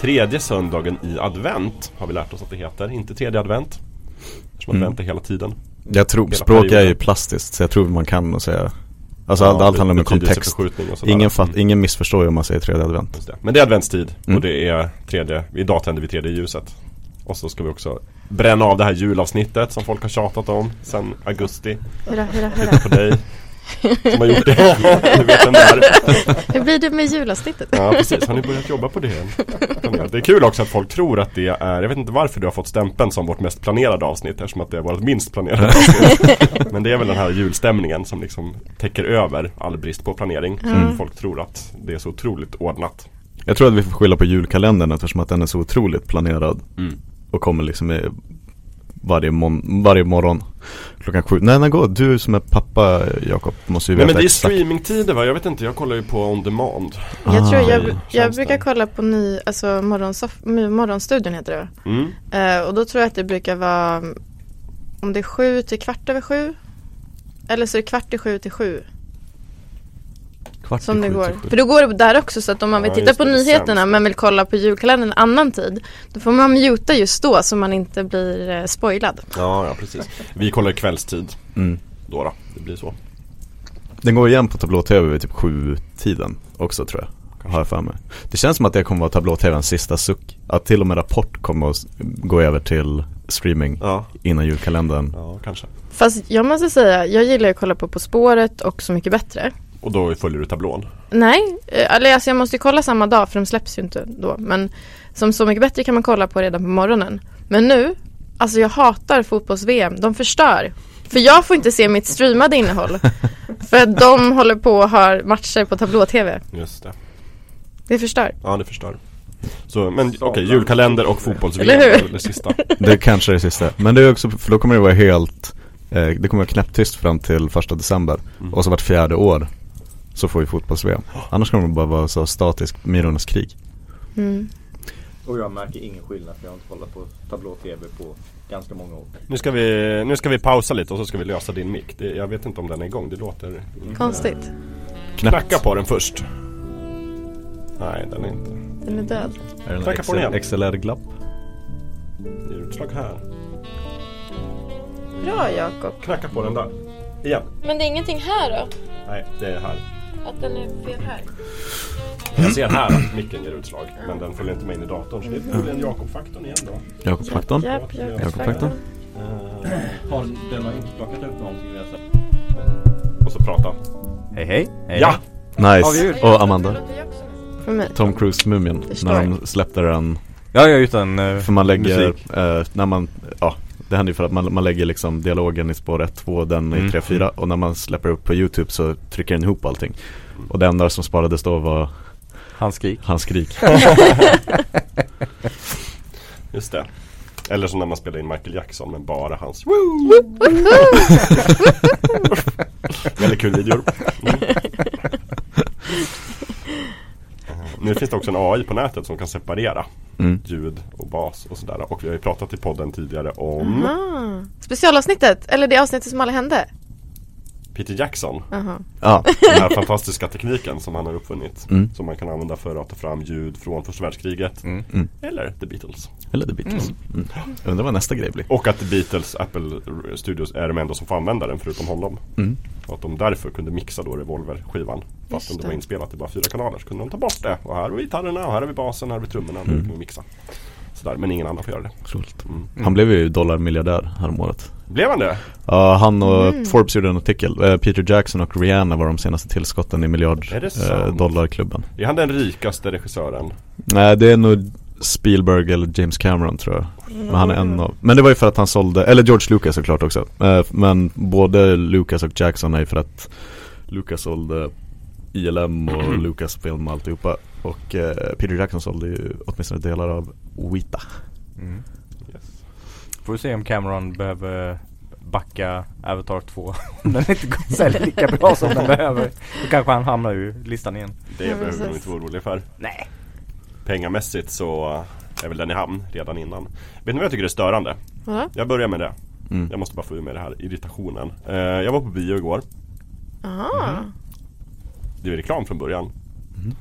tredje söndagen i advent har vi lärt oss att det heter. Inte tredje advent. Eftersom Mm. advent är hela tiden. Jag tror, Hela språk är perioden. ju plastiskt så jag tror man kan säga Alltså Ja, allt, allt handlar om kontext ingen, fatt, Mm. ingen missförstår ju om man säger tredje advent det. Men det är adventstid Mm. och det är tredje, idag tänder vi tredje ljuset. Och så ska vi också bränna av det här julavsnittet som folk har tjatat om sen augusti. Hurra, hurra, Titta hurra. på dig som har gjort det. Du vet vem det är. Hur blir det med julavsnittet? Ja precis, har ni börjat jobba på det? Det är kul också att folk tror att det är, jag vet inte varför du har fått stämpeln som vårt mest planerade avsnitt eftersom att det är vårt minst planerade avsnitt. Men det är väl den här julstämningen som liksom täcker över all brist på planering. Mm. Folk tror att det är så otroligt ordnat. Jag tror att vi får skylla på julkalendern eftersom att den är så otroligt planerad Mm. Och kommer liksom i varje, mon- varje morgon Klockan sju, nej när går du som är pappa Jakob måste ju Nej veta men det är exakt streamingtider va? Jag vet inte, jag kollar ju på on demand. Jag tror Ah, jag, jag tjänsten. brukar kolla på ny, alltså morgonsoff- morgonstudion heter det Mm. Eh, Och då tror jag att det brukar vara Om det är sju till kvart över sju Eller så är det kvart i sju till sju Kvart Som det går. För då går det där också så att om man vill Ja, titta på det, nyheterna sämst. men vill kolla på julkalendern en annan tid Då får man muta just då så man inte blir eh, spoilad Ja, ja precis. Vi kollar kvällstid mm. då, då. Det blir så. Den går igen på tablå-tv vid typ sju tiden också tror jag Har jag för mig Det känns som att det kommer vara tablå-tvns sista suck Att till och med Rapport kommer att gå över till streaming Ja, innan julkalendern ja kanske. Fast jag måste säga, jag gillar att kolla på På spåret och Så mycket bättre Och då följer du tablån. Nej, eh, eller alltså jag måste ju kolla samma dag för de släpps ju inte då Men som Så mycket bättre kan man kolla på redan på morgonen Men nu, alltså jag hatar fotbolls-VM, de förstör För jag får inte se mitt streamade innehåll För att de håller på och har matcher på tablå-tv Just det. Det förstör Ja, det förstör. Så, men okej, julkalender och fotbolls Eller hur? det sista. Det kanske är det sista Men det är också, för då kommer det vara helt eh, Det kommer vara knäpptyst fram till första december Mm. Och så vart fjärde år Så får vi fotbolls-VM Annars kommer det bara vara så statisk Myrornas krig mm. Och jag märker ingen skillnad för jag har inte kollat på tablå-tv på ganska många år. Nu ska vi, nu ska vi pausa lite och så ska vi lösa din mick. Det, jag vet inte om den är igång, det låter... Konstigt, Knacka på den först. Nej, den är inte. den är död Är det Knacka på den igen. XLR-glapp? Det är utslag här. Bra Jakob Knacka på den där. Igen. Men det är ingenting här då? Nej, det är här. Att den är fel här? Jag ser här att micken ger utslag. Men den följer inte med in i datorn. Så det är förmodligen Jakob-faktorn igen då. Jakob-faktorn? Japp, japp, Jakob-faktorn? Eh, Har den har inte plockat upp någonting jag sett? och så prata. Hej hej! hej. Ja! Har Nice! vi? Och Amanda? För mig Tom Cruise-mumien. När de släppte den Ja, ja utan uh, För man lägger, eh, när man, Det händer ju för att man, man lägger liksom dialogen i spår 1, 2, den Mm. i 3, 4 Och när man släpper upp på YouTube så trycker den ihop allting Och det enda som sparades då var Hans skrik. hans skrik Just det. Eller som när man spelar in Michael Jackson med bara hans Väldigt kul videor. Mm. Eh, Nu finns det också en AI på nätet som kan separera mm. ljud och bas och sådär. Och vi har ju pratat i podden tidigare om Aha. Specialavsnittet, eller det avsnittet som aldrig hände? Peter Jackson. Ja, Den här fantastiska tekniken som han har uppfunnit. Mm. Som man kan använda för att ta fram ljud från första världskriget. Mm. Mm. Eller The Beatles. eller The Beatles mm. Jag undrar vad nästa grej blir Och att The Beatles, Apple Studios är de enda som får använda den förutom honom. mm. Och att de därför kunde mixa då Revolver-skivan. Fast Just om det var inspelat i bara fyra kanaler så kunde de ta bort det. Och här har vi gitarrerna och här har vi basen, här har vi trummorna. Nu Mm. kan vi mixa. Sådär, men ingen annan får göra det. Otroligt Mm. Han blev ju dollarmiljardär häromåret Blev han det? Ja, han och Mm. Forbes gjorde en artikel Eh, Peter Jackson och Rihanna var de senaste tillskotten i miljard Är dollarklubben Är han den rikaste regissören? Nej det är nog Spielberg eller James Cameron tror jag Men han är en av Men det var ju för att han sålde, eller George Lucas såklart också Eh, Men både Lucas och Jackson är ju för att Lucas sålde ILM och Lucasfilm och alltihopa Och Peter Jackson sålde ju åtminstone delar av Weta Mm. Yes. Får vi se om Cameron behöver backa Avatar 2 Om den inte går sälja lika bra som den behöver Då kanske han hamnar ur listan igen Det Ja, behöver de inte vara oroliga för. Nej Pengamässigt så är väl den i hamn redan innan. Vet ni vad jag tycker är störande? Vadå? Jag börjar med det. mm. Jag måste bara få ur mig det här irritationen. Eh, jag var på bio igår. Aha. Det är reklam från början. Mhm.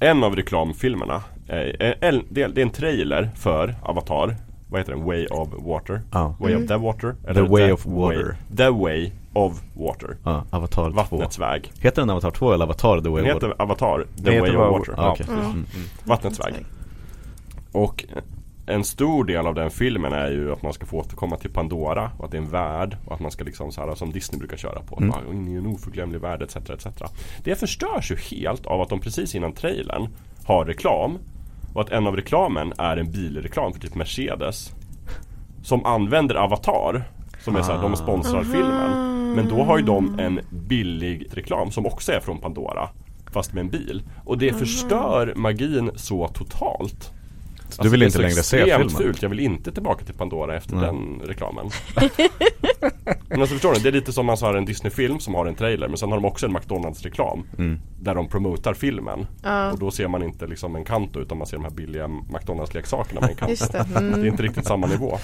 en av reklamfilmerna, är, är, det är en trailer för Avatar Vad heter den? Way of Water? Ja, Way Mm. of the Water? The Way of Water. the Way of Water ja Avatar 2 Vattnets väg Heter den Avatar 2 eller Avatar The Way Den of Water? heter Avatar, The heter Way of Water Ja. okej. Mm. Mm. Vattnets väg Och en stor del av den filmen är ju att man ska få återkomma till Pandora och att det är en värld och att man ska liksom så här som Disney brukar köra på. Mm. In i en oförglömlig värld etc, etc. Det förstörs ju helt av att de precis innan trailern har reklam och att en av reklamen är en bilreklam för typ Mercedes som använder Avatar som är så här, de sponsrar filmen. Men då har ju de en billig reklam som också är från Pandora Fast med en bil. Och det förstör magin så totalt. Så du vill det är inte längre se extremt filmen? fult. Jag vill inte tillbaka till Pandora efter Nej. den reklamen. men alltså förstår ni? Det är lite som man har en Disney-film som har en trailer men sen har de också en McDonalds-reklam. Mm. Där de promotar filmen. Ja, Och då ser man inte liksom en kanto utan man ser de här billiga McDonalds-leksakerna med en kanto. just det. Det är Mm. inte riktigt samma nivå.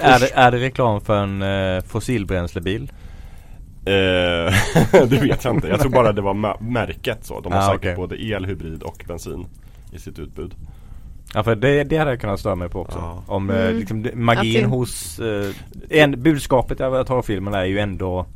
Är det, är det reklam för en eh, fossilbränslebil? Eh, det vet jag inte. Jag tror bara det var märket så. De har Ah, säkert okej. både el, hybrid och bensin i sitt utbud. Ja för det, det hade jag kunnat störa mig på också. Ja. Om eh, Mm. liksom, magin Att det- hos, eh, en, budskapet i Avatar-filmen är ju ändå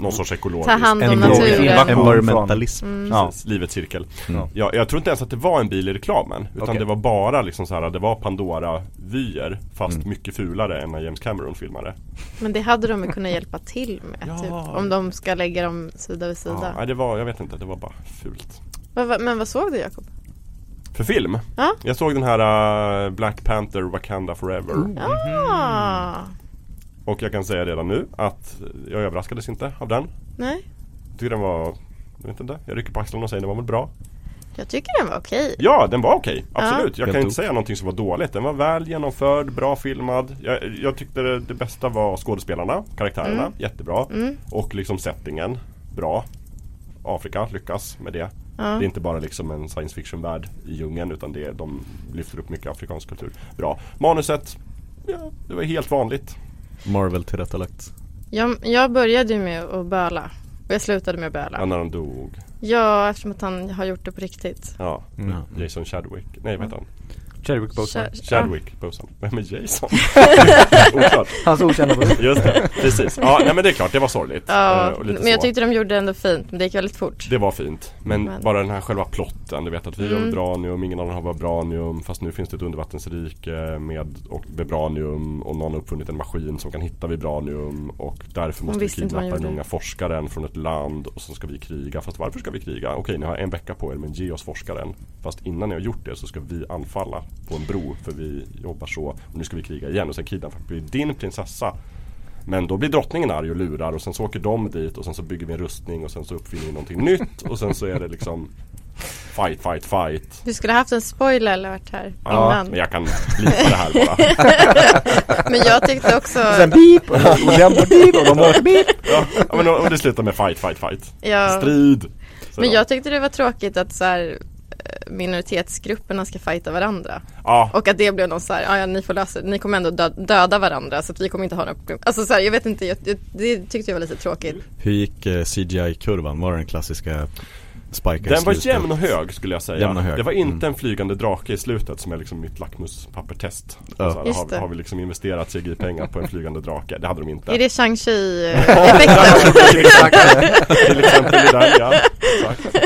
Någon sorts ekologisk. Ta hand om En naturen. Environmentalism Mm. Ja. Livets cirkel. Mm. Ja, jag tror inte ens att det var en bil i reklamen. Utan Okej. det var bara liksom så här, det var Pandora-vyer Fast Mm. mycket fulare än när James Cameron filmade. Men det hade de ju kunnat hjälpa till med. Ja. Typ, om de ska lägga dem sida vid Ja, sida. nej, det var, jag vet inte, det var bara fult. Men vad såg du Jakob? För film? Ja. Jag såg den här uh, Black Panther Wakanda Forever. Ah, Och jag kan säga redan nu att jag överraskades inte av den. nej. Jag tycker den var, jag vet inte, jag rycker på axlarna och säger den var väl bra. Jag tycker den var okej. Ja, den var okej. Absolut. Jag Helt kan inte säga någonting som var dåligt. Den var väl genomförd, bra filmad. Jag, jag tyckte det, det bästa var skådespelarna, karaktärerna. Mm. Jättebra. Mm. Och liksom settingen. Bra. Afrika lyckas med det. Ja. Det är inte bara liksom en science fiction-värld i djungeln utan det är, de lyfter upp mycket afrikansk kultur. Bra. Manuset, ja, det var helt vanligt. Marvel tillrättalagt Jag, jag började ju med att böla. Och jag slutade med att Ja, böla. när han dog. Ja, eftersom att han har gjort det på riktigt. Ja, Mm. Ja. Jason Chadwick. Nej, vad heter han? Chadwick Boseman. Ch- Chadwick Boseman. Vem är Jason? Oklart. Hans okända bror. Just det, precis. Ja, nej men det är klart, det var sorgligt. Ja, lite men jag så. tyckte de gjorde det ändå fint. Men det gick väldigt fort. Det var fint. Men, Men- bara den här själva plotten. Du vet att vi har Mm. vibranium, ingen annan har vibranium. Fast nu finns det ett undervattensrike med och vibranium. Och någon har uppfunnit en maskin som kan hitta vibranium. Och därför måste vi kidnappa den unga forskaren från ett land. Och så ska vi kriga. Fast varför ska vi kriga? Okej, ni har en vecka på er men ge oss forskaren. Fast innan ni har gjort det så ska vi anfalla på en bro. För vi jobbar så. Och nu ska vi kriga igen. Och sen kidnappar vi din prinsessa. Men då blir drottningen arg och lurar och sen så åker de dit och sen så bygger vi en rustning och sen så uppfinner vi någonting nytt och sen så är det liksom Fight, fight, fight Du skulle haft en spoiler alert här Ja, innan. men jag kan blipa det här bara Men jag tyckte också, Sen beep och och den var beep och de var beep. ja, men och det slutar med fight, fight, fight ja, Strid Så men då. jag tyckte det var tråkigt att så här, minoritetsgrupperna ska fighta varandra. Ja, Och att det blev någon så här, "Ja, ja ni får lösa ni kommer ändå dö- döda varandra så att vi kommer inte ha några problem. Alltså så här, jag vet inte, jag, jag, det tyckte jag var lite tråkigt. Hur gick eh, CGI-kurvan? Var det den klassiska Spike i den var jämn och hög skulle jag säga hög. Det var inte Mm. en flygande drake i slutet som är liksom mitt lackmuspappertest Ja. så här, Just har, har vi liksom investerat CGI-pengar på en flygande drake? Det hade de inte Är det Shang-Chi eh, effekten? Till exempel i den ja. Exakt.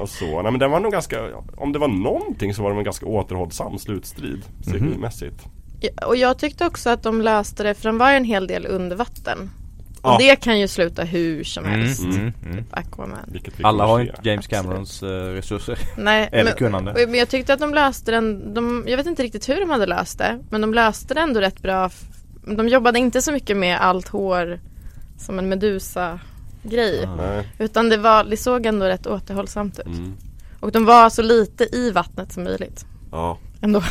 Och så. Nej men den var nog ganska, om det var någonting så var det en ganska återhållsam slutstrid CGI-mässigt. Ja, Och jag tyckte också att de löste det, för de var en hel del under vatten. Och Ja. det kan ju sluta hur som Mm, helst. mm, mm. Aquaman. Vilket vi Alla har inte James Camerons eh, resurser Nej, eller men, kunnande. men jag tyckte att de löste den, de, jag vet inte riktigt hur de hade löst det, men de löste det ändå rätt bra. De jobbade inte så mycket med allt hår som en medusa grej. Ah. Utan det, var, det såg ändå rätt återhållsamt ut. Mm. Och de var så lite i vattnet som möjligt. Ja. Ändå.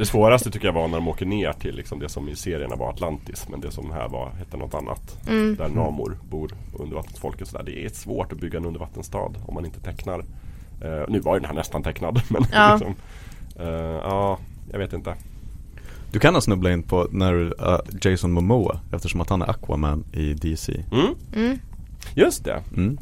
Det svåraste tycker jag var när de åker ner till liksom det som i serierna var Atlantis men det som här var, hette något annat. Mm. Där Namor bor, undervattensfolket sådär. Det är svårt att bygga en undervattensstad om man inte tecknar. Eh, nu var ju den här nästan tecknad men Ja. liksom, ja, jag vet inte. Du kan ha snubblat in på när uh, Jason Momoa eftersom att han är Aquaman i DC Mm, Mm. just det.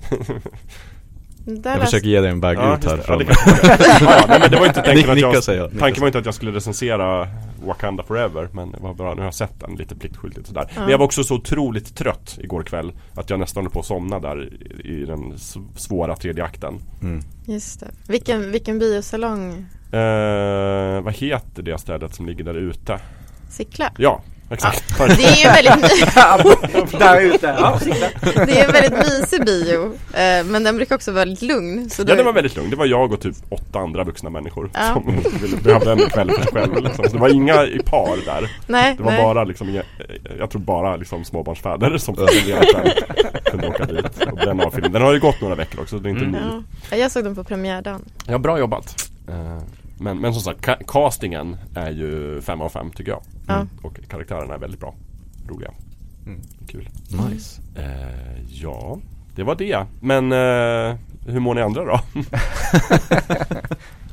Där Jag försöker ge dig en väg Ja, ut här det. Ja, från ja, nej, men det var inte tänkt Nick- att Nicka jag, säger Tanken var inte att jag skulle recensera Wakanda Forever Men var bra, nu har jag sett den lite pliktskyldigt sådär Men jag var också så otroligt trött igår kväll Att jag nästan höll på att somna där i, i den svåra tredje akten mm. Just det. Vilken, vilken biosalong? eh, Vad heter det stället som ligger där ute? Sickla? Ja, exakt Det är ju en väldigt, Där ute, ja, det är en väldigt mysig bio. Eh, men den brukar också vara väldigt lugn. Så då, Ja det var väldigt lugnt, det var jag och typ åtta andra vuxna människor Ja. Som ville behövde en kväll för sig själv liksom. Så det var inga i par där nej, Det var nej. bara liksom, inga- jag tror bara liksom småbarnsfäder som kunde åka dit och bränna av filmen. Den har ju gått några veckor också, så det är inte Mm. ny. Ja. Jag såg den på premiärdagen. Ja, bra jobbat. Men, men som sagt, ca- castingen är ju fem av fem tycker jag. Ja. Och karaktärerna är väldigt bra. Roliga. Mm. Kul. Nice Eh, ja, det var det. Men eh, hur mår ni andra då?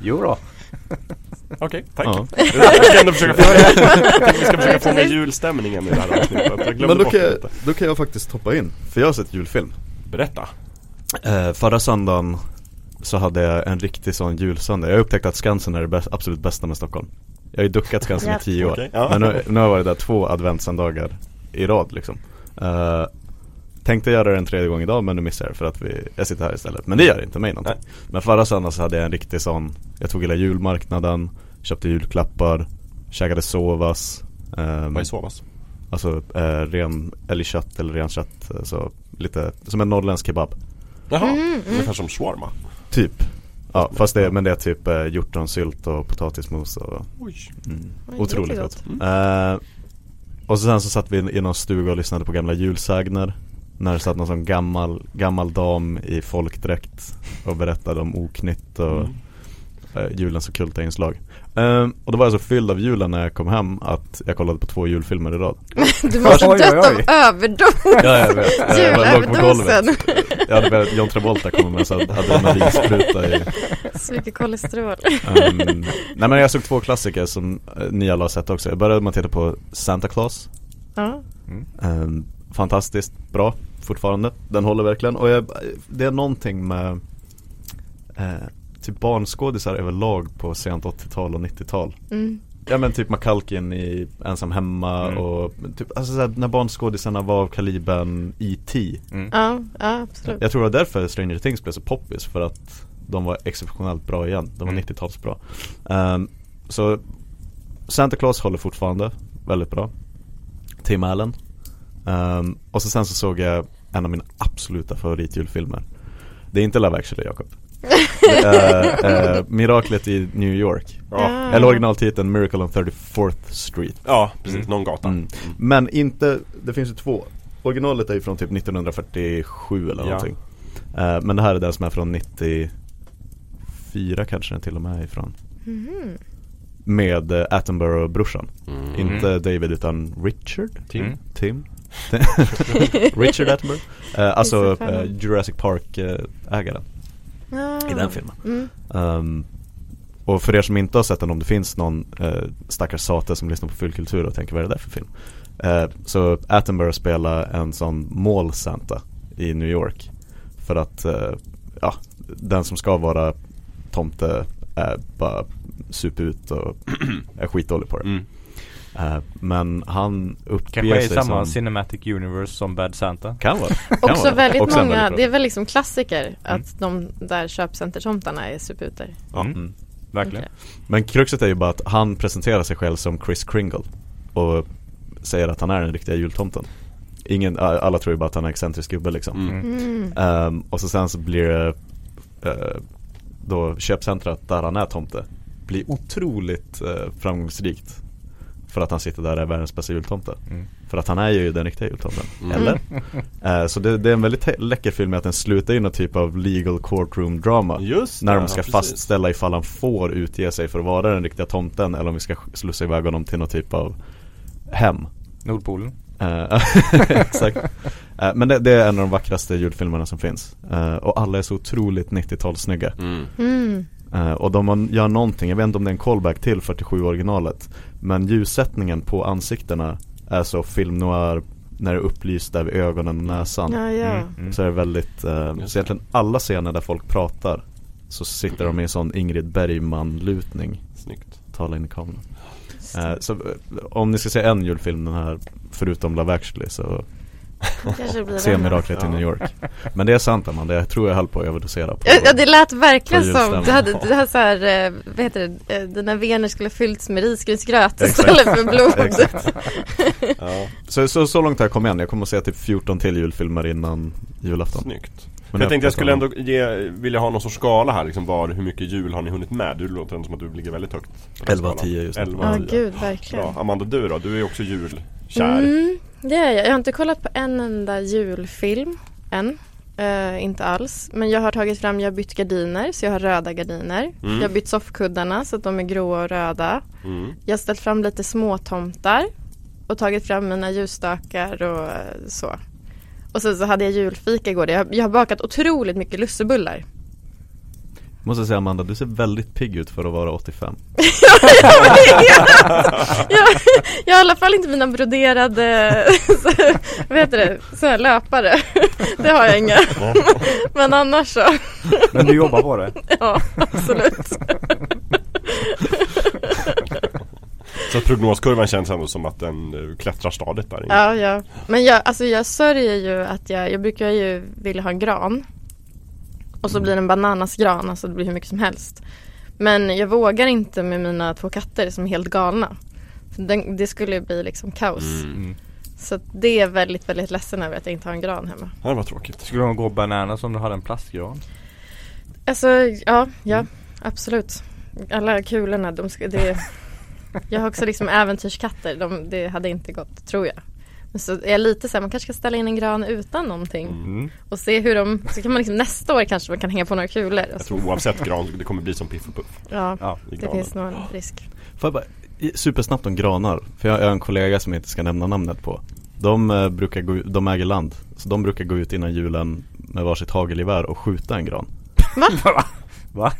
Jo då. Okej, tack. Ja. Jag ska ändå försöka få vi ska försöka få med julstämningen i det här avsnittet. Men då kan, det jag, då kan jag faktiskt hoppa in, för jag har sett julfilm Berätta. eh, Förra söndagen så hade jag en riktig sån julsöndag. Jag upptäckte att Skansen är det bäst, absolut bästa med Stockholm. Jag har ju duckat Skansen i tio år. Ja. Men nu, nu har jag varit där två adventssöndagar i rad liksom. Eh, Tänkte göra det en tredje gång idag men nu missade jag det för att vi, jag sitter här istället. Men det gör inte mig någonting. Men förra söndagen så hade jag en riktig sån Jag tog hela julmarknaden Köpte julklappar Käkade sovas ehm, Vad är sovas? Alltså eh, ren älgkött eller renkött eh, så lite som en norrländsk kebab. Jaha, Mm, mm. ungefär som shawarma. Typ. Ja fast det, men det är typ eh, hjortronsylt och potatismos och mm, Otroligt gott. gott. eh, Och så sen så satt vi i någon stuga och lyssnade på gamla julsägner. När det satt någon sån gammal, gammal dam i folkdräkt Och berättade om oknytt och Mm. eh, julens ockulta inslag eh, Och då var jag så fylld av julen när jag kom hem att jag kollade på två julfilmer i rad. Du måste oj, dött av överdos. Ja jag vet, jag låg på golvet. Julöverdosen. Jag hade velat John Travolta komma med en sån adrenalinspruta i Så mycket kolesterol. um, Nej men jag såg två klassiker som uh, ni alla har sett också. Jag började med att titta på Santa Claus. Ja. um, Fantastiskt bra fortfarande. Den håller verkligen. Och jag, det är någonting med eh, Typ barnskådisar överlag på sent 80-tal och 90-tal Mm. Ja men typ McCulkin i Ensam Hemma Mm. och typ, alltså såhär, när barnskådisarna var av kalibern E.T. Mm. Ja, ja absolut. Jag tror det var därför Stranger Things blev så poppis för att de var exceptionellt bra igen. De var Mm. 90-talsbra. Um, så Santa Claus håller fortfarande väldigt bra. Tim Allen. Um, och så sen så såg jag en av mina absoluta favoritjulfilmer. Det är inte Love actually Jakob. Är eh, Miraklet i New York. Ja. Eller originaltiteln Miracle on 34th Street. ja, precis. Mm. Någon gata. Mm. Men inte, det finns ju två Originalet är ju från typ 1947 eller Ja. någonting Eh, Men det här är den som är från 94 kanske den till och med är ifrån Mhm. Med uh, Attenborough-brorsan Mm. Inte David utan Richard? Tim. Mm. Tim? Richard Attenborough Eh, Alltså eh, Jurassic Park-ägaren. I den filmen Mm. Um, och för er som inte har sett den, om det finns någon uh, stackars sate som lyssnar på fyllkultur och tänker vad är det där för film? Eh, så Attenborough spelar en sån mål-Santa i New York. För att, eh, ja, den som ska vara tomte är bara super ut och är skitdålig på det. Mm. Eh, men han uppger Kanske är i sig samma som... cinematic universe som Bad Santa. Kan vara. Kan Också vara. väldigt Också många, väldigt det är väl liksom klassiker att de där köpcentertomtarna är superuter. Ja. Mm. Mm. Verkligen. Okej. Men kruxet är ju bara att han presenterar sig själv som Chris Kringle Och säger att han är den riktiga jultomten Ingen, alla tror ju bara att han är excentrisk gubbe liksom Mm. Mm. Ehm, Och så sen så blir det eh, Då köpcentrat där han är tomte Blir otroligt uh, framgångsrikt För att han sitter där och är världens bästa jultomte Mm. För att han är ju den riktiga jultomten, Mm. eller? Eh, så det, det är en väldigt läcker film med att den slutar i någon typ av legal courtroom drama Just när det, de ska ja, fastställa ifall han får utge sig för att vara den riktiga tomten eller om vi ska slussa iväg honom till någon typ av hem Nordpolen. Eh, Exakt Eh, Men det, det är en av de vackraste julfilmerna som finns Eh, Och alla är så otroligt 90-talssnygga Mm. Mm. Eh, Och de gör någonting, jag vet inte om det är en callback till 47 originalet Men ljussättningen på ansiktena är så film noir när det är upplyst där vid ögonen och näsan. Ja, ja. Mm, mm. Så är det väldigt, eh, så egentligen alla scener där folk pratar så sitter de i en sån Ingrid Bergman-lutning, Snyggt. tala in i kameran. Eh, så eh, om ni ska se en julfilm den här, förutom Love actually så se. Miraklet i. New York. Men det är sant Amanda, jag tror jag höll på att överdosera på Ja, det lät verkligen som, du hade, du hade så här, eh, vad heter det, eh, dina vener skulle ha fyllts med risgrynsgröt istället för blod. Ja, Så, så, så långt har jag kommit än, jag kommer att se typ 14 till julfilmer innan julafton. snyggt. Men jag tänkte jag skulle ändå ge, vilja ha någon sorts skala här liksom var, hur mycket jul har ni hunnit med? Du låter ändå som att du ligger väldigt högt på den 11 av skalan. 10 just nu. 11 Ja, av 10. gud, verkligen. Bra. Amanda du då? Du är också julkär. Mm, det är jag. Jag har inte kollat på en enda julfilm än. Eh, inte alls. Men jag har tagit fram, jag har bytt gardiner så jag har röda gardiner. Mm. Jag har bytt soffkuddarna så att de är gråa och röda. Mm. Jag har ställt fram lite småtomtar och tagit fram mina ljusstakar och eh, så. Och sen så hade jag julfika igår. Jag jag har bakat otroligt mycket lussebullar. Måste säga Amanda, du ser väldigt pigg ut för att vara 85. jag, jag har i alla fall inte mina broderade så, vad heter det, så här löpare. Det har jag inga. Men annars så, Men du jobbar på det? ja absolut. Så prognoskurvan känns ändå som att den eh, klättrar stadigt där inne. Ja, ja. Men jag, alltså jag sörjer ju att jag, jag brukar ju vilja ha en gran. Och så blir det en bananasgran, alltså det blir hur mycket som helst. Men jag vågar inte med mina två katter som är helt galna. För den, det skulle bli liksom kaos. Mm. Mm. Så det är väldigt, väldigt ledsen över att jag inte har en gran hemma. Ja, det var tråkigt. Skulle de gå bananas om du hade en plastgran? Alltså ja, ja absolut. Alla kulorna, de ska, det, jag har också liksom äventyrskatter, de, det hade inte gått tror jag. Så är jag lite så här, man kanske ska ställa in en gran utan någonting Mm. och se hur de, så kan man liksom nästa år kanske man kan hänga på några kulor. Jag tror oavsett gran, det kommer bli som Piff och Puff. Ja, Ja. det finns nog en risk. Får jag bara, supersnabbt om granar, för jag har en kollega som jag inte ska nämna namnet på De eh, brukar gå de äger land, så de brukar gå ut innan julen med varsitt hagelgevär och skjuta en gran Va? Va?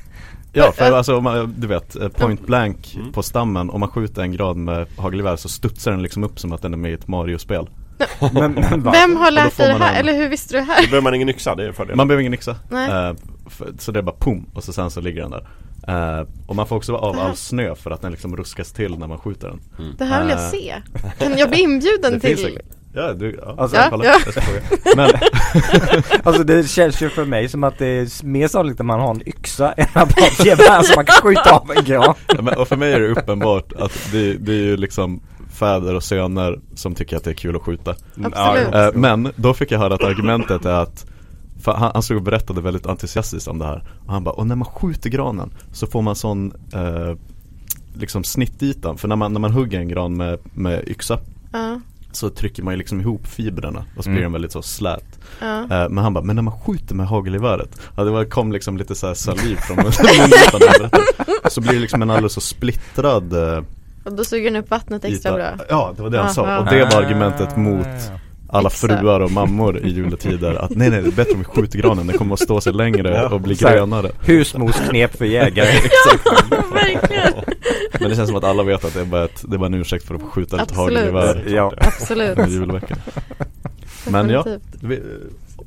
Ja, för alltså om man, du vet, eh, point blank Mm. på stammen, om man skjuter en gran med hagelgevär så studsar den liksom upp som att den är med i ett Mario-spel Men, men? Vem har då lärt dig det här? en- Eller hur visste du det Då här? behöver man ingen yxa, det är fördelen. Man behöver ingen yxa, eh, för, så det är bara pum och så sen så ligger den där eh, Och man får också vara av all snö för att den liksom ruskas till när man skjuter den Det här vill jag Eh. se. Kan jag bli inbjuden Det finns till? Ja, du, ja, Alltså, Ja, ja. Men Alltså det känns ju för mig som att det är mer sannolikt att man har en yxa än att ha ett gevär som man kan skjuta av en gran. Ja, men, och för mig är det uppenbart att det, det är ju liksom fäder och söner som tycker att det är kul att skjuta. Absolut. Eh, Men då fick jag höra att argumentet är att han, han stod och berättade väldigt entusiastiskt om det här. Och han bara, och när man skjuter granen så får man sån eh, Liksom snittyta, för när man, när man hugger en gran med, med yxa Ja, Så trycker man ju liksom ihop fibrerna och så Mm. blir den väldigt så slät ja. Eh, Men han bara, men när man skjuter med hagelgeväret Ja det var, kom liksom lite så här saliv från berättade. Så blir det liksom en alldeles så splittrad eh, Och då suger den upp vattnet extra yta. bra. Ja det var det han sa och det var argumentet mot alla fruar och mammor i juletider att nej nej det är bättre om vi skjuter granen, den kommer att stå sig längre Ja. och bli grönare Husmorsknep för jägare Ja, verkligen. Men det känns som att alla vet att det är bara, ett, det är bara en ursäkt för att skjuta Absolut. hagelgevär Ja. Absolut. julveckan Men ja, vi,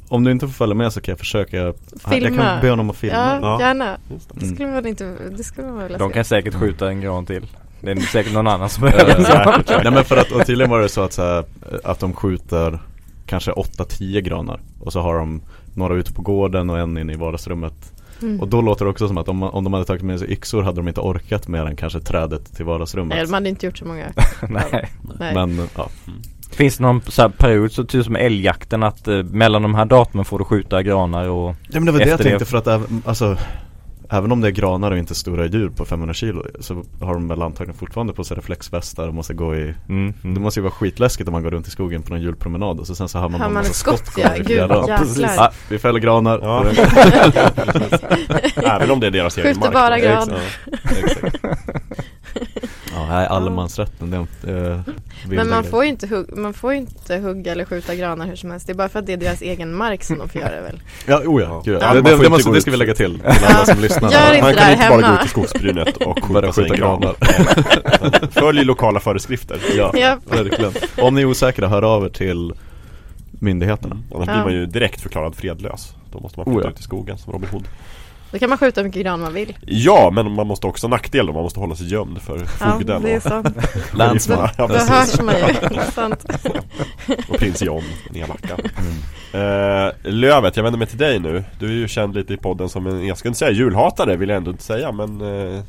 om du inte får följa med så kan jag försöka Jag Filma. kan be honom att filma Ja, gärna. Det. Skulle man inte, det skulle man vilja De kan säkert skjuta en gran till Det är säkert någon annan som Eh, sån Nej men för att, och tydligen var det så att, så här, att de skjuter kanske 8-10 granar. Och så har de några ute på gården och en inne i vardagsrummet. Mm. Och då låter det också som att om, om de hade tagit med sig yxor hade de inte orkat mer än kanske trädet till vardagsrummet. Nej, de hade inte gjort så många. Nej. Nej. Men ja, Finns det någon så här period så typ som älgjakten att eh, mellan de här datumen får du skjuta granar och ja men det var det jag Efter det- tänkte för att alltså Även om det är granar och inte stora djur på 500 kilo Så har de väl antagligen fortfarande på sig reflexvästar och måste gå i mm, Det mm. måste ju vara skitläskigt om man går runt i skogen på någon julpromenad och så sen så hör man man massa skott, skott ja. Gud, jäklar. ah, Vi fäller granar Ja. Även om det är deras egen mark. bara gran. Exakt. Ja, allemansrätten det eh, Men man får, ju inte hugga, man får ju inte hugga eller skjuta granar hur som helst. Det är bara för att det är deras egen mark som de får göra väl. Ja, oh ja, Ja, ja. Det, det, måste, gå det ska vi lägga till, till alla som lyssnar Gör inte Man det kan inte bara gå hemma. ut i skogsbrynet och Börja skjuta skjuta granar Följ lokala föreskrifter. Ja, Ja. verkligen Om ni är osäkra, hör av er till myndigheterna. Annars Ja. blir man ju direkt förklarad fredlös. Då måste man flytta Oh ja. ut i skogen som Robin Hood. Då kan man skjuta hur mycket gran man vill. Ja, men man måste också ha nackdel då. Man måste hålla sig gömd för Ja, fogden det är sant. Landsman. Ja, Då precis. hörs man ju. sant. och prins John, den elaka. Eh, Lövet, jag vänder mig till dig nu. Du är ju känd lite i podden som en, jag ska inte säga julhatare vill jag ändå inte säga men eh,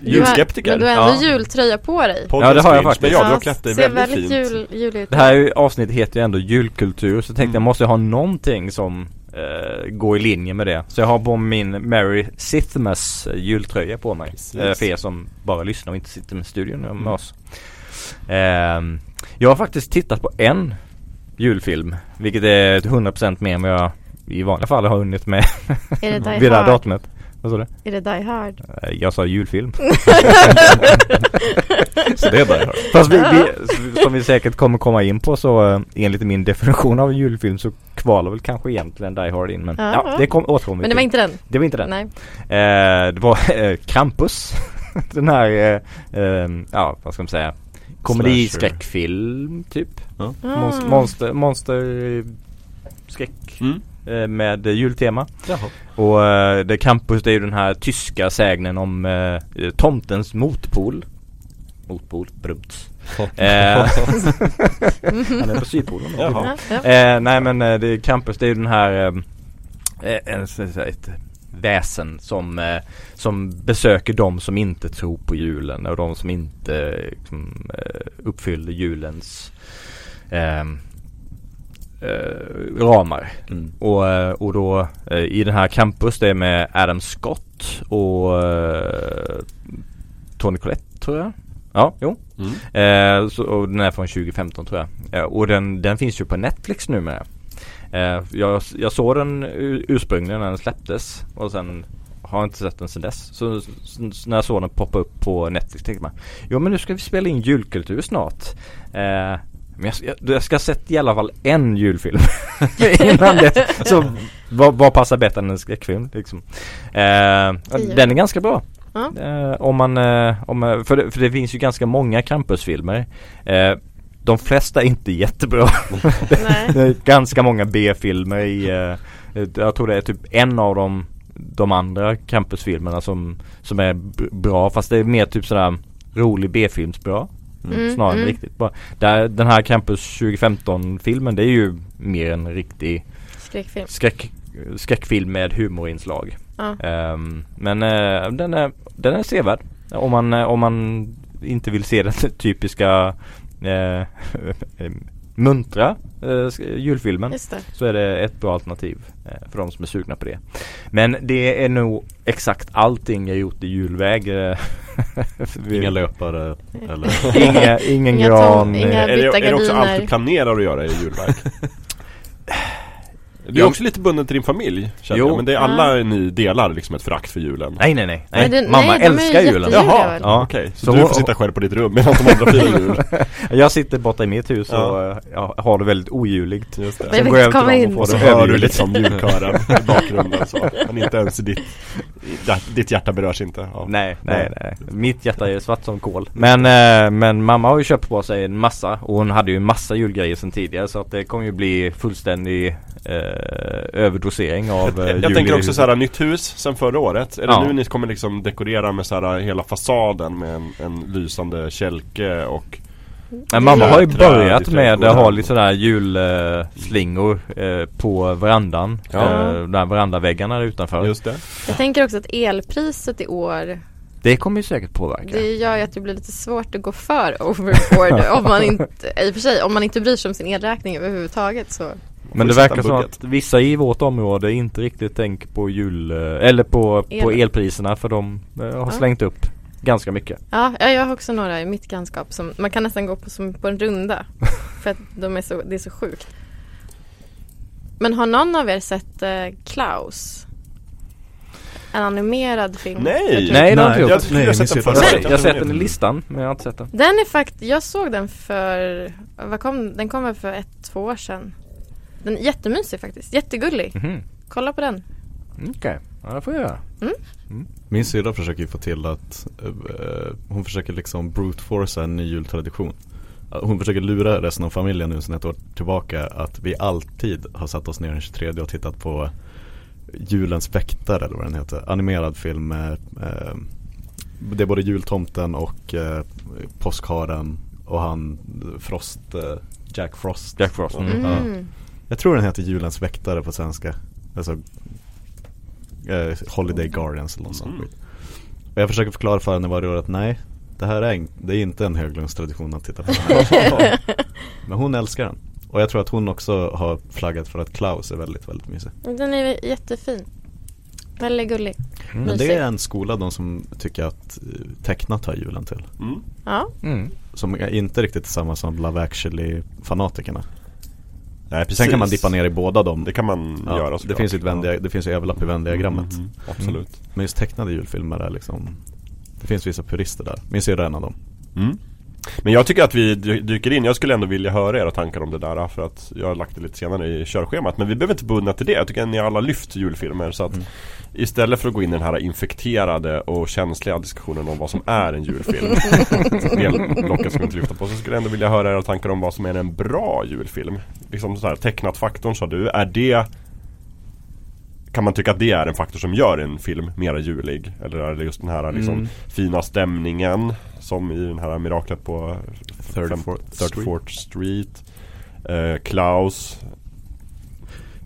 Julskeptiker. Men du har ändå Ja. jultröja på dig. poddens Ja, det har jag faktiskt. Men ja, du har klätt dig väldigt, väldigt fint. jul, ut. Det här avsnittet heter ju ändå julkultur så jag tänkte Mm. jag måste ha någonting som eh, går i linje med det. Så jag har på min Mary Sithmas eh, jultröja på mig. Eh, för er som bara lyssnar och inte sitter med studion med Mm. oss. Ehm, jag har faktiskt tittat på en julfilm. Vilket är 100% mer än vad jag i vanliga fall har hunnit med Är det Die vid det här Hard? datumet. Vad sa du? Är det Die Hard? Eh, Jag sa julfilm. Så det är där. Fast vi, vi, som vi säkert kommer komma in på så eh, enligt min definition av julfilm så kvalar väl kanske egentligen Die Hard in men Ja. ja, det kom, återkommer vi Men det var inte den? Det var inte den. Nej. Eh, det var eh, Krampus. den här, eh, eh, ja vad ska man säga, komediskräckfilm typ. Ja. Monster, Ah. monster, monster eh, skräck Mm. Eh, med jultema. Jaha. Och eh, det Krampus det är ju den här tyska sägnen om eh, tomtens motpol. Motpol, brumt. Eh, Han är på Sydpolen. då. Jaha. Ja, ja. Eh, nej men eh, det är Krampus det är ju den här eh, eh, en, ett väsen som, som besöker de som inte tror på julen och de som inte liksom, uppfyller julens eh, ramar. Mm. Och, eh, och då eh, i den här Campus det är med Adam Scott och eh, Tony Collette tror jag. Ja, jo. Mm. Eh, så, och den är från 2015 tror jag. Eh, och den, den finns ju på Netflix numera. Eh, jag, jag såg den ur- ursprungligen när den släpptes och sen har inte sett den sedan dess. Så, så, så när jag såg den poppa upp på Netflix tänkte man Jo men nu ska vi spela in julkultur snart. Eh, men jag, jag, jag ska ha sett i alla fall en julfilm innan det. Så vad, vad passar bättre än en skräckfilm liksom. Eh, den är ganska bra. Eh, om man, eh, om, eh, för, det, för det finns ju ganska många Krampusfilmer. Eh, de flesta är inte jättebra. Det är ganska många B-filmer i, eh, jag tror det är typ en av dem de andra Krampusfilmerna som, som är bra fast det är mer typ sådär rolig B-filmsbra. Mm, snarare än mm. riktigt bra. Där, den här Campus 2015 filmen det är ju mer en riktig Skräckfilm. skräck, skräckfilm med humorinslag. Ja. Ehm, men eh, den, är, den är sevärd. Om man, eh, om man inte vill se den typiska eh, muntra eh, julfilmen så är det ett bra alternativ eh, för de som är sugna på det. Men det är nog exakt allting jag gjort i julväg. eh, Inga löpare eller inga, ingen Inga gran. tom- inga- Är det, är det också allt du planerar att göra i julverk? Du är också lite bunden till din familj känner Jo. jag, men det är alla ni delar liksom ett förakt för julen Nej nej nej. nej. Men det- Mamma nej, älskar ju julen. Jaha? Ja. okej. Så, Så du får sitta själv på ditt rum medan de andra firar jul? Jag sitter borta i mitt hus Ja. och eh, jag har det väldigt ojuligt. Just det. Men Sen jag går jag över till dem och får det så hör du liksom julkören i bakgrunden så. Men inte ens i ditt, ditt hjärta berörs inte av Nej, nej, nej. Mitt hjärta är svart som kol. Men, eh, men mamma har ju köpt på sig en massa och hon hade ju en massa julgrejer sedan tidigare så att det kommer ju bli fullständig eh, överdosering av eh, Jag, jag tänker i också huset. såhär, nytt hus sen förra året. Är det Ja. nu ni kommer liksom dekorera med såhär hela fasaden med en, en lysande kälke och Men mamma har ju börjat med att ha lite sådär julslingor eh, på verandan. Ja. Eh, där verandaväggarna där utanför. just det. Jag tänker också att elpriset i år Det kommer ju säkert påverka. Det gör ju att det blir lite svårt att gå för overboard om man inte, i och för sig, om man inte bryr sig om sin elräkning överhuvudtaget så Men det verkar som att vissa i vårt område inte riktigt tänker på jul, eh, eller på, på El. elpriserna för de eh, har Ja. slängt upp ganska mycket. Ja, ja, jag har också några i mitt grannskap som man kan nästan gå på som på en runda För att de är så, det är så sjukt Men har någon av er sett eh, Klaus? En animerad film Nej! Jag Nej, det har Nej, inte jag Jag gjort. skulle Nej, ha sett den förra. Jag har sett den i listan men jag har inte sett den. Den är faktiskt, jag såg den för, vad kom, den kom väl för ett, två år sedan Den är jättemysig faktiskt, jättegullig Mhm. Kolla på den Okej, ja det får jag göra. Min syrra försöker ju få till att eh, Hon försöker liksom brute force en ny jultradition hon försöker lura resten av familjen nu sedan ett år tillbaka att vi alltid har satt oss ner den 23 och tittat på Julens väktare eller vad den heter. Animerad film med eh, Det är både jultomten och eh, påskharen och han Frost, eh, Jack Frost. Jack Frost. Mm. Mm. Jag tror den heter Julens väktare på svenska. Alltså eh, Holiday Guardians eller något sånt Mm. skit. Och jag försöker förklara för henne varje år att nej, det här är, en, det är inte en Höglundstradition att titta på den här. Men hon älskar den. Och jag tror att hon också har flaggat för att Klaus är väldigt, väldigt mysig. Den är jättefin. Väldigt gullig. Mm. Men det är en skola de som tycker att eh, tecknat hör julen till. Mm. Ja. Mm. Som är inte riktigt samma som Love actually fanatikerna. Nej, precis. Sen kan man dippa ner i båda dem. Det kan man Ja, göra det såklart. finns ju ett vändiga, det finns ju överlapp i vändiagrammet. Mm, mm, absolut. Men just tecknade julfilmer är liksom Det finns vissa purister där. Min syrra är en av dem. Mm. Men jag tycker att vi dy- dyker in, jag skulle ändå vilja höra era tankar om det där för att jag har lagt det lite senare i körschemat. Men vi behöver inte bunda till det, jag tycker att ni alla lyft julfilmer så att Mm. Istället för att gå in i den här infekterade och känsliga diskussionen om vad som är en julfilm ska vi inte lyfta på, så skulle jag ändå vilja höra era tankar om vad som är en bra julfilm. Liksom så här, tecknat faktorn sa du, är det kan man tycka att det är en faktor som gör en film mera julig? Eller är det just den här liksom Mm. fina stämningen Som i den här miraklet på 34th 34th Street eh, Klaus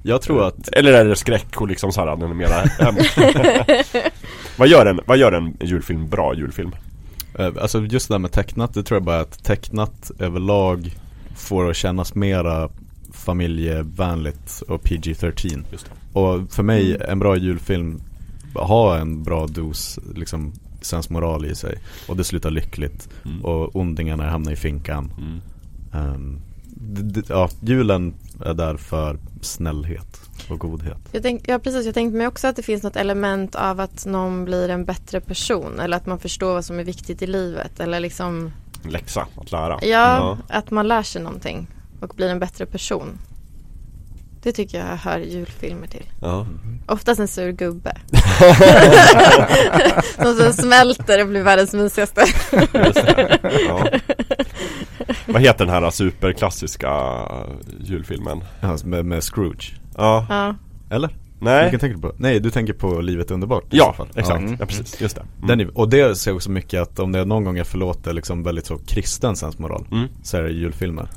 Jag tror att Eller är det skräck och liksom såhär, den är mera vad, gör en, vad gör en julfilm bra julfilm? eh, Alltså just det där med tecknat, det tror jag bara att tecknat överlag får att kännas mera familjevänligt och PG-13 Just det. Och för mig, en bra julfilm har en bra dos liksom sensmoral i sig. Och det slutar lyckligt. Mm. och ondingarna hamnar i finkan. Mm. D- Ja, julen är där för snällhet och godhet. Jag tänk, ja precis, jag tänkte mig också att det finns något element av att någon blir en bättre person eller att man förstår vad som är viktigt i livet eller liksom läxa att lära. Ja, att man lär sig någonting och blir en bättre person. Det tycker jag hör julfilmer till. ja. Oftast en sur gubbe. Som som smälter och blir världens mysigaste. Just det. ja. Vad heter den här superklassiska julfilmen? ja, med, med Scrooge Ja, Ja, Eller? nej Vilken tänker du på? Nej, du tänker på Livet underbart i Ja, fall. exakt, Mm. ja precis, just det mm. Den är, och det ser jag också mycket att om det är någon gång jag förlåter liksom väldigt så kristen sensmoral Mm. Så är det julfilmer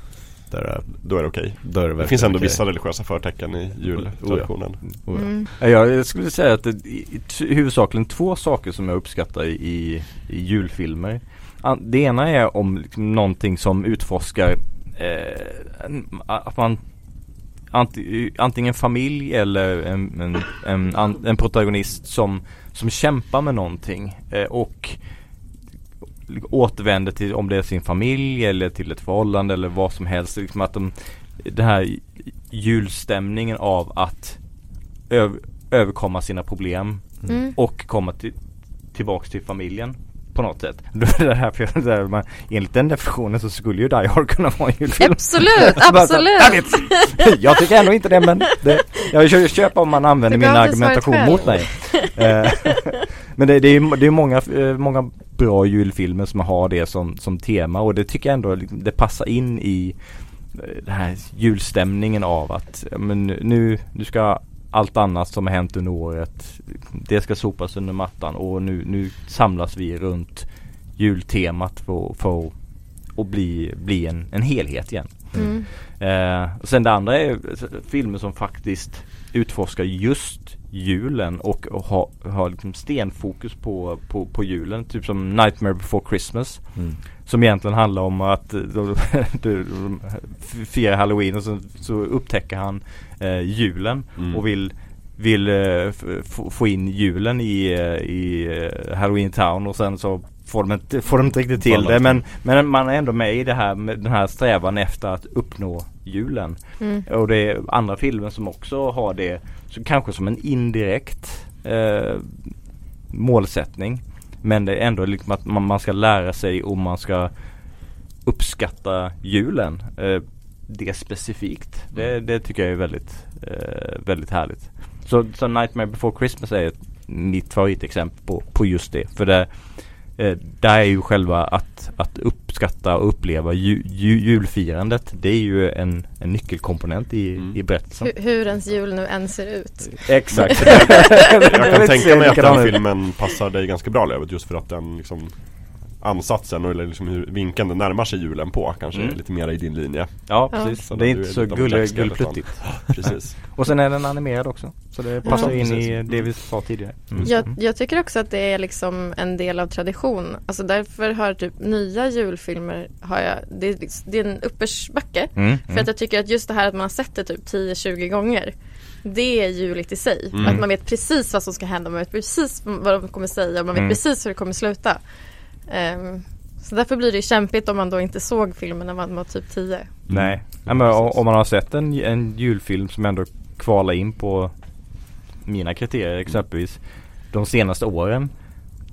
Där är, Då är det okej. är det, Det finns ändå verkligen vissa religiösa förtecken i jultraditionen. Oh, ja. mm. Ja, Jag skulle säga att det är huvudsakligen två saker som jag uppskattar i, i, julfilmer. Det ena är om liksom någonting som utforskar eh, en- att man anti, antingen familj eller en, en, en, an- en protagonist som, som kämpar med någonting. Eh, och återvänder till om det är sin familj eller till ett förhållande eller vad som helst. Liksom att de, det här julstämningen av att öv, överkomma sina problem Mm. och komma till, tillbaks till familjen på något sätt. Då är det här för det här, man, enligt den definitionen så skulle ju Die Hard kunna vara en julfilm. Absolut, absolut. Jag, vet, jag tycker ändå inte det men det, jag köpa om man använder min argumentation mot mig. Eh, men det, det är, det är många, eh, många bra julfilmer som har det som, som tema och det tycker jag ändå liksom, det passar in i eh, den här julstämningen av att men nu, nu ska allt annat som har hänt under året Det ska sopas under mattan och nu, nu samlas vi runt jultemat för, för att bli, bli en, en helhet igen. Mm. Eh, och sen det andra är filmer som faktiskt utforskar just julen och, och har, har liksom stenfokus på, på, på julen. Typ som Nightmare before Christmas. Mm. Som egentligen handlar om att de, de, de firar halloween och så, så upptäcker han eh, julen Mm. och vill vill eh, få in julen i, eh, i eh, Halloween Town och sen så får de inte, får de inte riktigt till det men, men man är ändå med i det här med den här strävan efter att uppnå julen. Mm. Och det är andra filmer som också har det så kanske som en indirekt eh, målsättning. Men det är ändå liksom att man, man ska lära sig och man ska uppskatta julen. Eh, det specifikt. Det, det tycker jag är väldigt, eh, väldigt härligt. Så, så Nightmare before Christmas är ett, mitt favoritexempel på, på just det. För det eh, där är ju själva att, att uppskatta och uppleva ju, ju, julfirandet. Det är ju en, en nyckelkomponent i, Mm. i berättelsen. Hur, hur ens jul nu än ser ut. Exakt. Jag kan tänka mig att den filmen passar dig ganska bra Lövet just för att den liksom Ansatsen och eller liksom hur vinkeln den närmar sig julen på kanske Mm. lite mer i din linje Ja precis. Så det är inte är så gullpluttigt. Precis Och sen är den animerad också. Så det passar in precis. i det vi sa tidigare. Mm. Jag, jag tycker också att det är liksom en del av tradition. Alltså därför har typ nya julfilmer, har jag, det, är det är en uppförsbacke. Mm. För att jag tycker att just det här att man har sett det typ 10-20 gånger Det är juligt i sig. Mm. Att man vet precis vad som ska hända, man vet precis vad de kommer säga och man vet Mm. precis hur det kommer sluta. Ehm, så därför blir det kämpigt om man då inte såg filmen när man var typ 10. Nej, ja, men om man har sett en, en julfilm som ändå kvalar in på mina kriterier exempelvis de senaste åren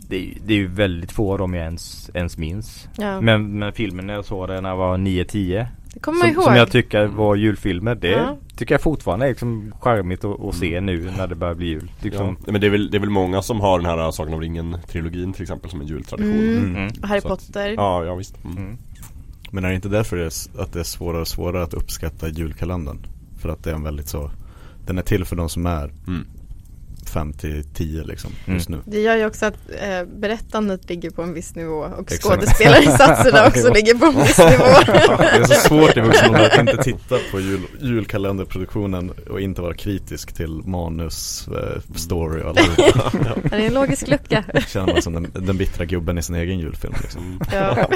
det, är- det är ju väldigt få av dem jag ens, ens minns. Ja. Men, men filmen när jag såg den när jag var 9-10 det kommer man som, ihåg. som jag tycker var julfilmer Det Ja. Tycker jag fortfarande är liksom charmigt att, att se nu när det börjar bli jul. Liksom. ja. Men det är, väl, det är väl många som har den här Sagan om ringen-trilogin till exempel som en jultradition Mm. Mm. Och Harry Så att- Potter. Ja, ja visst mm. Mm. Men är det inte därför det är, att det är svårare och svårare att uppskatta julkalendern? För att det är en väldigt så Den är till för de som är Mm. 5 till 10 liksom Mm. just nu Det gör ju också att eh, berättandet ligger på en viss nivå och skådespelarinsatserna också ligger på en viss nivå. Det är så svårt i vuxen att inte titta på jul, julkalenderproduktionen och inte vara kritisk till manus, eh, story och alla det är en logisk lucka. Känner man som den, den bittra gubben i sin egen julfilm liksom. Mm. Ja.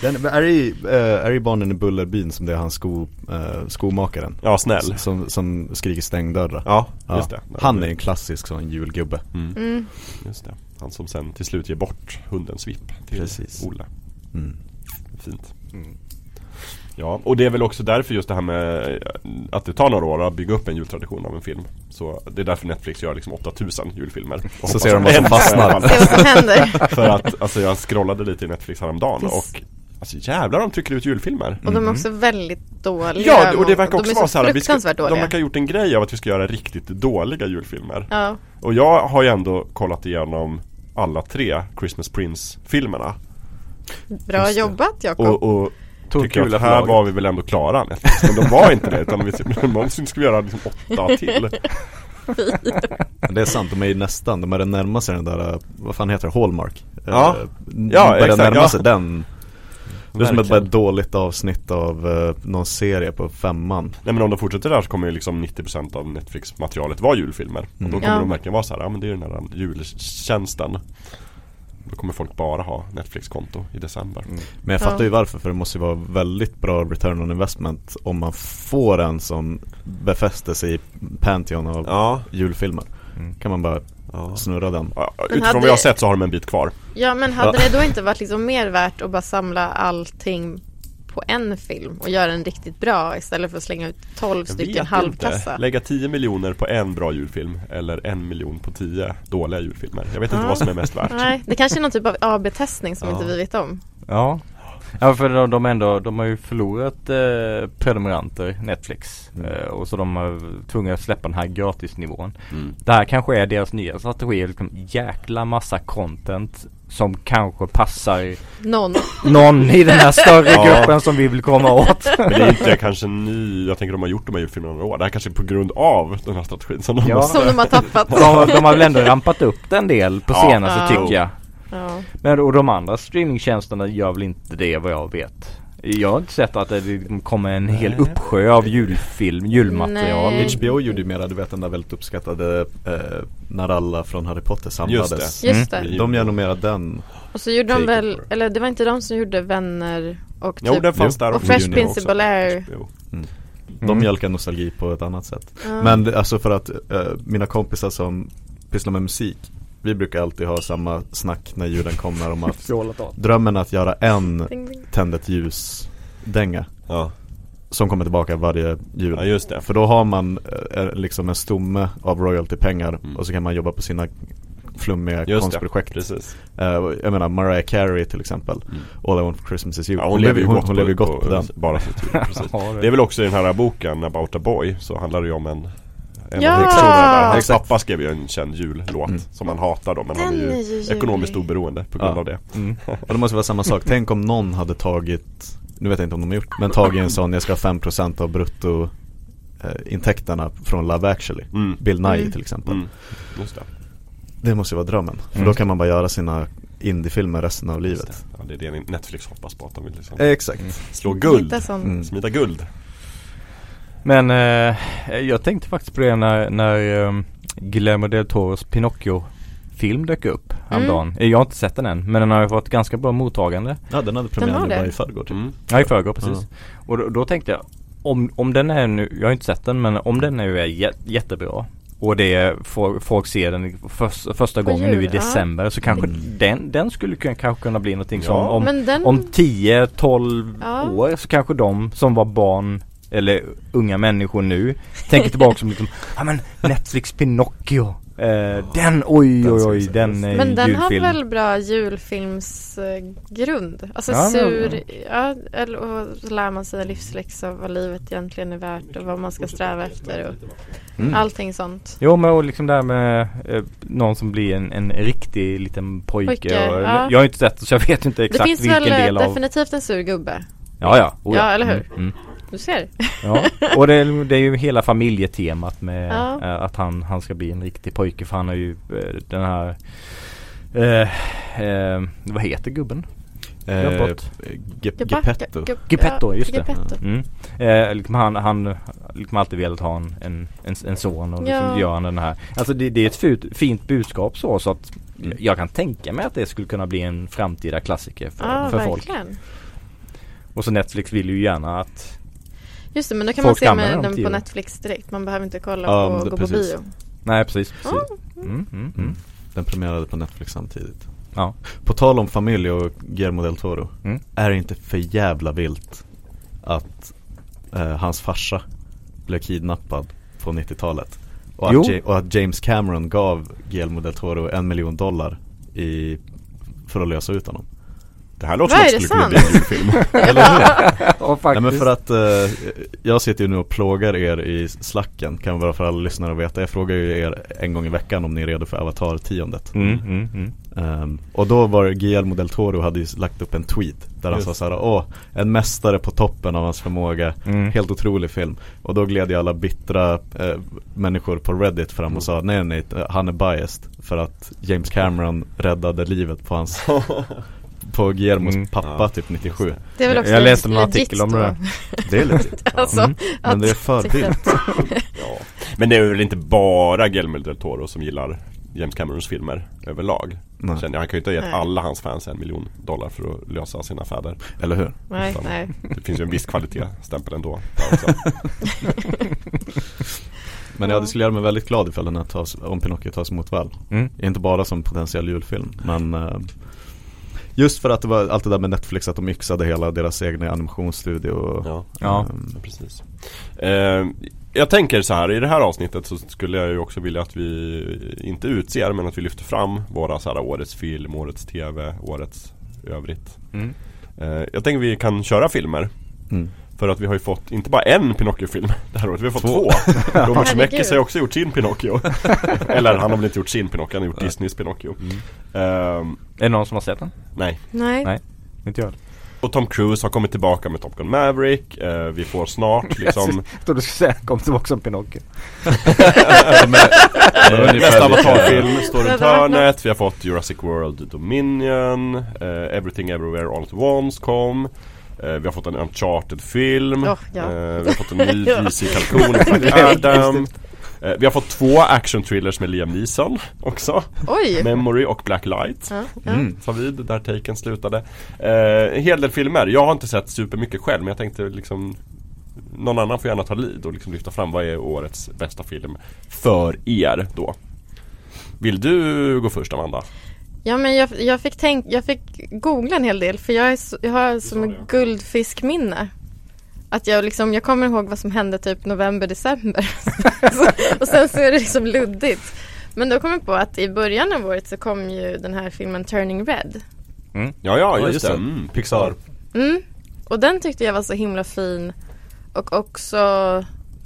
den, men är, det, i, eh, är det i Barnen i Bullerbyn som det är han sko, eh, skomakaren? Ja, snäll Som, som skriker stängdörrar Ja, Ja. just det Han är en klassisk sån julgubbe mm. Mm. Just det Han som sen till slut ger bort hunden Svipp till Precis. Olle mm. Fint Mm. Ja, och det är väl också därför just det här med eh, att det tar några år att bygga upp en jultradition av en film. Så det är därför Netflix gör liksom 8000 julfilmer. Och Så ser de vad som en- fastnar. För att, alltså jag scrollade lite i Netflix häromdagen och Alltså jävlar de trycker ut julfilmer. Och de är också väldigt dåliga. Ja, och det verkar också vara så så här, vi ska, de verkar ha gjort en grej av att vi ska göra riktigt dåliga julfilmer. Ja, Och jag har ju ändå kollat igenom alla tre Christmas Prince-filmerna. bra jobbat Jakob. Och, och Tog tycker kul att här laget. var vi väl ändå klara Netflix. Men de var inte det utan vi, någonsin ska vi göra liksom åtta till. Det är sant, de är ju nästan, de börjar närma sig den där, eh, vad fan heter det, Hallmark? Ja. Eh, Ja, börjar exakt, närma ja. sig den Det är som ett, bara dåligt avsnitt av eh, någon serie på femman Nej men om de fortsätter där så kommer ju liksom 90% av Netflix-materialet vara julfilmer. Och då Mm. kommer Ja. de verkligen vara så här, ja men det är den här jultjänsten. Då kommer folk bara ha Netflix-konto i december. Mm. Men jag Ja. fattar ju varför, för det måste ju vara väldigt bra return on investment om man får en som befäster sig i Pantheon av Ja, julfilmer Mm. Kan man bara ja. snurra den utifrån hade- vad jag har sett så har de en bit kvar. Ja men hade det då inte varit liksom mer värt att bara samla allting på en film och göra den riktigt bra istället för att slänga ut 12 Jag stycken halvkassa? inte. Lägga 10 miljoner på en bra julfilm eller en miljon på 10 dåliga julfilmer. Jag vet inte Ja. vad som är mest värt. Nej, det kanske är någon typ av AB-testning som Ja. inte vi vet om. Ja Ja för de, de, ändå, de har ju förlorat eh, prenumeranter Netflix Mm. eh, Och så de har tvungna att släppa den här gratisnivån Mm. Det här kanske är deras nya strategi, liksom jäkla massa content Som kanske passar Någon. någon i den här större Ja. gruppen som vi vill komma åt Men det är inte kanske ny, jag tänker de har gjort de här julfilmerna några år. Det här kanske är på grund av den här strategin som de Ja. måste Som de har tappat. de, de har väl ändå rampat upp den del på Ja. senaste Ja. tycker jag Ja. Men och de andra streamingtjänsterna gör väl inte det vad jag vet Jag har inte sett att det kommer en hel Nej. uppsjö av julfilm, julmaterial Nej. HBO gjorde ju mera, du vet den där väldigt uppskattade eh, När alla från Harry Potter samlades Just Just det. Mm. De gör nog mera den Och så gjorde de väl, for. eller det var inte de som gjorde Vänner och Jo, typ den fanns där och. Fresh Prince of Bel-Air. Jo. De Mm. mjölkar nostalgi på ett annat sätt Ja. Men det- alltså för att eh, mina kompisar som pysslar med musik Vi brukar alltid ha samma snack när julen kommer om att Drömmen att göra en tänd ett ljus dänga Ja. Som kommer tillbaka varje jul ja, just det. För då har man eh, liksom en stomme av royaltypengar Mm. och så kan man jobba på sina flummiga Just det, konstprojekt precis. Eh, Jag menar Mariah Carey till exempel Mm. All I want for Christmas is you Ja, hon, lever ju hon, gott, hon lever ju gott på, den Bara sitt tur, precis. Ja, Det är väl också i den här boken About a Boy så handlar det ju om en En Ja! av huvudpersonerna där. Hans pappa skrev ju en känd jullåt Mm. som han hatar då men han Den är är ju ju julig. ekonomiskt oberoende på grund Ja. av det. Mm. Och det måste vara samma sak, tänk om någon hade tagit, nu vet jag inte om de har gjort, men tagit en sån, jag ska ha 5% av brutto eh, intäkterna från Love actually Mm. Bill Nye Mm. till exempel Mm. Just det. Det måste ju vara drömmen, för Mm. då kan man bara göra sina indiefilmer resten av livet det. Ja, det är det Netflix hoppas på att de vill liksom Exakt Mm. slå guld. Mm. Smida guld. Men eh, jag tänkte faktiskt på det när, när eh, Guillermo del Toros Pinocchio film dök upp häromdagen. Jag har inte sett den än men den har ju fått ganska bra mottagande. Ja den hade premiär nu bara i förrgår typ. Mm. Ja i förrgår precis. Och då, då tänkte jag om, om den är nu, jag har inte sett den men om den är ju jä, jättebra och det är, får, folk ser den för, första På gången nu i jul, ja. december så kanske Mm. den, den skulle kunna, kanske kunna bli någonting Ja. som om, den, om 10-12 Ja. år så kanske de som var barn eller unga människor nu tänker tillbaka som liksom, ja men Netflix Pinocchio eh, Den, oj oj oj, den är men den har julfilm. väl bra julfilmsgrund? Alltså Ja, men- sur, ja, eller, och så lär man sig en livsläxa vad livet egentligen är värt och vad man ska sträva efter och Mm. allting sånt. Jo men och liksom där med eh, någon som blir en, en riktig liten pojke, Pojke, och, ja. Jag har inte sett så jag vet inte Det exakt finns vilken väl eh, del av definitivt en sur gubbe? Ja ja, oh, Ja, eller hur? Mm, mm. Du ser. Ja, och det är, det är ju hela familjetemat med Ja. eh, att han, han ska bli en riktig pojke för han har ju eh, den här eh, eh, Vad heter gubben? Eh, har Geppetto Geppetto, just det. Mm. Eh, liksom han, han liksom alltid velat ha en, en, en, en son och liksom Ja. gör han den här Alltså det, det är ett fint, fint budskap så, så att jag kan tänka mig att det skulle kunna bli en framtida klassiker för, Ja, för folk. Och så Netflix vill ju gärna att Just det, men då kan Folk man se med dem den på jul. Netflix direkt. Man behöver inte kolla Ja, på det- gå på precis. bio. Nej precis, precis. Mm, mm, mm. Mm. Den premiärade på Netflix samtidigt Ja. På tal om familj och Guillermo del Toro Mm. Är det inte för jävla vilt att eh, hans farsa blev kidnappad på 90-talet? Och att, och att James Cameron gav Guillermo del Toro en miljon dollar i, för att lösa ut honom Det här låter Vad som är att det skulle kunna bli en julfilm. Eller hur? Ja, Nej men för att eh, jag sitter ju nu och plågar er i slacken Kan vara för alla lyssnare att veta Jag frågar ju er en gång i veckan om ni är redo för Avatar-tiondet Mm, mm, mm. Ehm, Och då var det Guillermo del Toro hade ju lagt upp en tweet Där han Just. sa såhär, åh, en mästare på toppen av hans förmåga Mm. Helt otrolig film Och då gled ju alla bittra eh, människor på Reddit fram och sa nej nej, han är biased För att James Cameron räddade livet på hans På Guillermos Mm. pappa Ja, typ 97 Det är väl Jag- också jag läste legit artikel om det där. Det är lite Alltså, Mm. Men det är att för tycka vilt. att- Ja. Men det är väl inte bara Guillermo del Toro som gillar James Camerons filmer överlag. Nej. Känner jag. Han kan ju inte ha gett Nej. alla hans fans en miljon dollar för att lösa sina fäder. Eller hur? Nej, Utan nej. Det finns ju en viss kvalitetsstämpel ändå. Men ja, det skulle göra mig väldigt glad ifall den här tas, om Pinocchio tas emot väl Mm. Inte bara som potentiell julfilm men eh, Just för att det var allt det där med Netflix att de yxade hela deras egna animationsstudio och, Ja. Ja. Ja, precis. Eh, jag tänker så här, i det här avsnittet så skulle jag ju också vilja att vi inte utser men att vi lyfter fram våra så här, årets film, årets tv, årets övrigt. Mm. Eh, jag tänker vi kan köra filmer. mm. För att vi har ju fått, inte bara en Pinocchio-film det här året, vi har fått två. Två. Robert Zemeckis har ju också gjort sin Pinocchio. Eller han har väl inte gjort sin Pinocchio, han har gjort Disneys Pinocchio. Mm. Ehm, Är det någon som har sett den? nej. Nej. Nej. Inte jag. Och Tom Cruise har kommit tillbaka med Top Gun Maverick. Eh, vi får snart liksom Jag trodde du skulle säga kom tillbaka som Pinocchio. Ungefär Nästa Avatar-film står runt hörnet. Vi har fått Jurassic World Dominion. eh, Everything Everywhere All At Once kom. Eh, vi har fått en Uncharted-film. Oh, ja. eh, vi har fått en ny med Black Adam. Eh, vi har fått två action-thrillers med Liam Neeson också. Oj! Memory och Black Light. Ja, ja. Mm. Vid där taken slutade. En hel del filmer. Jag har inte sett supermycket själv men jag tänkte liksom Någon annan får gärna ta lead och liksom lyfta fram vad är årets bästa film för er då. Vill du gå först Amanda? Ja men jag, jag fick tänk, jag fick googla en hel del för jag, är så, jag har som en guldfiskminne. Att jag liksom, jag kommer ihåg vad som hände typ november, december. och sen så är det liksom luddigt. Men då kom jag på att i början av året så kom ju den här filmen Turning Red. Ja ja Ja, just, just det. det. Mm, Pixar Mm. Och den tyckte jag var så himla fin. Och också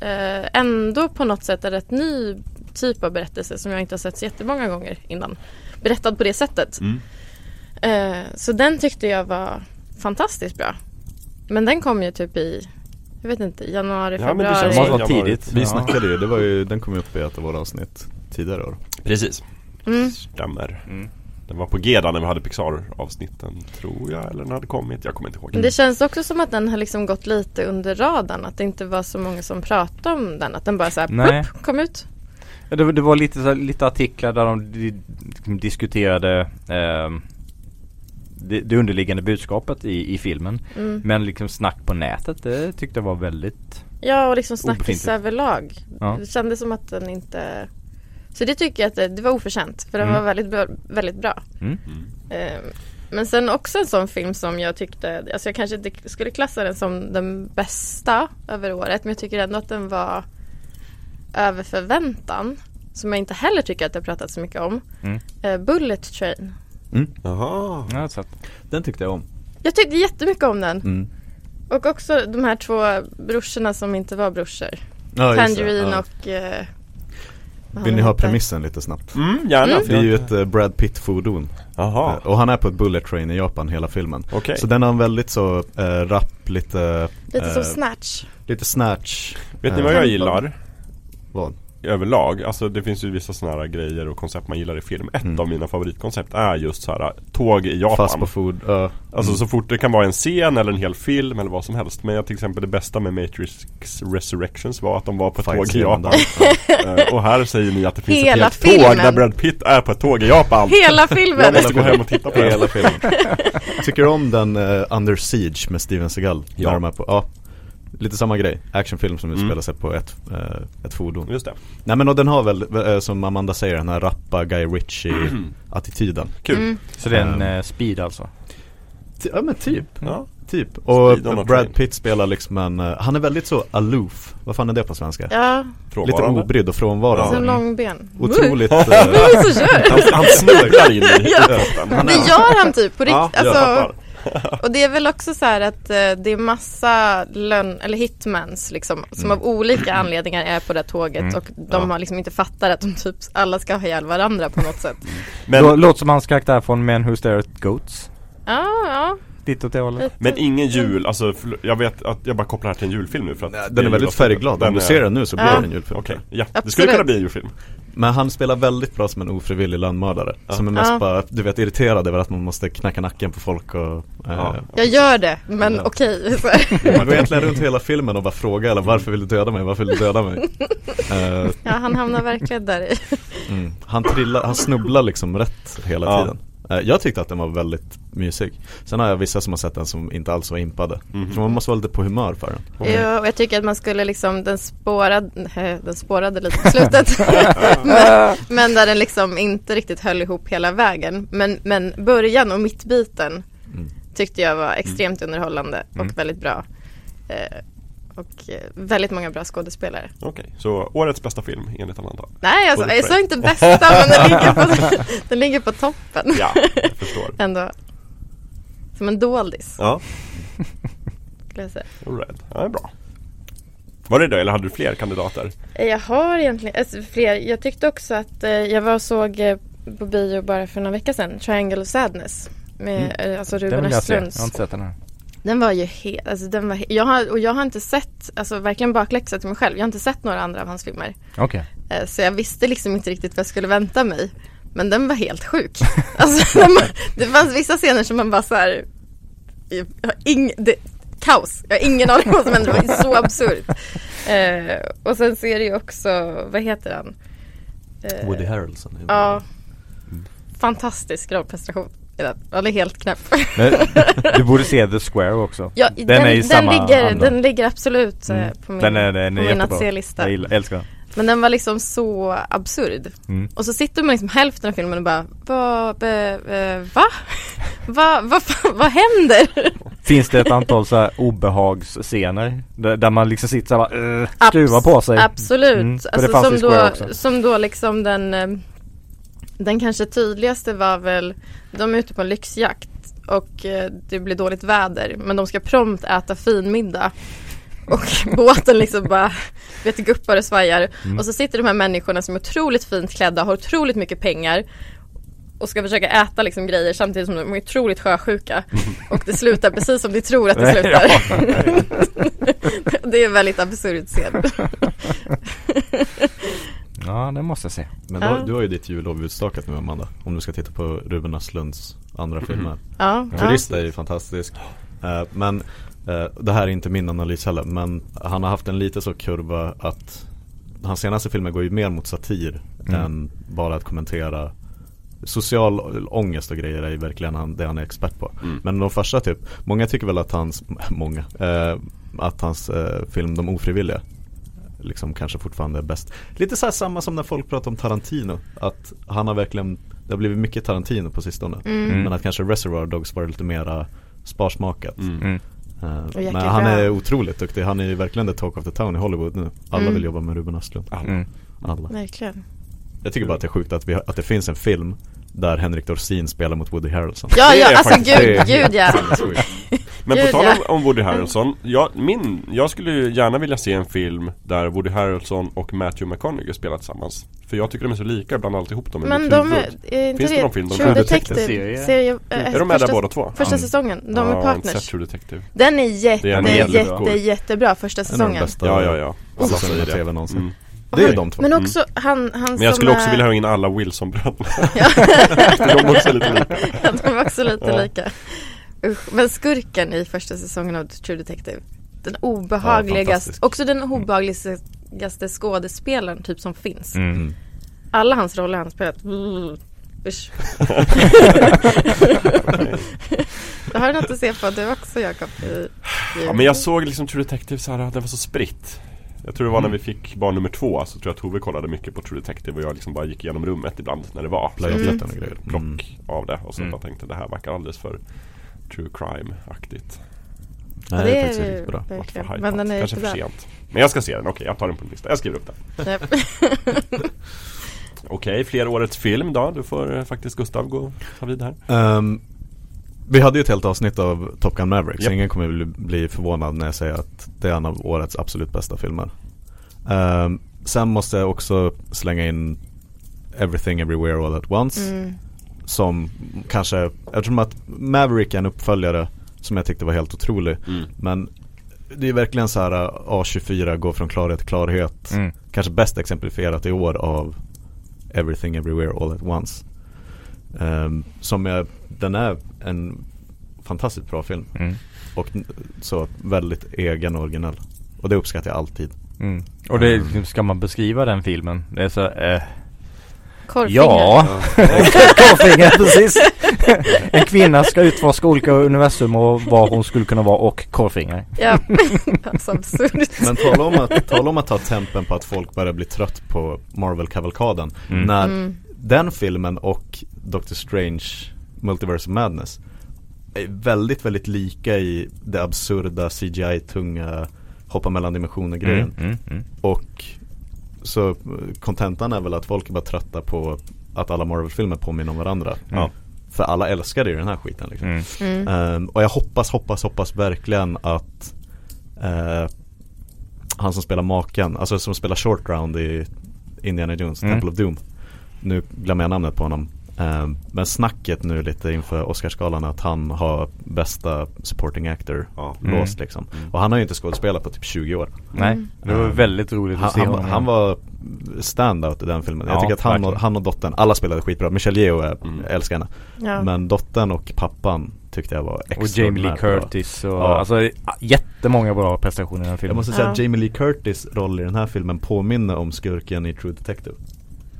eh, ändå på något sätt en rätt ny typ av berättelse som jag inte har sett så jättemånga gånger innan. Berättad på det sättet. Mm. Eh, så den tyckte jag var fantastiskt bra. Men den kom ju typ i, jag vet inte, januari, Ja, men det februari. känns Det januari. tidigt. Vi Ja. snackade ju, det var ju, den kom ju upp i ett av våra avsnitt tidigare år Precis, Mm. stämmer. Mm. Den var på G när vi hade Pixar-avsnitten tror jag, eller den hade kommit, jag kommer inte ihåg. Men Det känns också som att den har liksom gått lite under radarn. Att det inte var så många som pratade om den. Att den bara såhär, kom ut. Ja, Det, var- det var lite, så här- lite artiklar där de di, diskuterade ehm, det, det underliggande budskapet i, i filmen. Mm. Men liksom snack på nätet, det tyckte jag var väldigt Ja, och liksom snackis överlag. Ja. Det kändes som att den inte... Så det tycker jag att det, det var oförtjänt. För den Mm. var väldigt bra. Väldigt bra. mm. Eh, men sen också en sån film som jag tyckte, alltså jag kanske inte skulle klassa den som den bästa över året. Men jag tycker ändå att den var över förväntan. Som jag inte heller tycker att har pratat så mycket om. Mm. Eh, Bullet Train. Jaha. Ja, så Den tyckte jag om Jag tyckte jättemycket om den. mm. Och också de här två brorsorna som inte var brorsor. ja. Tangerine ja. och... Eh, Vill ni ha premissen lite snabbt? Mm, gärna. Mm. Det är jag ju ett eh, Brad Pitt-fordon Jaha, Eh, Och han är på ett bullet train i Japan hela filmen okej. Så den har en väldigt så eh, rapp, lite, Lite som eh, Snatch. lite snatch Vet ni eh, vad jag Tempo. gillar? Vad? Överlag, alltså det finns ju vissa sådana här grejer och koncept man gillar i film. Ett Mm. av mina favoritkoncept är just så här tåg i Japan. Fast på food, ja. Alltså Mm. så fort det kan vara en scen eller en hel film eller vad som helst. Men jag till exempel det bästa med Matrix Resurrections var att de var på ett tåg i Japan. där. Eh, och här säger ni att det finns Hela ett helt tåg där Brad Pitt är på ett tåg i Japan. Hela Jag filmen! måste gå hem och titta på Hela filmen Tycker du om den eh, Under Siege med Steven Seagal? Ja. När de är på, ja Lite samma grej, actionfilm som Mm. utspelar sig på ett, eh, ett fordon Just det, Nej men och den har väl, eh, som Amanda säger, den här rappa Guy Ritchie-attityden kul. Mm. så det är en Ehm. eh, speed alltså? Ja men typ, Ja. typ Och Brad. Pitt spelar liksom en, eh, han är väldigt så aloof Vad fan är det på svenska? Ja, Lite Frånvarande. obrydd och frånvarande som långben. Otroligt kör! Han, han snubblar in i Ja. Det gör han typ på Ja, riktigt. jag alltså. och det är väl också så här att eh, det är massa lön, eller hitmans liksom, som Mm. av olika anledningar är på det här tåget Mm. och de Ja. har liksom inte fattat att de typ alla ska ha ihjäl varandra på något sätt. Men, Lå- Låter som hans karaktär från Men Who Stare at Goats Ja, ja. Lite åt det hållet men ingen jul, alltså jag vet att jag bara kopplar det här till en julfilm nu för att Nej, det Den är väldigt julavsnittet. färgglad, om du är- ser den nu så blir Ja. den en julfilm Okej, ja. Det Absolut. skulle kunna bli en julfilm. Men han spelar väldigt bra som en ofrivillig landmördare Ja. Som är mest Ja. bara, du vet irriterad över att man måste knacka nacken på folk och eh, Ja. Jag gör det, men Ja. okej. här. Man går egentligen runt hela filmen och bara frågar eller varför vill du döda mig, varför vill du döda mig? Eh, Ja, han hamnar verkligen där i. mm. Han trillar, han snubblar liksom rätt hela Ja. tiden Eh, Jag tyckte att den var väldigt mysig Sen har jag vissa som har sett den som inte alls var impade Mhm. Så man måste vara lite på humör för den Okej. Ja, och jag tycker att man skulle liksom, den spårade, eh, den spårade lite på slutet. men, men där den liksom inte riktigt höll ihop hela vägen. Men, men början och mittbiten Mm. tyckte jag var extremt underhållande och Mm. väldigt bra. Och eh, väldigt många bra skådespelare. Okej, så årets bästa film enligt Amanda? Nej, alltså, jag sa inte bästa men den ligger på, den ligger på toppen Ja, jag förstår. ändå. Som en doldis Ja, skulle jag säga. alright. Ja, det är bra. Var det det eller hade du fler kandidater? Jag har egentligen alltså, fler. Jag tyckte också att eh, jag var och såg eh, på bio bara för några veckor sedan, Triangle of Sadness. Med eh, alltså Den Ruben vill jag se, jag Östlunds. har inte sett den här Den var ju helt, alltså den var, jag har, och jag har inte sett, alltså verkligen bakläxa till mig själv. Jag har inte sett några andra av hans filmer. Okej Eh, så jag visste liksom inte riktigt vad jag skulle vänta mig. Men den var helt sjuk. Alltså, den var- det fanns vissa scener som man bara så här, jag har ing, det, kaos. Jag har ingen aning vad som hände. Det var så absurt. Eh, och sen så är det ju också, vad heter han? Eh, Woody Harrelson Ja. Fantastisk rollprestation. Är helt knäpp. Men du borde se The Square också Ja, Den den, är i den, samma ligger, anda. den ligger absolut eh, Mm. på min, Den är, den på är min att jättebra se-lista. Jag älskar den Men den var liksom så absurd. mm. Och så sitter man liksom hälften av filmen och bara Vad, be, eh, va? va? Vad fan, vad händer? Finns det ett antal så här obehagsscener där, där man liksom sitter så här bara, uh, skruvar på sig? Absolut. Mm, för det alltså, som, då, också. som då liksom den eh, Den kanske tydligaste var väl De är ute på en lyxjakt och eh, det blir dåligt väder men de ska prompt äta finmiddag Och båten liksom bara vet, guppar och svajar. Mm. Och så sitter de här människorna som är otroligt fint klädda, har otroligt mycket pengar och ska försöka äta liksom grejer samtidigt som de är otroligt sjösjuka. Och det slutar precis som de tror att det slutar. det är en väldigt absurd scen. Ja, det måste jag se. Men Ja. du, har ju ditt jullov utstakat nu Amanda Om du ska titta på Ruben Östlunds andra filmer Ja, ja. Turist är ju fantastisk Eh, Men eh, det här är inte min analys heller Men han har haft en lite så kurva att Hans senaste filmer går ju mer mot satir Mm. Än bara att kommentera Social ångest och grejer är ju verkligen han, det han är expert på Mm. Men de första typ Många tycker väl att hans, många eh, Att hans eh, film De ofrivilliga Liksom kanske fortfarande är bäst Lite så här samma som när folk pratar om Tarantino Att han har verkligen Det har blivit mycket Tarantino på sistone Mm. Men att kanske Reservoir Dogs var lite mera sparsmakat Mm. Mm. Eh, Men han är otroligt duktig, han är ju verkligen the talk of the town i Hollywood nu Alla Mm. vill jobba med Ruben Östlund, Alla. Mm. alla Verkligen. Jag tycker bara att det är sjukt att, vi, har- att det finns en film Där Henrik Dorsin spelar mot Woody Harrelson Ja, ja, alltså gud, gud ja. Men på tal om, om Woody Harrelson, jag, min, jag skulle ju gärna vilja se en film där Woody Harrelson och Matthew McConaughey spelar tillsammans. För jag tycker de är så lika, ibland alltihop dem Men de är, är inte Finns det det någon film de True Detective? Serie? Serie, äh, Är de med där båda två? Första säsongen, de Ja, är jag har inte sett partners. True Detective. Den är jätte, Det är en jätte, jättebra. jätte, jättebra första En av de säsongen. bästa Ja, ja, ja. Alla säsongerna säger tv någonsin Mm. Det är de två Men också han, han Men jag skulle också är- vilja ha in alla Wilson-bröderna. Ja. De är också lite lika. Ja, de är också lite Ja. lika. Usch. Men skurken i första säsongen av True Detective. Den Ja, obehagligaste, fantastisk. också den obehagligaste skådespelaren typ som finns. Mm. Mm. Alla hans roller han spelat. Mm. Usch. Det har du något att se på du också Jakob? i- i- Ja, men jag såg liksom True Detective så här, det var så spritt. Jag tror det var när vi fick barn nummer två så tror jag att Tove kollade mycket på True Detective och jag liksom bara gick igenom rummet ibland när det var. Så jag Playa fick och grejer plock Mm. av det och så Mm. bara tänkte det här verkar alldeles för True crime-aktigt. Nej, det är faktiskt riktigt bra för. Men den är Kanske för sent. Men jag ska se den, okej jag tar den på min lista. Jag skriver upp den. Okej, fler årets film då. Du får eh, faktiskt Gustav gå ta vid här. Ehm, Vi hade ju ett helt avsnitt av Top Gun Maverick Så Japp. ingen kommer bli, bli förvånad när jag säger att det är en av årets absolut bästa filmer Ehm, Sen måste jag också slänga in Everything Everywhere All At Once Mm. Som kanske, eftersom att Maverick är en uppföljare Som jag tyckte var helt otrolig Men det är verkligen så här uh, A24 går från klarhet till klarhet Mm. Kanske bäst exemplifierat i år av Everything Everywhere All At Once Ehm, Som är, den är en fantastiskt bra film Mm. Och så väldigt egen och originell Och det uppskattar jag alltid Mm. Och det, ska man beskriva den filmen? Det är så, eh, Korvfinger. ja, korvfinger precis. en kvinna ska utforska olika universum och vad hon skulle kunna vara och korvfinger. Ja, alltså absurt. Men tala om, att, tala om att ta tempen på att folk börjar bli trött på Marvel-kavalkaden Mm. När Mm. den filmen och Doctor Strange Multiverse of Madness är väldigt, väldigt lika i det absurda CGI-tunga hoppa mellan dimensioner grejen Mm, mm, mm. Och så kontentan är väl att folk är bara trötta på att alla Marvel-filmer påminner om varandra Ja. För alla älskade ju den här skiten liksom Mm. Mm. Ehm, Och jag hoppas, hoppas, hoppas verkligen att eh, Han som spelar maken, alltså som spelar short round i Indiana Jones, Mm. Temple of Doom Nu glömmer jag namnet på honom Men snacket nu lite inför Oscarsgalan att han har bästa supporting actor Ja. Mm. låst liksom Och han har ju inte skådespelat på typ 20 år Nej, det var Mm. väldigt roligt han, att se han, honom. han var standout i den filmen. Jag Ja, tycker att han och, han och dottern, alla spelade skitbra. Michelle Yeoh, är- Mm. jag älskar henne. Ja. Men dottern och pappan tyckte jag var Och Jamie Lee. Curtis och Ja. alltså jättemånga bra prestationer i den här Jag filmen. måste säga att Ja. Jamie Lee Curtis roll i den här filmen påminner om skurken i True Detective.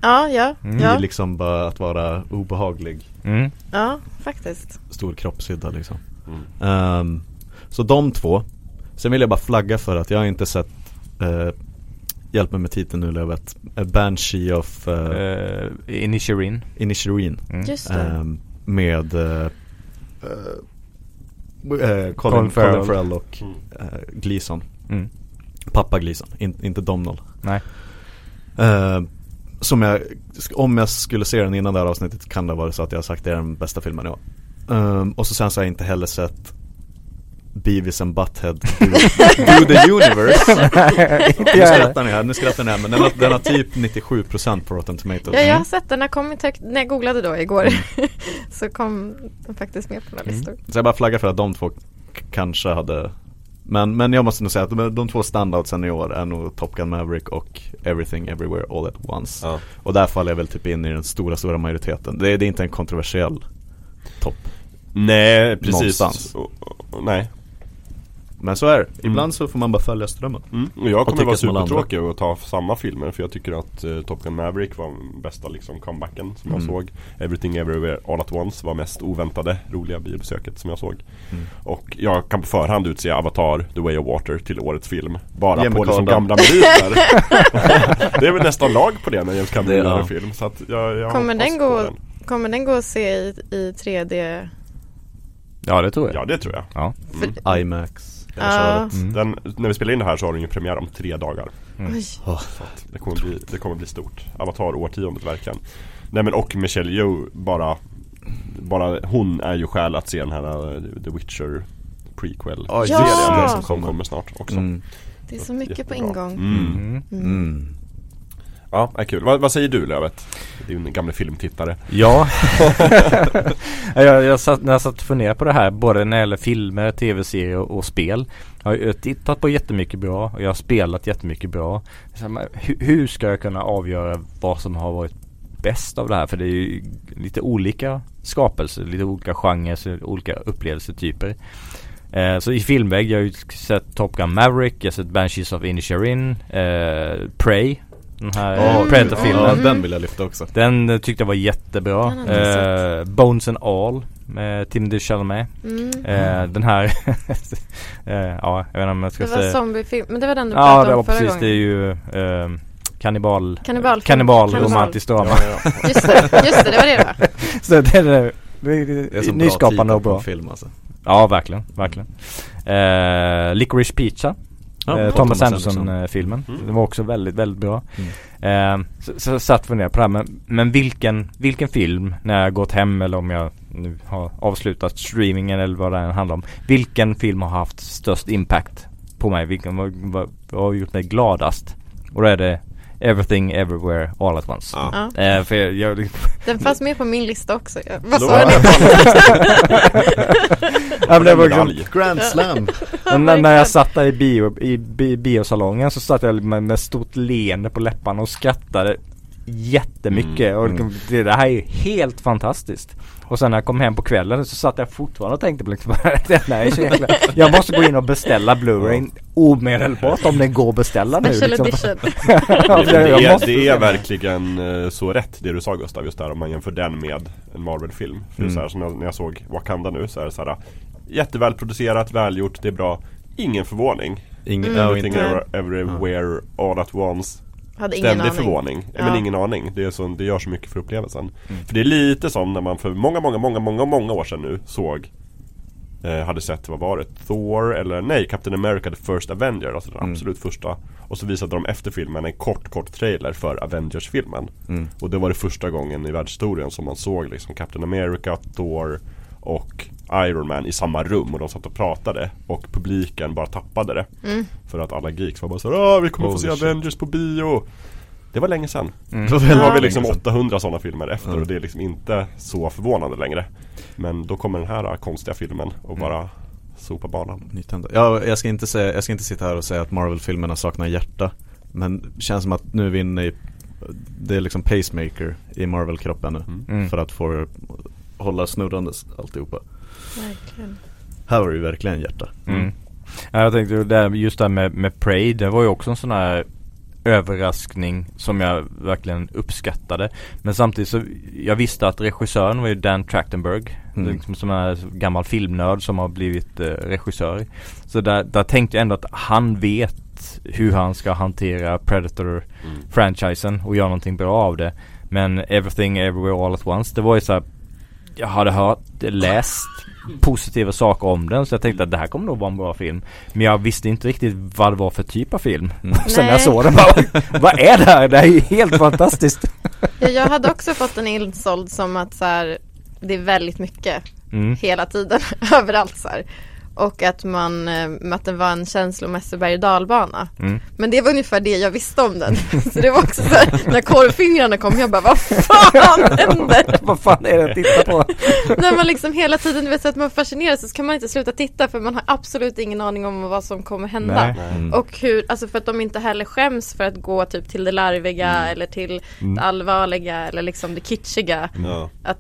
Ja, ja, Mm. I ja, liksom bara att vara obehaglig, Mm. ja, faktiskt. stor kroppshydda liksom. Mm. Ehm, så de två. Sen vill jag bara flagga för att jag har inte sett uh, Hjälp mig med titeln nu Lövet. A Banshee of uh, Uh, Inisherin. Inisherin. Mm. Just det. Ehm, med eh, Colin, Colin Farrell. Colin Farrell och Mm. Gleason Mm. Pappa Gleason, in, inte Domhnall Nej. Som jag, om jag skulle se den innan det här avsnittet kan det vara så att jag har sagt det är den bästa filmen i år. Ehm, Och så sen så har jag inte heller sett Beavis and Butthead Do, do the Universe. Nu jag skrattar ni här, nu skrattar ni här men den har, den har typ 97% på Rotten Tomatoes. Ja, jag har sett den, har kommit högt, när jag googlade då igår. Mm. så kom den faktiskt med på några listor. Så jag bara flaggar för att de två kanske hade men, men jag måste nog säga att de, de två standoutsen i år är nog Top Gun Maverick och Everything Everywhere All At Once Ja. Och där faller jag väl typ in i den stora, stora majoriteten Det är, det är inte en kontroversiell topp Nej, precis. Någonstans. Nej. Men så är det, ibland så får man bara följa strömmen Mm. Och jag kommer tycka vara supertråkig och ta samma filmer för jag tycker att uh, Top Gun Maverick var bästa liksom comebacken som jag Mm. såg Everything Everywhere All At Once var mest oväntade roliga biobesöket som jag såg Mm. Och jag kan på förhand utse Avatar The Way of Water till årets film Bara mig på liksom gamla meriter Det är väl nästan lag på det när James Cameron gör en film så att jag, jag Kommer den, gå, den. kommer den gå att se i, i 3D? Ja det tror jag. Ja det tror jag Ja. mm. Hela Ja. Mm. den, När vi spelar in det här så har den ju premiär om tre dagar Oj. Det kommer bli, det kommer bli stort. Avatar-årtiondet verkligen. Nej men och Michelle Yeoh bara Bara hon är ju skäl att se den här uh, The Witcher prequel Ja, Ja! det, serien det som kommer. snart också. mm. Det är så mycket på Jättebra. ingång. Ja, är kul. Vad, vad säger du Lövet? Din gamla filmtittare. Ja, jag, jag satt, när jag satt och funderade på det här både när det gäller filmer, tv-serier och, och spel. Jag har tittat på jättemycket bra och jag har spelat jättemycket bra. Hur, hur ska jag kunna avgöra vad som har varit bäst av det här? För det är ju lite olika skapelser, lite olika genrer, olika upplevelsetyper. Eh, så i filmväg, jag har ju sett Top Gun Maverick, jag har sett Banshees of Inisherin, eh, Prey, den här Ja, mm. Predator-filmen. Ja, den vill jag lyfta också Den eh, tyckte jag var jättebra. Eh, Bones and All med Timothy Chalamet. Mm. Eh, den här, eh, ja jag vet inte om jag ska Det var säga. zombiefilm, men det var den du Ja pratade det om var förra precis, gången. det är ju eh, kannibal, kannibal, Kannibal. romantiskt drama. ja. Just det, just det, det var det va? Så det är, det, det Det är nyskapande bra och bra. film alltså Ja verkligen, verkligen. Eh, Licorice Pizza. Ja, eh, Thomas Thomas Anderson Anderson. eh. Mm. Den var också väldigt, väldigt bra. Mm. Eh, så, så satt och funderade på det här men, men vilken, vilken film när jag gått hem eller om jag nu har avslutat streamingen eller vad det än handlar om. Vilken film har haft störst impact på mig? Vilken har gjort mig gladast? Och då är det Everything Everywhere All At Once. Ja. Ja. Eh, för jag, jag, Den fanns med på min lista också. Jag, vad sa ni? ja, men det var liksom. Grand Slam! När, när jag satt där i, bio, i bi, biosalongen så satt jag med, med stort leende på läpparna och skrattade jättemycket Mm, och mm. det, det här är ju helt fantastiskt. Och sen när jag kom hem på kvällen så satt jag fortfarande och tänkte på liksom, det här är så jäkla, Jag måste gå in och beställa Blu-ray omedelbart om den går att beställa nu liksom. Det, är, det är verkligen eh, så rätt det du sa Gustav just där om man jämför den med en Marvel-film. För Mm. så här, som jag, när jag såg Wakanda nu så är det så här Jättevälproducerat, välgjort, det är bra. Ingen förvåning. Ingen, Mm. Everything inte, Nej. ever- everywhere all at once. Hade ingen Ständig aning. förvåning. Ja. Men ingen aning. Det, är så, det gör så mycket för upplevelsen. Mm. För det är lite som när man för många, många, många, många, många år sedan nu såg eh, hade sett, vad var det? Thor eller nej, Captain America The First Avenger, alltså den Mm. absolut första. Och så visade de efter filmen en kort, kort trailer för Avengers-filmen. mm. Och det var det första gången i världshistorien som man såg liksom Captain America, Thor och Iron Man i samma rum och de satt och pratade och publiken bara tappade det. Mm. För att alla geeks var bara så Åh, vi kommer få Holy se shit. Avengers på bio. Det var länge sedan. Mm. Det var Nu väldigt har vi liksom sedan. 800 sådana filmer efter Mm. och det är liksom inte så förvånande längre. Men då kommer den här äh, konstiga filmen och bara sopa banan. Ja, jag ska, inte säga, jag ska inte sitta här och säga att Marvel-filmerna saknar hjärta Men det känns som att nu är vi inne i Det är liksom pacemaker i Marvel-kroppen nu Mm. Mm. För att få hålla snurrandes alltihopa Verkligen. Här var det ju verkligen hjärta Mm. Ja, jag tänkte där, just det här med, med Prey, det var ju också en sån här överraskning som jag verkligen uppskattade. Men samtidigt så, jag visste att regissören var ju Dan Trachtenberg. Mm. Liksom, som är gammal filmnörd som har blivit eh, regissör. Så där, där tänkte jag ändå att han vet hur han ska hantera Predator-franchisen och göra någonting bra av det. Men Everything Everywhere All At Once, det var ju så här, jag hade hört, läst positiva saker om den så jag tänkte att det här kommer nog vara en bra film. Men jag visste inte riktigt vad det var för typ av film. Mm. Sen när jag såg den bara, vad är det här? Det här är ju helt fantastiskt. Ja, jag hade också fått den insåld som att så här, det är väldigt mycket Mm. hela tiden, överallt så här. Och att man, att det var en känslomässig berg och dalbana. Mm. Men det var ungefär det jag visste om den. Så det var också så här, när korvfingrarna kom, jag bara vad fan händer? Vad fan är det att titta på? när man liksom hela tiden, du vet så att man fascineras så kan man inte sluta titta för man har absolut ingen aning om vad som kommer hända. Nej. Mm. Och hur, alltså för att de inte heller skäms för att gå typ till det larviga eller till det allvarliga eller liksom det kitschiga. Ja. Att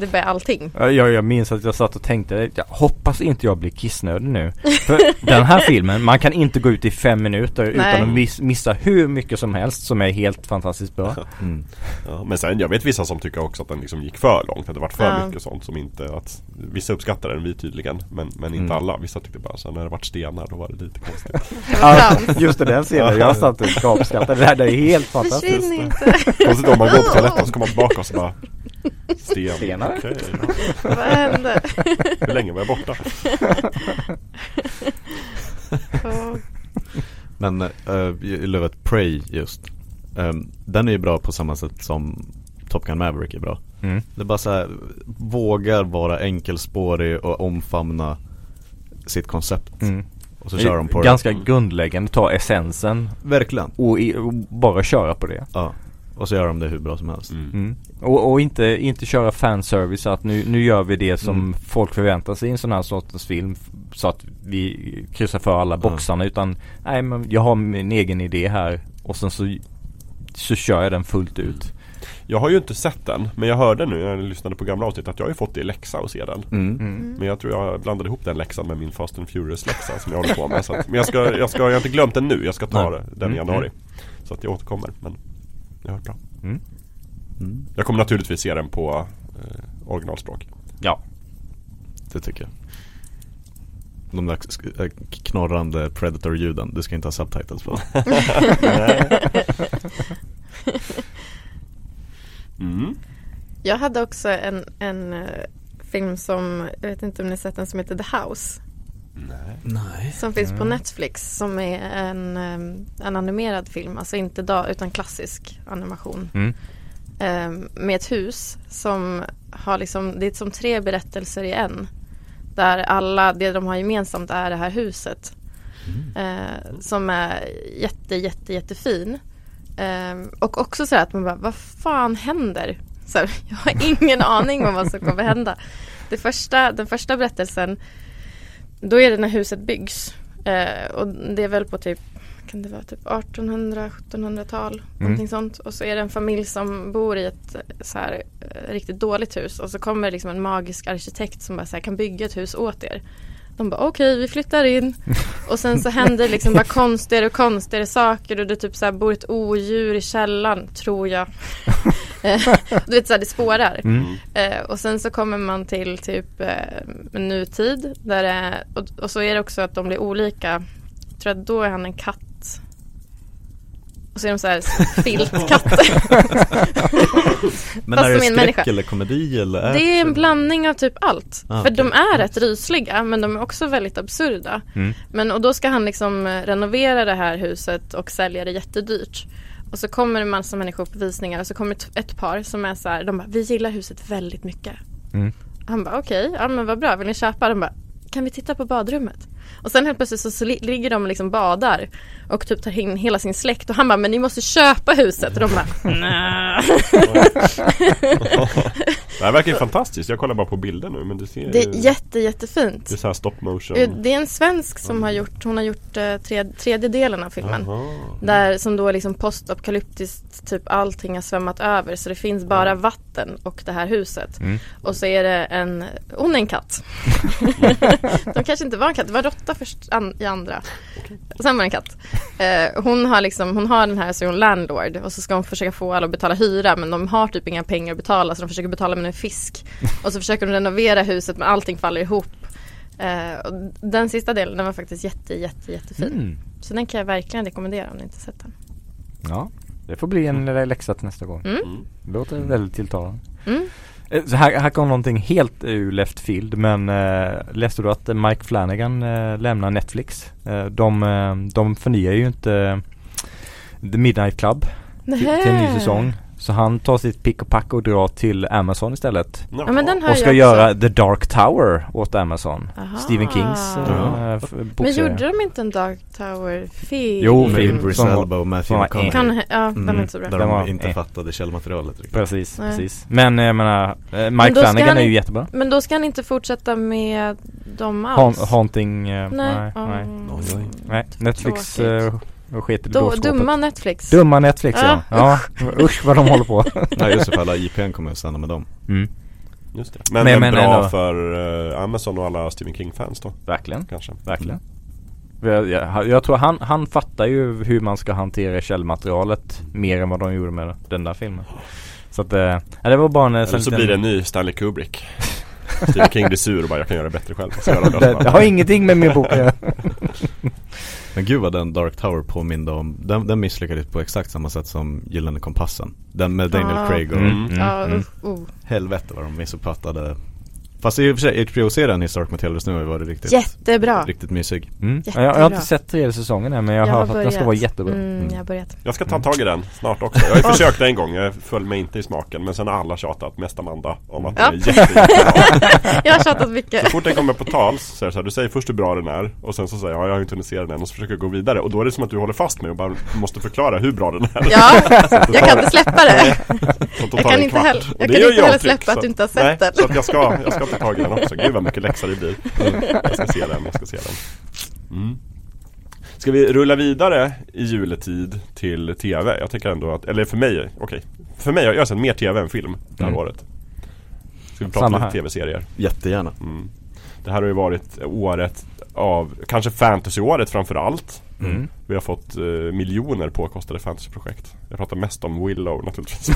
det blir allting. Ja, Jag, jag minns att jag satt och tänkte, jag hoppas inte jag blir kissnödig nu. För den här filmen, man kan inte gå ut i fem minuter Nej. utan att miss, missa hur mycket som helst som är helt fantastiskt bra. Mm. Ja, men sen jag vet vissa som tycker också att den liksom gick för långt. Att det var för Ja. mycket sånt som inte att Vissa uppskattar den, vi tydligen. Men, men inte Mm. alla. Vissa tyckte bara så när det vart stenar då var det lite konstigt. Ja, just det, den scenen. Jag satt och gapskrattade. Det här det är helt fantastiskt. Försvinn inte. Konstigt om man går på toaletten och så kommer man tillbaka och så bara Sten. Stenar? Okej, Vad hände? Hur länge var jag borta? Men uh, gillar att Prey just Ehm, Den är ju bra på samma sätt som Top Gun Maverick är bra Mm. Det är bara så här, vågar vara enkelspårig och omfamna sitt koncept Mm. Och så kör de på Ganska det grundläggande, ta essensen Verkligen och, i, och bara köra på det. Ja Och så gör de det hur bra som helst Mm. Mm. Och, och inte, inte köra fanservice att nu, nu gör vi det som Mm. folk förväntar sig i en sån här sortens film Så att vi kryssar för alla boxarna utan Nej men jag har min egen idé här och sen så Så kör jag den fullt ut Jag har ju inte sett den Men jag hörde nu när jag lyssnade på gamla avsnitt att jag har ju fått det i läxa att se den mm. mm. Men jag tror jag blandade ihop den läxan med min Fast and Furious läxa som jag håller på med så att, Men jag ska, jag ska, jag har inte glömt den nu, jag ska ta Nej. den i Mm, januari Så att jag återkommer men Jag har hört bra Mm. Mm. Jag kommer naturligtvis se den på eh, originalspråk Ja Det tycker jag De där äh, knorrande Predator-ljuden, du ska inte ha subtitles på mm. Jag hade också en, en eh, film som, jag vet inte om ni sett den som heter The House. Nej Nej Som finns på Mm. Netflix som är en, en animerad film, alltså inte dag utan klassisk animation. mm. Med ett hus som har liksom, det är som tre berättelser i en. Där alla, det de har gemensamt är det här huset. Eh, som är jätte, jätte, jättefin. Och också så här att man bara, vad fan händer? Så här, jag har ingen aning om vad som kommer hända. Det första, den första berättelsen, då är det när huset byggs. Eh, och det är väl på typ, kan det vara typ 1800-1700-tal, någonting sånt. Och så är det en familj som bor i ett eh, så här, eh, riktigt dåligt hus. Och så kommer liksom en magisk arkitekt som bara här, kan bygga ett hus åt er. De bara okej vi flyttar in och sen så händer liksom bara konstigare och konstigare saker och det typ så här bor ett odjur i källaren tror jag. Eh, du vet så här, det spårar. Mm. Eh, och sen så kommer man till typ eh, nutid där det och, och så är det också att de blir olika. Jag tror att då är han en katt. Och så är de så här filtkatter. Men Fast är det skräck människa. eller komedi eller Det är en blandning av typ allt. Ah, För okej. de är rätt rysliga men de är också väldigt absurda. Mm. Men och då ska han liksom eh, renovera det här huset och sälja det jättedyrt. Och så kommer en massa människor på visningar och så kommer ett, par som är så här, de bara, vi gillar huset väldigt mycket. Mm. Han bara, okej, ja men vad bra, vill ni köpa? De bara, kan vi titta på badrummet? Och sen helt plötsligt så, så li- ligger de och liksom badar och typ tar in hela sin släkt och han bara, men ni måste köpa huset. Och de bara, nej. Det här verkar ju fantastiskt, jag kollar bara på bilder nu men det ser Det ju är jätte, jättefint. Det är så här stop motion Det är en svensk som har gjort, hon har gjort eh, tre, tredje delen av filmen. Jaha. Där som då är liksom postapokalyptiskt, typ allting har svämmat över så det finns bara vatten och det här huset. Mm. Och så är det en, hon är en katt. De kanske inte var en katt, det var råtta först an, i andra. Och sen var det en katt. Eh, hon har liksom, hon har den här så är hon landlord och så ska hon försöka få alla att betala hyra men de har typ inga pengar att betala så de försöker betala med en fisk. Och så försöker de renovera huset men allting faller ihop. Eh, den sista delen den var faktiskt jätte jätte jättefin. Mm. Så den kan jag verkligen rekommendera om ni inte sett den. Ja, det får bli en läxa till nästa gång. Mm. Mm. Låter väldigt tilltalande. Mm. Eh, Så här, här kom någonting helt ur left field men eh, läste du att Mike Flanagan eh, lämnar Netflix? Eh, de, eh, de förnyar ju inte eh, The Midnight Club till, till en ny säsong. Så han tar sitt pick och pack och drar till Amazon istället. Ja men den Och ska göra. The Dark Tower åt Amazon. Aha. Stephen Kings Ja. äh, f- Men gjorde de inte en Dark Tower-film? Jo, Med film Idris Elba och Matthew McConaughey. Kan, ja, den Mm, är inte så bra. Där de inte eh. fattade källmaterialet riktigt. Precis, Nej. precis. Men jag menar, eh, Mike Men Flanagan han är ju jättebra. Men då ska han inte fortsätta med dem Ha alls? haunting, eh, Nej. nej, nej. Oj, oj. nej. Netflix Tråkigt. I Då, dårskapet. dumma Netflix. Dumma Netflix ja. Ja, Ja, usch vad de håller på. Nej just det, för alla IPn kommer att stanna med dem. Mm, Just det. Men, Men- men, bra ändå. för eh, Amazon och alla Stephen King-fans då verkligen, kanske. verkligen. Jag, jag, jag tror han, han fattar ju hur man ska hantera källmaterialet mer än vad de gjorde med den där filmen. Så att, ja, det var bara en Eller så blir det en ny Stanley Kubrick. Stephen King blir sur och bara jag kan göra det bättre själv. Så det, det har ingenting med min bok att göra. Men gud vad den Dark Tower påminde om, den, den misslyckades på exakt samma sätt som Gyllene Kompassen. Den med Daniel Ah. Craig och Mm. Mm. usch, oh. helvete vad de missuppfattade Fast i och för sig, HBO-serien Historic Materials nu har ju varit riktigt, Jättebra. riktigt mysig. Mm. Jättebra. Jag, jag har inte sett tredje säsongen än men jag, Jag har hört att den ska vara jättebra. Mm, jag har börjat. Jag ska ta tag i den snart också. Jag har ju försökt en gång, jag föll mig inte i smaken. Men sen har alla tjatat, mest Amanda, om att Ja. den är jätte, jättebra. Jag har tjatat mycket. Så fort den kommer på tals så är det så här, du säger först hur bra den är och sen så säger jag, ja, jag har inte hunnit se den än och så försöker jag gå vidare och då är det som att du håller fast mig och bara måste förklara hur bra den är. Ja, jag kan inte släppa det. Jag kan inte heller- jag Och det kan gör inte heller avtryck, släppa att du inte har sett nej, den. Så att jag ska, jag ska ta tag i den också. Gud vad mycket läxa det blir. Jag ska se den, jag ska se den. Mm. Ska vi rulla vidare i juletid till TV? Jag tycker ändå att, eller för mig, okej. För mig, jag har sett mer TV än film det här Mm. året. Ska vi prata Samma lite. TV-serier? Jättegärna. Mm. Det här har ju varit året av, kanske fantasyåret framför allt. Mm. Vi har fått eh, miljoner påkostade fantasyprojekt. Jag pratar mest om Willow naturligtvis.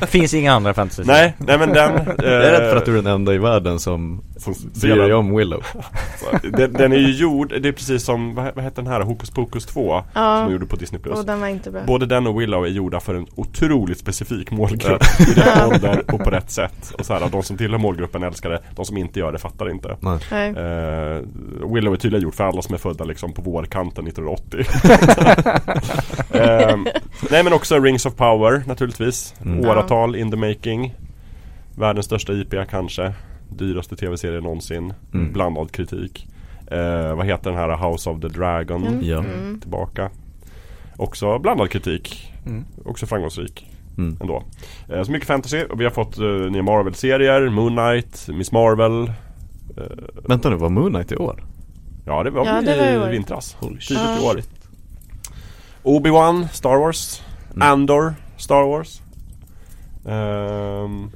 Finns inga andra fantasy nej, nej men den... Eh, Jag är rädd för att du är den enda i världen som som bryr dig om Willow. Så, den, den är ju gjord, det är precis som, vad, vad heter den här, Hokus Pokus 2 Som Ja, de gjorde på Disney+. Plus och den var inte bra. Både den och Willow är gjorda för en otroligt specifik målgrupp I rätt ålder och på rätt sätt Och så här, de som tillhör målgruppen älskar det De som inte gör det fattar inte Nej. Eh, Willow är tydligen gjort för alla som är födda liksom på vårkanten 1980 eh, Nej men också Rings of Power naturligtvis Mm. Åratal in the making Världens största IP kanske Dyraste tv-serie någonsin Mm. Blandad kritik eh, Vad heter den här House of the Dragon? Mm. Ja. Mm. Tillbaka Också blandad kritik Mm. Också framgångsrik Mm. ändå eh, Så mycket fantasy och vi har fått eh, nya Marvel-serier Moon Knight, Miss Marvel Vänta nu, var Moon Knight i år? Ja det var Ja, det var i år. vintras. Tidigt i Ja. år Obi-Wan, Star Wars Mm. Andor, Star Wars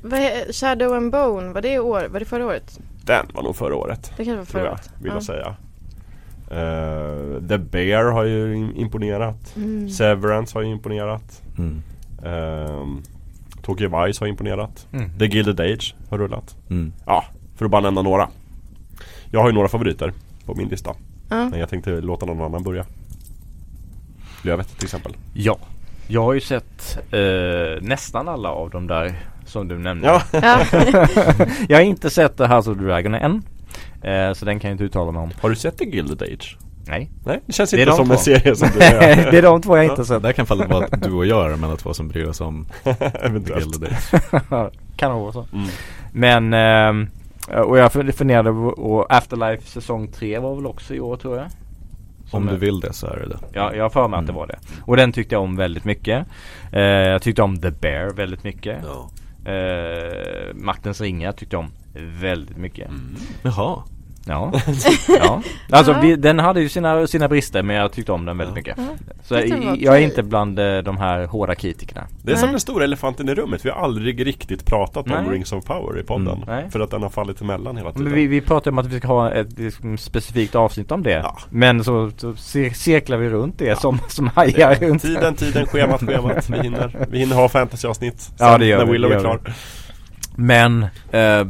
Vad är, Shadow and Bone, var det år? Var det förra året? Den var nog förra året Det kanske var förra året. vill Ja. jag säga Eh, The Bear har ju im- imponerat Mm. Severance har ju imponerat Mm. um, Tokyo Vice har imponerat Mm. The Gilded Age har rullat Mm. Ja, för att bara nämna några Jag har ju några favoriter på min lista. Ja. Men jag tänkte låta någon annan börja. Lövet till exempel. Ja. Jag har ju sett eh, nästan alla av de där som du nämnde. Ja, Ja. Jag har inte sett The House of the Dragon än. Eh, Så den kan jag inte uttala mig om. Har du sett The Gilded Age? Nej. Nej, det känns Det är inte de som två. en serie som du Det är de två jag inte Så sett. Där kan fallet vara att du och jag är de enda två som bryr oss om The Eventuellt Gilded Age. Kan nog vara så? Mm. Men ehm, Och jag funderade på- och Afterlife säsong 3 var väl också i år tror jag Som Om du vill det så är det det. Ja, jag har för mig att det Mm. var det. Och den tyckte jag om väldigt mycket. Eh, jag tyckte om The Bear väldigt mycket. Eh, Maktens ringar tyckte jag om väldigt mycket. Jaha. Ja. ja. Alltså Ja. vi, den hade ju sina, sina brister men jag tyckte om den väldigt mycket. Ja. Så Jag jag, är inte bland eh, de här hårda kritikerna. Det är som Nej. den stora elefanten i rummet, vi har aldrig riktigt pratat om Nej. Rings of Power i podden Mm. För att den har fallit emellan hela tiden Men vi, vi pratade om att vi ska ha ett liksom, specifikt avsnitt om det. Ja. Men så, så cir- cirklar vi runt det som, som hajar runt. Tiden, tiden, schemat, schemat Vi hinner, vi hinner ha fantasyavsnitt sen Ja, det gör när vi, Willow är klar Men eh,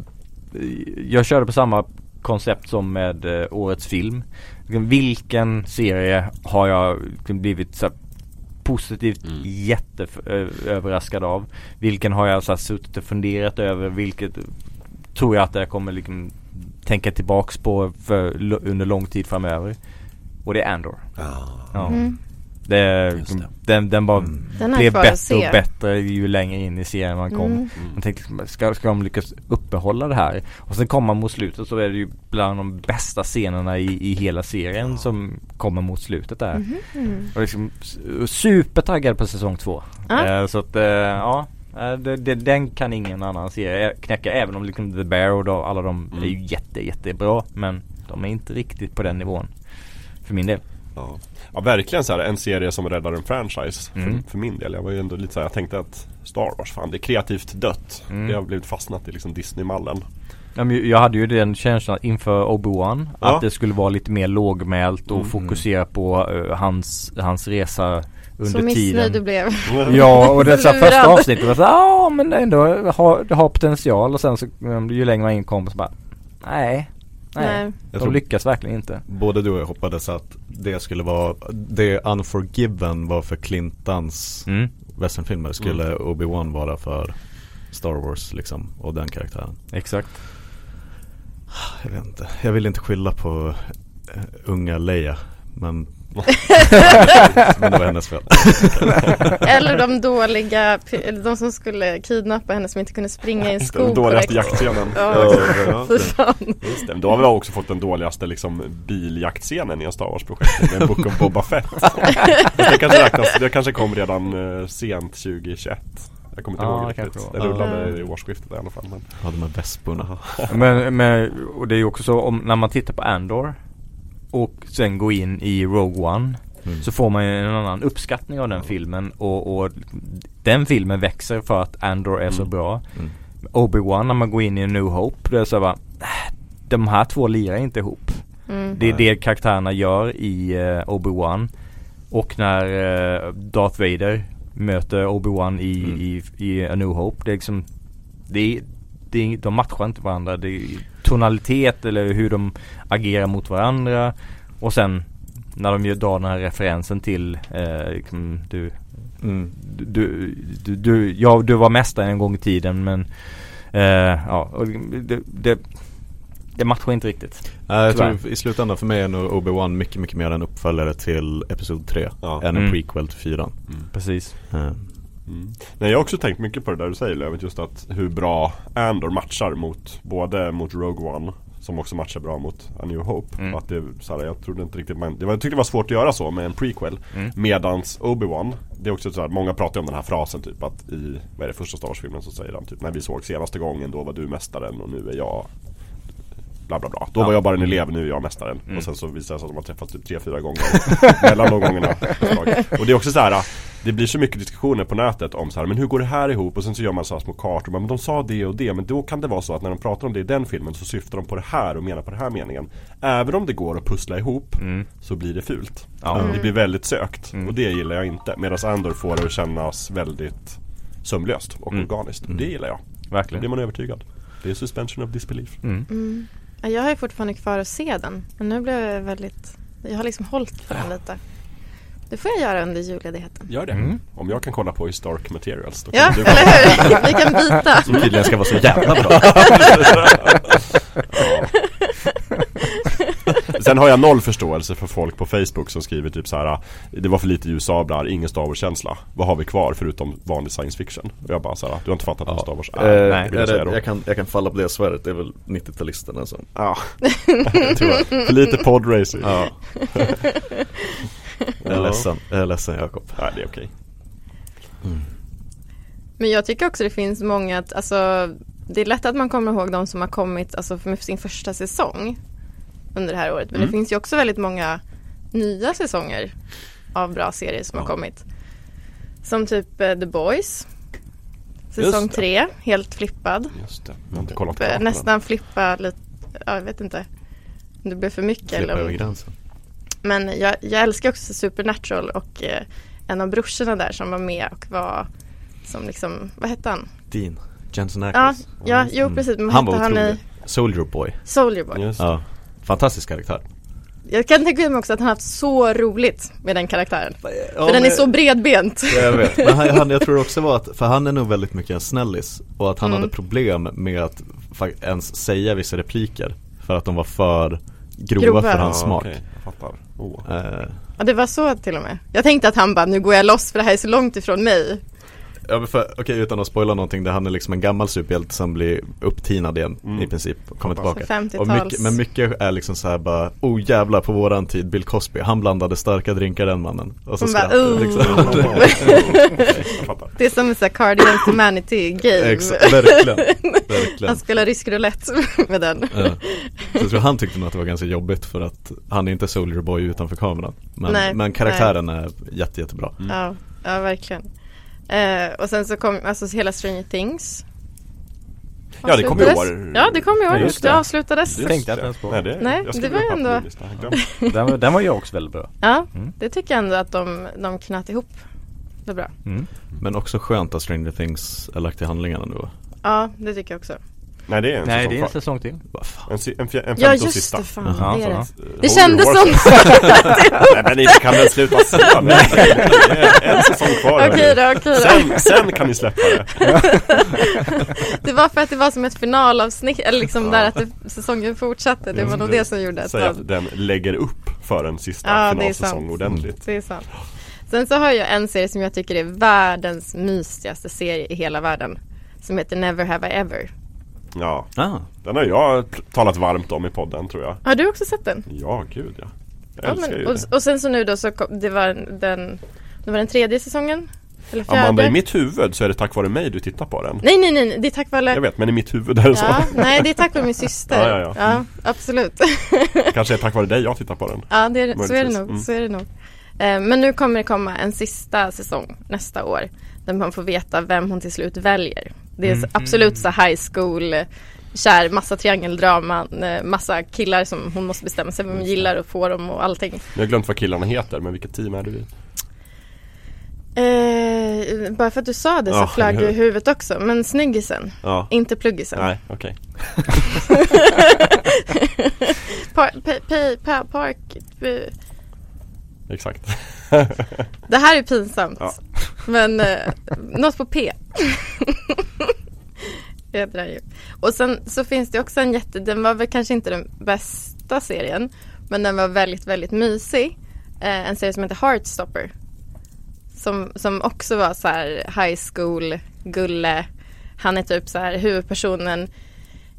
jag körde på samma koncept som med eh, årets film. Vilken serie har jag blivit så positivt Mm. jätteöverraskad av? Vilken har jag så här suttit och funderat över? Vilket tror jag att jag kommer liksom tänka tillbaks på för, under lång tid framöver? Och det är Andor. Ja. Mm. Det, det. Den, den bara Mm. Den blev bättre och bättre ju längre in i serien man kom. Mm. Man tänkte, ska, ska de lyckas uppehålla det här? Och sen kommer man mot slutet så är det ju bland de bästa scenerna i, i hela serien som kommer mot slutet där. Mhm. Och liksom supertaggad på säsong två. Ja. Eh, så att eh, ja, eh, det, det, den kan ingen annan serie knäcka. Även om liksom The Bear och då, alla de Mm. är ju jätte jättebra. Men de är inte riktigt på den nivån. För min del. Ja. Ja verkligen så här, en serie som räddar en franchise Mm. för, för min del. Jag var ju ändå lite så här, jag tänkte att Star Wars, fan det är kreativt dött. Mm. Det har blivit fastnat i liksom Disney-mallen. Ja, men Jag hade ju den känslan inför Obi-Wan Ja. Att det skulle vara lite mer lågmält och Mm. fokusera på eh, hans, hans resa under Så missnöjd du tiden blev. Ja och det så första avsnittet var så ja men ändå har, det har potential och sen så um, ju längre man in kom så bara Nej Nej. Jag de tror lyckas verkligen inte både du och jag hoppades att det skulle vara, det Unforgiven var för Clintans mm. westernfilmer skulle Obi-Wan vara för Star Wars liksom och den karaktären. Exakt Jag vet inte, jag vill inte skylla på eh, unga Leia men Men det var hennes fel. Eller de dåliga, eller de som skulle kidnappa henne som inte kunde springa i en skog Den dåligaste jaktscenen. Ja. Ja, Fy fan. Just det. Men Då har vi också fått den dåligaste liksom, biljaktscenen i en Star Wars-projekt med Book of Boba Fett. Det kanske räknas, det kanske kom redan eh, sent 2021. Jag kommer inte Ja, ihåg det riktigt. var. rullade Ja. i årsskiftet i alla fall. Men... Ja de här vesporna. men, men, och det är ju också så om, när man tittar på Andor Och sen går in i Rogue One Mm. Så får man ju en annan uppskattning av den filmen och, och den filmen växer för att Andor är så Mm. bra Mm. Obi-Wan när man går in i New Hope, det är så bara "Äh, De här två lirar inte ihop Mm. Det är det karaktärerna gör i uh, Obi-Wan Och när eh, Darth Vader möter Obi-Wan i, Mm. i, i A New Hope Det är liksom det är, det är, De matchar inte varandra Det är tonalitet eller hur de agerar mot varandra Och sen när de ju drar den här referensen till eh, liksom, du, Mm. du, du, du, ja, du var mästare en gång i tiden men eh, ja, det, det, det matchar inte riktigt. Nej, jag tror i slutändan för mig är nog Obi-Wan mycket, mycket mer en uppföljare till Episod 3 Ja. än en Mm. prequel till 4 Precis. eh, Mm. Nej, jag har också tänkt mycket på det där du säger Lövet, just att hur bra Andor matchar mot både mot Rogue One som också matchar bra mot A New Hope. Mm. Att det, så här, jag trodde inte riktigt man, det var, jag tyckte det var svårt att göra så med en prequel. Mm. Medans Obi-Wan, det är också så här, många pratar om den här frasen typ att i, vad är det, första Star Wars-filmen så säger han typ när vi såg senaste gången då var du mästaren och nu är jag Bla bla bla. Då var Ja. jag bara en elev, nu är jag mästaren. Mm. Och sen så visar det sig att de har träffats typ tre, fyra gånger mellan de gångerna. Och det är också så här. Det blir så mycket diskussioner på nätet om så här, men hur går det här ihop? Och sen så gör man så här små kartor, men de sa det och det, men då kan det vara så att när de pratar om det i den filmen så syftar de på det här och menar på den här meningen. Även om det går att pussla ihop Mm. så blir det fult. Ja. Det blir väldigt sökt Mm. och det gillar jag inte. Medan Andor får det att kännas väldigt sömlöst och Mm. organiskt. Mm. Det gillar jag. Då blir Verkligen. man övertygad. Det är suspension of disbelief. Mm. Mm. Ja, Jag har ju fortfarande kvar att se den. Men nu blev jag väldigt Jag har liksom hållit för den lite. Det får jag göra under julledigheten. Gör det. Mm. Om jag kan kolla på Historic Materials då kan Ja, du eller hur? Vi kan byta. Som tydligen ska vara så jävla bra. Ja. Sen har jag noll förståelse för folk på Facebook som skriver typ så här. Det var för lite ljussablar, ingen Star Wars-känsla. Vad har vi kvar förutom vanlig science fiction? Och jag bara så här, du har inte fattat vad Ja. Star Wars är. Eh, nej, jag säga jag, kan, jag kan falla på det svaret, det är väl 90-talisterna som Ja, Tyvärr för lite podracing. Ja. Jag är ledsen, jag är ledsen Jakob. Nej det är okej. Men jag tycker också det finns många, att, alltså det är lätt att man kommer ihåg de som har kommit alltså, med sin första säsong under det här året. Men Mm. det finns ju också väldigt många nya säsonger av bra serier som Ja. har kommit. Som typ eh, The Boys. Säsong tre, helt flippad. Just det, jag har inte kollat Eh, klart på Nästan flippa lite, ja, jag vet inte. Om det blev för mycket. Flippa Eller över om, gränsen men jag, jag älskar också Supernatural och eh, en av brorsorna där som var med och var som liksom, vad hette han? Dean, Jensen Ja, Ackles ja jo Mm. precis. Men Han var hette han i otrolig Soldier Boy Soldier. Boy? Just det. Ja, fantastisk karaktär Jag kan tänka mig också att han haft så roligt med den karaktären. ja, för den är så bredbent. Jag vet, men han, han, jag tror också var att, för han är nog väldigt mycket en snällis Och att han Mm. hade problem med att ens säga vissa repliker För att de var för grova, Grova. för hans Ja, smak jag fattar oh. eh, Ja det var så till och med. Jag tänkte att han bara, nu går jag loss för det här är så långt ifrån mig. Ja för, okej utan att spoila någonting, det han är liksom en gammal superhjälte som blir upptinad igen Mm. i princip, och kommer tillbaka. 50-tals. Och mycket, men mycket är liksom så här bara, oh jävlar på våran tid, Bill Cosby, han blandade starka drinkar den mannen. Och så Hon bara, skrattar oh. liksom. Det är som en sån här Guardians Humanity game. Exakt, verkligen. verkligen. Han spelar rysk roulette med den. Ja. Så jag tror han tyckte nog att det var ganska jobbigt för att han är inte Soldier Boy utanför kameran. Men, Nej, men karaktären är jätte, jättebra. Ja, ja verkligen. Eh, och sen så kom alltså hela Stranger Things. Ja, det kom i år. Ja det kom i år, Ja, det. det. avslutades. Just tänkte jag det. inte ens på. Nej, det, Nej, det var ändå-. Den, var- den var ju också väldigt bra. Ja, Mm. det tycker jag ändå att de, de knöt ihop det bra. Mm. Men också skönt att Stranger Things är lagt till handlingarna nu. Ja, det tycker jag också. Nej, det är en Nej säsong det är en säsong till. En, si- en, fj- en Ja femte och just sista. det, fan Jaha, det är så, det. ja. Det kändes som Nej men ni kan väl sluta säga det. Det är en säsong kvar. Okej då, okej då. Sen, sen kan ni släppa det. Det var för att det var som ett finalavsnitt, eller liksom Ja. där att det, säsongen fortsatte. Det var nog det som gjorde att Säg man, att den lägger upp för en sista Ja, det är finalsäsong sant. ordentligt. det är sant. Sen så har jag en serie som jag tycker är världens mysigaste serie i hela världen. Som heter Never Have I Ever. Ja, Ah, den har jag talat varmt om i podden tror jag. Har du också sett den? Ja, gud ja. Jag Ja, älskar men, ju och, det. och sen så nu då så kom, det var den, det var den tredje säsongen? Eller fjärde? Amanda, i mitt huvud så är det tack vare mig du tittar på den. Nej nej nej, det är tack vare Jag vet, men i mitt huvud är det så. Ja, nej det är tack vare min syster. Ja, ja, ja. absolut. Kanske är tack vare dig jag tittar på den. Ja, det är, så är det nog. Mm. Så är det nog. Eh, men nu kommer det komma en sista säsong nästa år. Där man får veta vem hon till slut väljer. Det är Mm. absolut så high school kär, massa triangeldrama, eh, massa killar som hon måste bestämma sig vem hon gillar och få dem och allting. Jag har glömt vad killarna heter, men vilket team är du i? Eh, bara för att du sa det så Ja, flög du i huvudet också. Men snyggisen, Ja. inte pluggisen. Nej, okej. Par, pa, pa, pa, park, eh, Exakt. Det här är pinsamt. Ja. Men eh, något på P. Heter den ju. Och sen så finns det också en jätte, den var väl kanske inte den bästa serien. Men den var väldigt, väldigt mysig. Eh, en serie som heter Heartstopper. Som, som också var så här high school, gulle. Han är typ så här huvudpersonen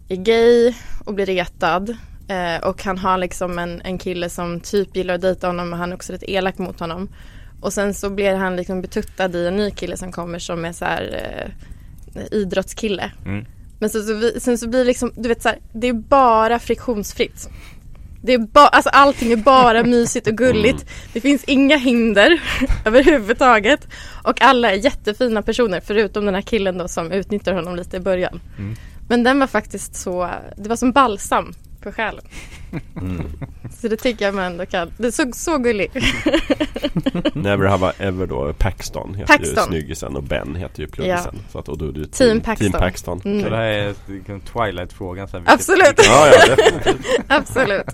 är gay och blir retad. Eh, och han har liksom en, en kille som typ gillar att dejta honom men han är också lite elak mot honom. Och sen så blir han liksom betuttad i en ny kille som kommer som är så här eh, idrottskille. Mm. Men sen så, vi, sen så blir det liksom, du vet så här, det är bara friktionsfritt. Det är bara, alltså allting är bara mysigt och gulligt. Det finns inga hinder överhuvudtaget. Och alla är jättefina personer förutom den här killen då som utnyttjar honom lite i början. Mm. Men den var faktiskt så, det var som balsam för själen. mm. Så det tycker jag man ändå kan, det såg så gullig. Never have I ever då Paxton heter ju Paxton. snyggisen och Ben heter ju pluggisen. Så att, och då är du Team Paxton. Team Paxton. Mm. Så det här är liksom Twilight-frågan vilket- Absolut. Ja, ja. Absolut.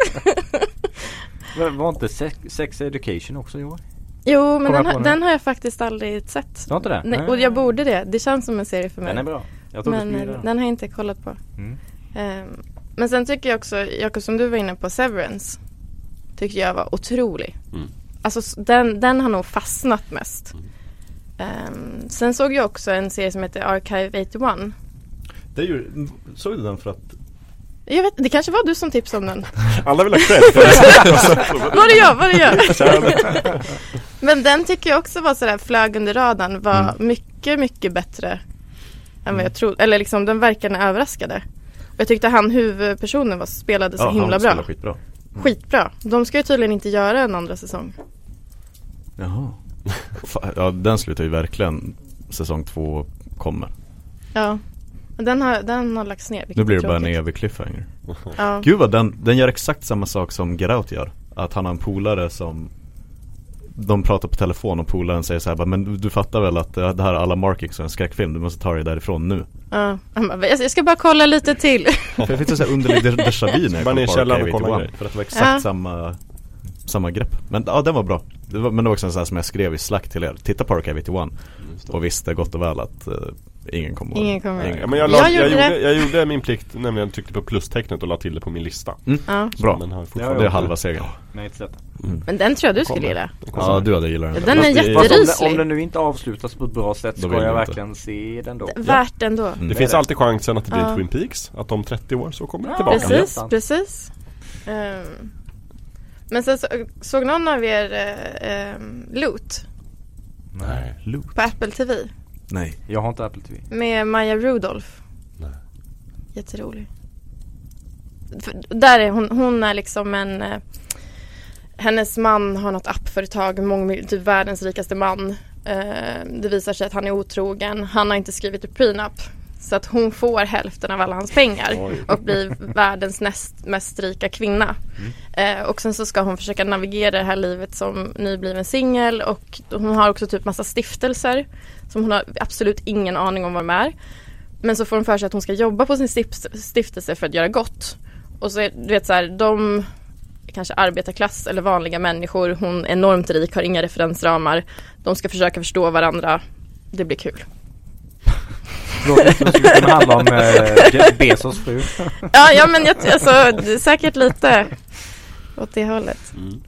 Men Var inte sex, sex Education också i år? Jo men den, på nu? den har jag faktiskt aldrig sett. Du har inte det? Nej, och jag borde det. Det känns som en serie för mig. Den är bra. Men den. har jag inte kollat på. Mm. Ehm, men sen tycker jag också, Jakob som du var inne på, Severance. Tyckte jag var otrolig. Mm. Alltså den, den har nog fastnat mest. Ehm, sen såg jag också en serie som heter Archive 81. Det är ju, såg du den för att Jag vet, det kanske var du som tipsade om den. Alla vill ha cred för det. Var det jag? Var det jag? Men den tycker jag också var sådär, flög under radarn. Var Mm. mycket, mycket bättre än vad jag trodde. Eller liksom den verkade överraskade. Jag tyckte han huvudpersonen var, spelade så ja, himla han bra. spelar skitbra Skitbra. De ska ju tydligen inte göra en andra säsong. Jaha Ja den slutar ju verkligen Säsong två kommer Ja. Den har, den har lagts ner. Nu blir det bara en evig cliffhanger Ja. Gud vad den, den gör exakt samma sak som Get Out gör Att han har en polare som De pratar på telefon och polaren säger så här Men du, fattar väl att det det här är alla markings och en skräckfilm Du måste ta dig därifrån nu ja. Jag ska bara kolla lite till. För jag fick en sån här underlig de- déjà vu när jag i på källaren och kolla 81, grejer. För att det var exakt Ja. samma Samma grepp Men ja den var bra det var, Men det var också en sån här som jag skrev i Slack till er Titta på Archive 81 Och visste gott och väl att eh, Ingen kommer ihåg. Ingen kommer ihåg. Ja, men jag, Jag la, jag, gjorde gjorde, det. jag gjorde min plikt, nämligen tryckte på plustecknet och la till det på min lista. Ja. Bra. Men har fortfarande Det är halva segern. Nej, inte sett. Men den tror jag du skulle gilla. Ja, du hade gillat den. Den är jätteryslig. om den nu inte avslutas på ett bra sätt Då ska jag jag inte. verkligen se den då. Värt ändå. Mm. Det Det finns alltid chansen att det blir Ja. Twin Peaks. Att om 30 år så kommer det Ja. tillbaka. Precis, precis. Ehm, men sen så, såg någon av er uh, um, Loot Nej. Loot? på Apple TV? Nej. Jag har inte Apple TV. Med Maya Rudolph. Nej. Jätterolig. För där är hon, hon är liksom en eh, Hennes man har något appföretag, mång, typ världens rikaste man. Eh, det visar sig att han är otrogen. Han har inte skrivit ett prenup. Så att hon får hälften av alla hans pengar Oj. och blir världens näst mest rika kvinna. Eh, och sen så ska hon försöka navigera det här livet som nybliven singel och hon har också typ massa stiftelser som hon har absolut ingen aning om vad de är. Men så får hon för sig att hon ska jobba på sin stift- stiftelse för att göra gott. Och så är, du vet så här, de kanske arbetarklass eller vanliga människor, hon är enormt rik, har inga referensramar. De ska försöka förstå varandra. Det blir kul. Det skulle kunna handla om eh, Jeff Bezos fru. Ja, ja men jag, alltså, säkert lite åt det hållet. Mm.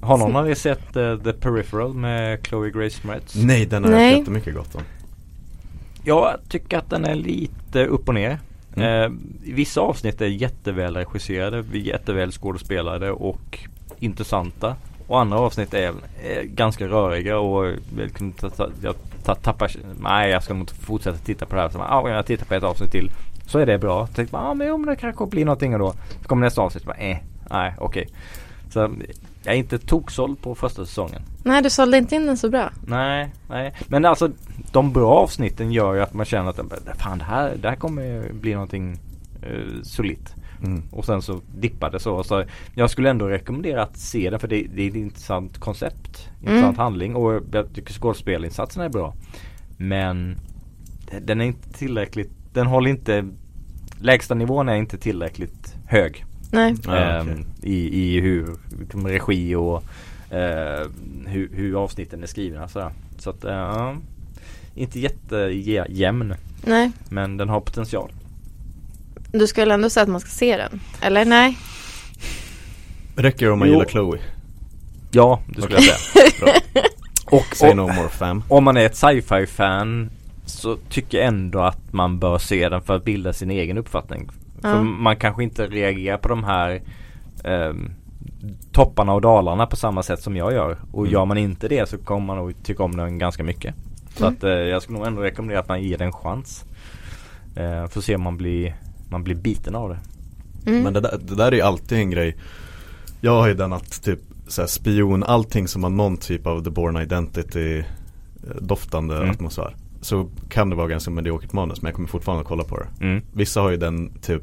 Har någon av er sett eh, The Peripheral med Chloe Grace Moretz? Nej, den har Nej. jag jättemycket gott om. Jag tycker att den är lite upp och ner. Mm. Eh, vissa avsnitt är jätteväl regisserade, jätteväl skådespelade och intressanta. Och andra avsnitt är, är ganska röriga och jag, tappar, nej jag ska nog inte fortsätta titta på det här. Så, ah, om jag tittar på ett avsnitt till så är det bra. Så tänkte man, ah, men jo, men det kanske blir någonting och då så kommer nästa avsnitt bara, eh, nej okej. Så jag är inte toksåld på första säsongen. Nej, du sålde inte in den så bra. Nej, nej. Men alltså de bra avsnitten gör ju att man känner att fan det här, det här kommer bli någonting eh, solitt. Mm. Och sen så dippar det så. så jag skulle ändå rekommendera att se den för det, det är ett intressant koncept. Intressant handling och jag tycker skådespelinsatserna är bra. Men den är inte tillräckligt, den håller inte, lägsta nivån är inte tillräckligt hög. Nej. Ja, Ehm, okej. i, I hur liksom, regi och eh, hur, hur avsnitten är skrivna sådär. Så att uh, inte jättejämn Nej. men den har potential. Du skulle ändå säga att man ska se den. Eller nej? Räcker det om man Jo. gillar Chloe? Ja, det skulle jag säga. Bra. och, Say no more fam. om man är ett sci-fi fan så tycker jag ändå att man bör se den för att bilda sin egen uppfattning. För Ja. man kanske inte reagerar på de här ehm, topparna och dalarna på samma sätt som jag gör. Och Mm. gör man inte det så kommer man nog tycka om den ganska mycket. Så Mm. att eh, jag skulle nog ändå rekommendera att man ger den en chans. Eh, för att se om man blir, man blir biten av det. Mm. Men det där, det där är ju alltid en grej Jag har ju den att typ så här, spion, allting som har någon typ av The Born Identity eh, doftande Mm. atmosfär Så kan det vara ganska mediokert manus men jag kommer fortfarande att kolla på det Mm. Vissa har ju den typ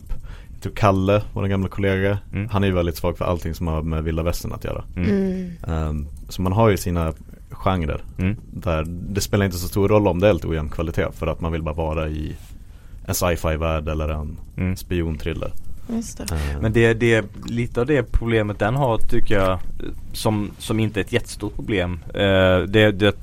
Typ Kalle, vår gamla kollega Mm. Han är ju väldigt svag för allting som har med vilda västern att göra Mm. Ehm, Så man har ju sina genrer Mm. Där det spelar inte så stor roll om det är lite ojämn kvalitet För att man vill bara vara i en sci-fi värld eller en Mm. spionthriller Just det. Ehm, Men det, det, lite av det problemet den har tycker jag som, som inte är ett jättestort problem. Eh, det, det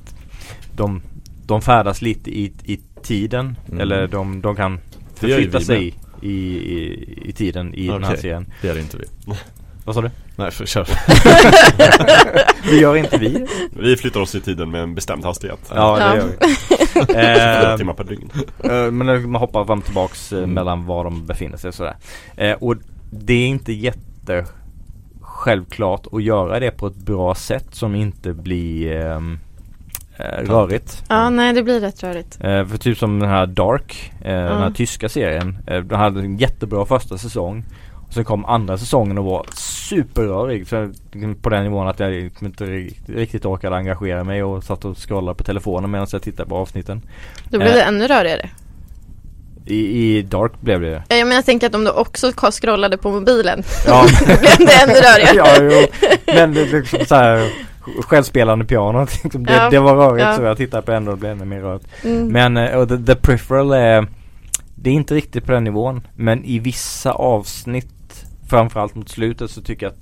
de, de färdas lite i, i tiden Mm. eller de, de kan förflytta sig i, i, i tiden i den här serien. Det är det inte vi Vad sa du? Nej, för, kör Det gör inte vi. Vi flyttar oss i tiden med en bestämd hastighet. Ja, det gör vi. Fyra Eh, timmar per dygn. Eh, Men man hoppar fram och tillbaks eh, Mm. mellan var de befinner sig och sådär. Eh, och det är inte jätte självklart att göra det på ett bra sätt som inte blir ehm, eh, rörigt. Ja, nej det blir rätt rörigt. Eh, för typ som den här Dark, eh, den här tyska serien. Eh, den hade en jättebra första säsong. Sen kom andra säsongen och var superrörig. Så liksom på den nivån att jag liksom inte ri- riktigt orkade engagera mig och satt och scrollade på telefonen medan jag tittade på avsnitten. Då blir Eh. det ännu rörigare. I, i Dark blev det Ja, menar jag tänker att om du också scrollade på mobilen Ja. då blev det ännu rörigare. ja, jo. Men det liksom så här självspelande piano. liksom, det, Ja. det var rörigt Ja. så jag tittade på ändå och det blev ännu mer rörigt. Mm. Men och the, the peripheral är Det är inte riktigt på den nivån. Men i vissa avsnitt Framförallt mot slutet så tycker jag att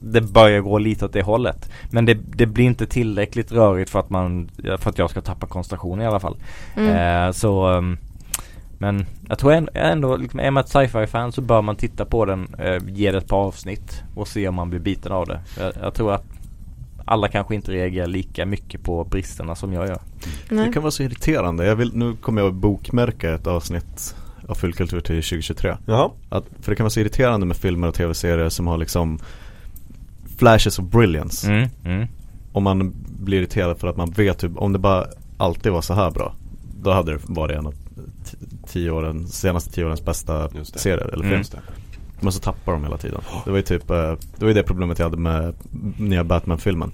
Det börjar gå lite åt det hållet. Men det, det blir inte tillräckligt rörigt för att man För att jag ska tappa koncentration i alla fall. Mm. Eh, så um, Men jag tror ändå, ändå liksom, är man ett sci-fi fan så bör man titta på den, eh, ge det ett par avsnitt och se om man blir biten av det. Jag, jag tror att alla kanske inte reagerar lika mycket på bristerna som jag gör. Nej. Det kan vara så irriterande. Jag vill, nu kommer jag att bokmärka ett avsnitt av Fullkultur till 2023. Jaha. Att, för det kan vara så irriterande med filmer och tv-serier som har liksom flashes of brilliance. Mm, mm. Om man blir irriterad för att man vet typ, om det bara alltid var så här bra. Då hade det varit en av tio åren, senaste tio årens bästa serier eller film. Mm. Just det. Men så tappar de hela tiden. Det var ju typ, eh, det var ju det problemet jag hade med nya Batman-filmen.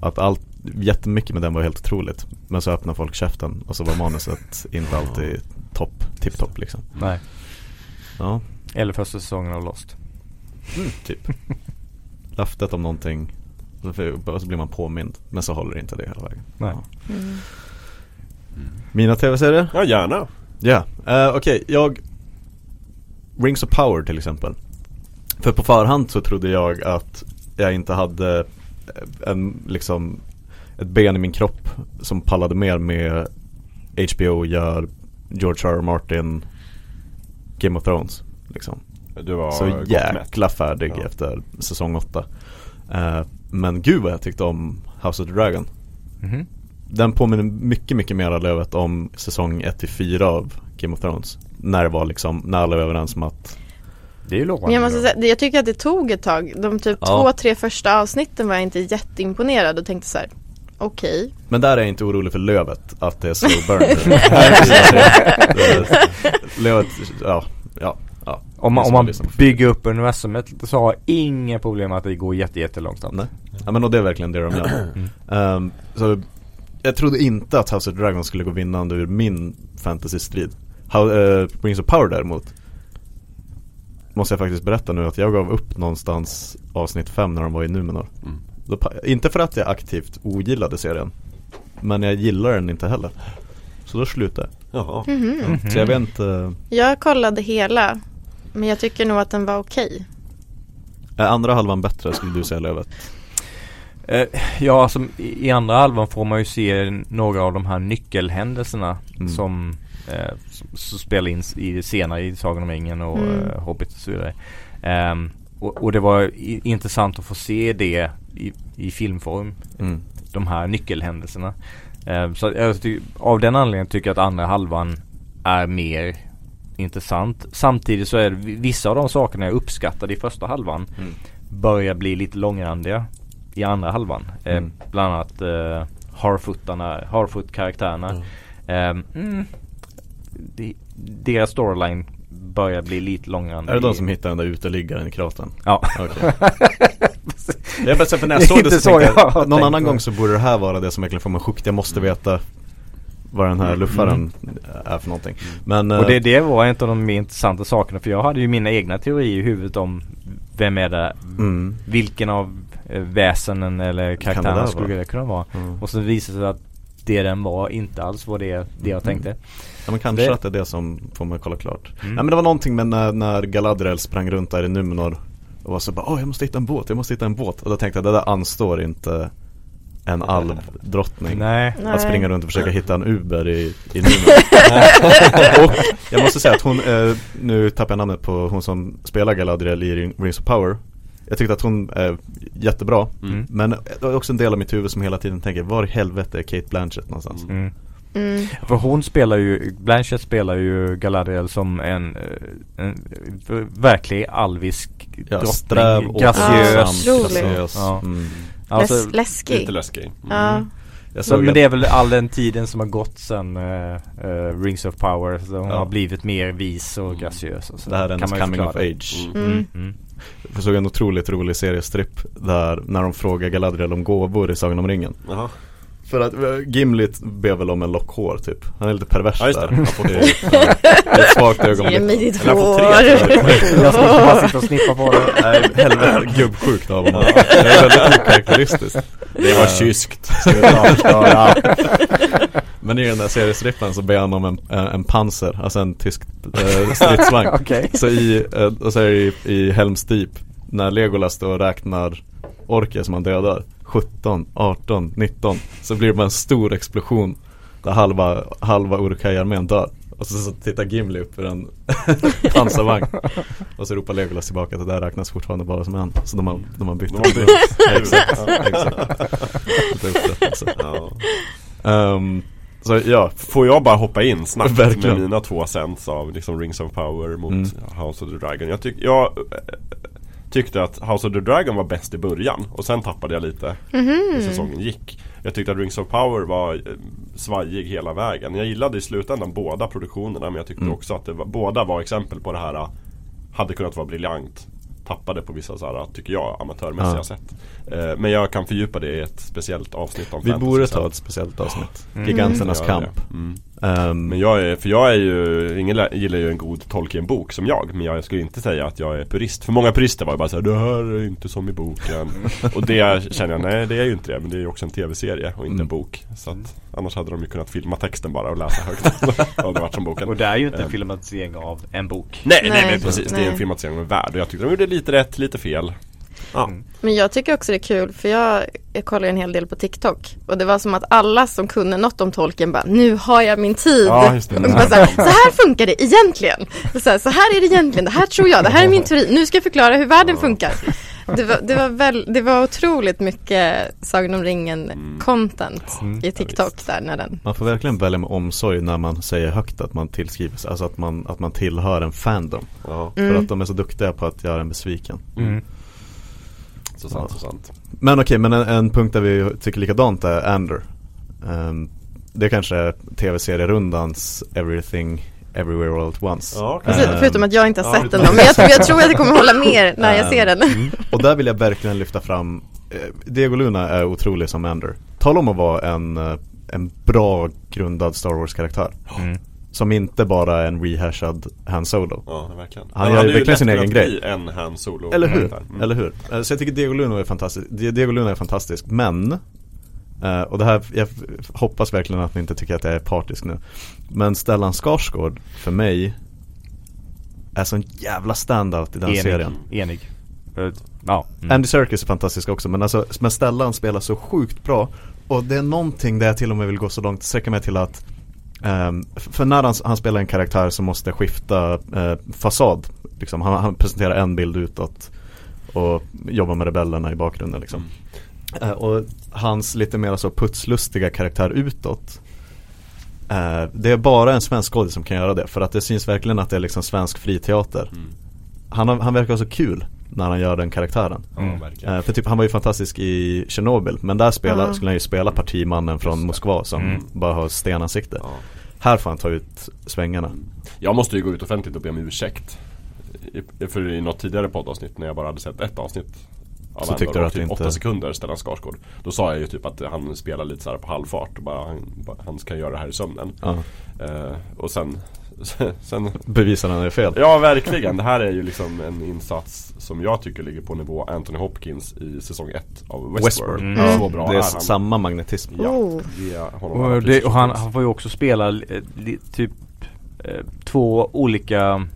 Att allt, jättemycket med den var helt otroligt. Men så öppnade folk käften och så var manuset inte alltid topp, tipptopp liksom. Nej. Ja, Eller första säsongen av Lost. typ. Löftet om någonting och så blir man påmind. Men så håller inte det hela vägen. Nej. Ja. Mm. Mina tv-serier? Ja, gärna. Ja, eh, okej jag Rings of Power till exempel För på förhand så trodde jag att jag inte hade eh, en liksom ett ben i min kropp som pallade mer med HBO gör George R. R. Martin Game of Thrones liksom. Du var Så jäkla färdig Ja. efter säsong 8 eh, Men gud vad jag tyckte om House of the Dragon Mhm. den påminner mycket, mycket mer Lövet om säsong 1-4 av Game of Thrones. När det var liksom, när alla var överens om att Det är ju lovande. Jag måste säga, jag tycker att det tog ett tag. De typ Ja. två, tre första avsnitten var jag inte jätteimponerad och tänkte så här. Okej. Men där är jag inte orolig för Lövet, att det är slow burn. Lövet, ja, ja, ja. Om man, om man bygger upp universumet så har jag inga problem med att det går jätte, jättelångsamt. Nej. Ja men och det är verkligen det de gör. Ehm, så jag trodde inte att House of the Dragon skulle gå vinnande ur min fantasy-strid. How, uh, Rings of Power däremot Måste jag faktiskt berätta nu att jag gav upp någonstans avsnitt 5 när de var i Numenor. Mm. Inte för att jag aktivt ogillade serien Men jag gillar den inte heller. Så då slutade jag. Jaha. Mhm. Så jag vet inte Jag kollade hela. Men jag tycker nog att den var okej. Är andra halvan bättre skulle du säga Lövet? Eh, ja, alltså, i andra halvan får man ju se några av de här nyckelhändelserna Mm. som, eh, som, som spelar in i, senare i Sagan om ringen och Mm. eh, Hobbit och så vidare. Ehm, och, och det var intressant att få se det i, i filmform, Mm. de här nyckelhändelserna. Ehm, så jag ty- av den anledningen tycker jag att andra halvan är mer intressant. Samtidigt så är det vi- vissa av de sakerna jag uppskattade i första halvan Mm. börjar bli lite långrandiga i andra halvan. Eh, Mm. bland annat eh, Harfootarna, Harfoot-karaktärerna. Mm, de, deras storyline börjar bli lite långrandig. Är det de som hittar den där uteliggaren i kratern? Ja. Okej. Jag bara, för när jag såg det Inte så tänkte jag jag, någon annan gång så borde det här vara det som verkligen får mig hooked. Jag måste veta vad den här luffaren är för någonting. Men, Och det, eh, det var en av de mer intressanta sakerna för jag hade ju mina egna teorier i huvudet om vem är det, mm, vilken av eh, väsenen eller det karaktärerna skulle det kunna vara. mm. Och så visade det sig att det den var inte alls var det, det jag Mm. tänkte. Ja men kanske Det- att det är det som får mig att kolla klart. Mm. Ja men det var någonting med när, när Galadriel sprang runt där i Numenor och var så bara, åh jag måste hitta en båt, jag måste hitta en båt. Och då tänkte jag, det där anstår inte en alvdrottning. Nej. Nej. Att springa runt och försöka hitta en Uber i, i Numenor. och jag måste säga att hon, eh, nu tappar jag namnet på hon som spelar Galadriel i Ring- Rings of Power. Jag tyckte att hon är jättebra. Mm. Men det är också en del av mitt huvud som hela tiden tänker, var i helvete är Kate Blanchett någonstans? Mm. Mm. Mm. För hon spelar ju, Blanchett spelar ju Galadriel som en, eh, en verklig alvisk Ja, drottning. sträv och graciös. Ja, graciös. Ja. Mm. Alltså, Läs- läskig. Lite läskig. Mm. Ja. Jag så, såg men det är väl all den tiden som har gått sen eh, eh, Rings of Power. Så hon Ja. har blivit mer vis och Mm. graciös. Och så. det här är hennes coming of age. Mm. Mm. Mm. Jag såg en otroligt rolig seriestripp där när de frågar Galadriel om gåvor i Sagan om ringen. Jaha. För att eh, Gimli ber väl om en lock hår typ. Han är lite pervers Ja, just det. där. Han får det, ett svagt Ge ögonblick. mig ditt hår. Jag ska bara sitta och snippa på det. Nej, helvete gubbsjukt av honom. Det är väldigt okaraktäristiskt. Det var Eh, kyskt. Men i den där seriestrippen så ber han om en, en, en panser, alltså en tysk eh, stridsvagn. Okej. Så i, eh, och så är det i, i Helms Deep När Legolas då räknar orker som han dödar 17, 18, 19 Så blir det bara en stor explosion Där halva, halva Uruk-hai-armén dör Och så, så tittar Gimli upp ur en pansarvagn Och så ropar Legolas tillbaka att det där räknas fortfarande bara som en Så de har, de har bytt De har bytt. Exakt, exakt. Ja. Ehm, Så ja, Får jag bara hoppa in snabbt Verkligen. med mina två cents av liksom Rings of Power mot Mm. House of the Dragon. Jag, tyck, jag tyckte att House of the Dragon var bäst i början och sen tappade jag lite när säsongen gick. Jag tyckte att Rings of Power var eh, svajig hela vägen. Jag gillade i slutändan båda produktionerna men jag tyckte Mm. också att det var, båda var exempel på det här eh, hade kunnat vara briljant. Tappade på vissa så här, tycker jag, amatörmässiga Ja. sätt. Eh, men jag kan fördjupa det i ett speciellt avsnitt om vi fantasy borde ta ett speciellt avsnitt Mm. Giganternas Ja, kamp det. Mm. Ehm, Men jag är, för jag är ju, ingen gillar ju en god Tolkien-bok som jag Men jag skulle inte säga att jag är purist För många purister var ju bara såhär Det här är inte som i boken Och det känner jag, nej det är ju inte det Men det är ju också en tv-serie och inte Mm. en bok Så att annars hade de ju kunnat filma texten bara och läsa högt Det hade varit som boken Och det är ju inte en Ehm. filmatisering av en bok. Nej, nej, Nej, men precis, det är en nej. filmatisering av en värld Och jag tyckte de gjorde lite rätt, lite fel Ja, Mm. Men jag tycker också det är kul för jag, jag kollar en hel del på TikTok och det var som att alla som kunde något om tolken bara nu har jag min tid. Ja, just det. Och bara så, här, så här funkar det egentligen. Så här, så här är det egentligen, det här tror jag, det här är min teori, nu ska jag förklara hur världen funkar. Det var, det var, väl, det var otroligt mycket Sagan om ringen Mm. content Mm. i TikTok där när den Man får verkligen välja med omsorg när man säger högt att man tillskriver sig Alltså att man, att man tillhör en fandom ja För att de är så duktiga på att göra en besviken Mm. Så sant, så sant Men okej, men en, en punkt där vi tycker likadant är Ander Ehm, Det kanske är tv-serierundans Everything Everywhere All At Once Ja, Precis, Ehm, förutom att jag inte har ja, sett den men jag, tror- jag tror att jag kommer hålla mer när jag ser den. Mm. Och där vill jag verkligen lyfta fram eh, Diego Luna är otrolig som Ender Tala om att vara en, eh, en bra grundad Star Wars-karaktär Mm. Som inte bara är en rehashad Han Solo Ja, verkligen Han gör ju verkligen sin egen grej. en Han Solo Eller hur? Mm. Eller hur? Eh, Så jag tycker Diego Luna är fantastisk Di- Diego Luna är fantastisk Men eh, Och det här, jag hoppas verkligen att ni inte tycker att jag är partisk nu Men Stellan Skarsgård för mig Är sån jävla standout i den Enig. serien Enig. Eh, Ja. Mm. Andy Serkis är fantastisk också men alltså men Stellan spelar så sjukt bra Och det är någonting där jag till och med vill gå så långt, sträcka mig till att f- För när han, han spelar en karaktär som måste skifta eh, fasad liksom. han, han presenterar en bild utåt Och jobbar med rebellerna i bakgrunden liksom Eh, Och hans lite mer så putslustiga karaktär utåt eh, Det är bara en svensk skådis som kan göra det för att det syns verkligen att det är liksom svensk friteater Mm. Han, har, han verkar så kul när han gör den karaktären Ja, Mm. Eh, för typ, han var ju fantastisk i Tjernobyl Men där spela, Ja. skulle han ju spela partimannen från Moskva som Mm. bara har stenansikte Ja. Här får han ta ut svängarna Jag måste ju gå ut offentligt och be om ursäkt I- För i något tidigare poddavsnitt när jag bara hade sett ett avsnitt av Så tyckte du att det typ inte- åtta sekunder Stellan Skarsgård Då sa jag ju typ att han spelar lite så här på halvfart och bara han, han ska göra det här i sömnen ja. eh, Och sen Sen Bevisar han är fel Ja verkligen, det här är ju liksom en insats som jag tycker ligger på nivå Anthony Hopkins i säsong 1 av Westworld, Westworld. Mm. Så bra Det är han samma magnetism Ja, Och, det, och han, han får ju också spela eh, li, typ eh, två olika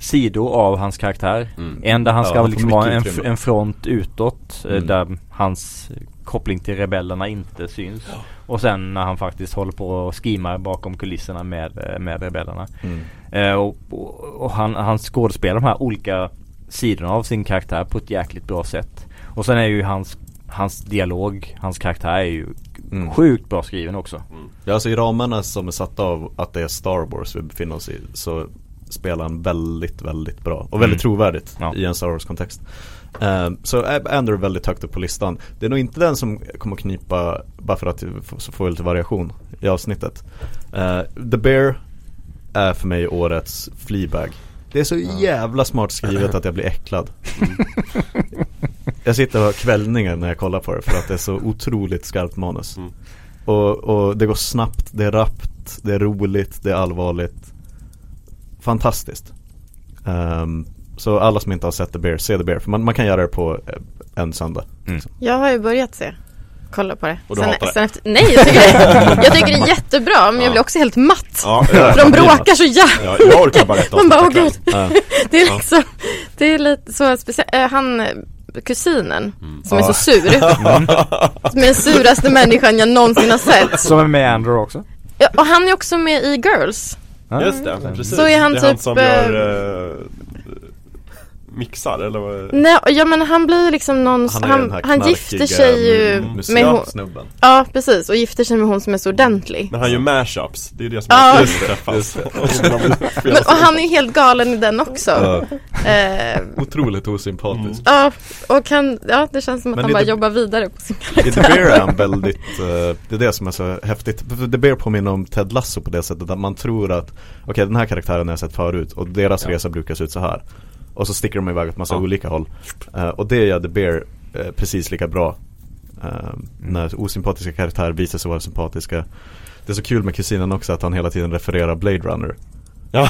sidor av hans karaktär. Mm. En där han Ja, ska han får liksom vara mycket en, en front utåt eh, Mm. där hans koppling till rebellerna inte syns. Och sen när han faktiskt håller på och skimar bakom kulisserna med, eh, med rebellerna. mm. Eh, och och, och han, han skådespelar de här olika sidorna av sin karaktär på ett jäkligt bra sätt. Och sen är ju hans, hans dialog, hans karaktär är ju Mm. sjukt bra skriven också. Ja alltså i ramarna som är satta av att det är Star Wars vi befinner oss i Så spelar han väldigt, väldigt bra och väldigt Mm. trovärdigt Ja. i en Star Wars kontext Eh, Så är Andor är väldigt högt upp på listan. Det är nog inte den som kommer knipa Bara för att så får vi lite variation i avsnittet. Eh, The Bear är för mig årets Fleabag. Det är så jävla smart skrivet att jag blir äcklad. Jag sitter och har kvällningar när jag kollar på det för att det är så otroligt skarpt manus. Mm. och, och det går snabbt, det är rappt, det är roligt, det är allvarligt. Fantastiskt. Ehm, Så alla som inte har sett The Bear, se The Bear. För man, man kan göra det på eh, en söndag. Mm. Jag har ju börjat se. Kolla på det. Och du hatar det? sen efter, Nej jag tycker, det, jag tycker det är jättebra men jag blir också helt matt. Ja, För de bråkar så jävla ja, jag orkar bara ett Man bara, åh gud. Ja. det är liksom Det är lite så speciellt, äh, han eh, Kusinen som är så sur. Som är den suraste människan jag någonsin har sett. Som är med i Andor också. ja, Och han är också med i Girls. Ja. Just det, precis. Så är han det är han typ, som eh, gör eh, mixar eller vad? Nej, ja men han blir liksom någon, Han han, han, gifter sig ju mm, med hon, snubben. Ja precis, och gifter sig med hon som är så ordentlig Men han gör mashups, det är det som Ja. är Just det, träffas. just det. men, Och han är ju helt galen i den också Ja, eh, otroligt osympatisk. Ja, och han, ja det känns som att Men han bara The- jobbar vidare på sin I The Bear är han väldigt, eh, det är det som är så häftigt. The Bear påminner om Ted Lasso på det sättet att man tror att Okej den här karaktären har jag sett förut och deras Ja. resa brukar se ut så här. Och så sticker de iväg åt massa Ja. olika håll. Eh, och det gör The Bear eh, precis lika bra. Eh, Mm. När osympatiska karaktärer visar sig vara sympatiska. Det är så kul med kusinen också att han hela tiden refererar Blade Runner. Ja.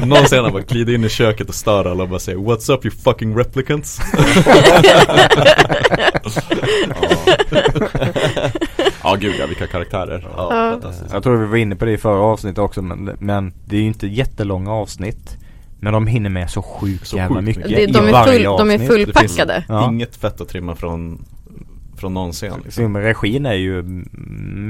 Någon han bara glider in i köket och stör alla och bara säger What's up you fucking replicants? ja gud ja, vilka karaktärer. Ja, Ja. Jag tror vi var inne på det i förra avsnittet också men, men det är ju inte jättelånga avsnitt Men de hinner med så sjukt Så jävla sjukt mycket mycket. det, i de, är full, de är fullpackade Ja. Inget fett att trimma från, från någon scen liksom. Regin är ju mm,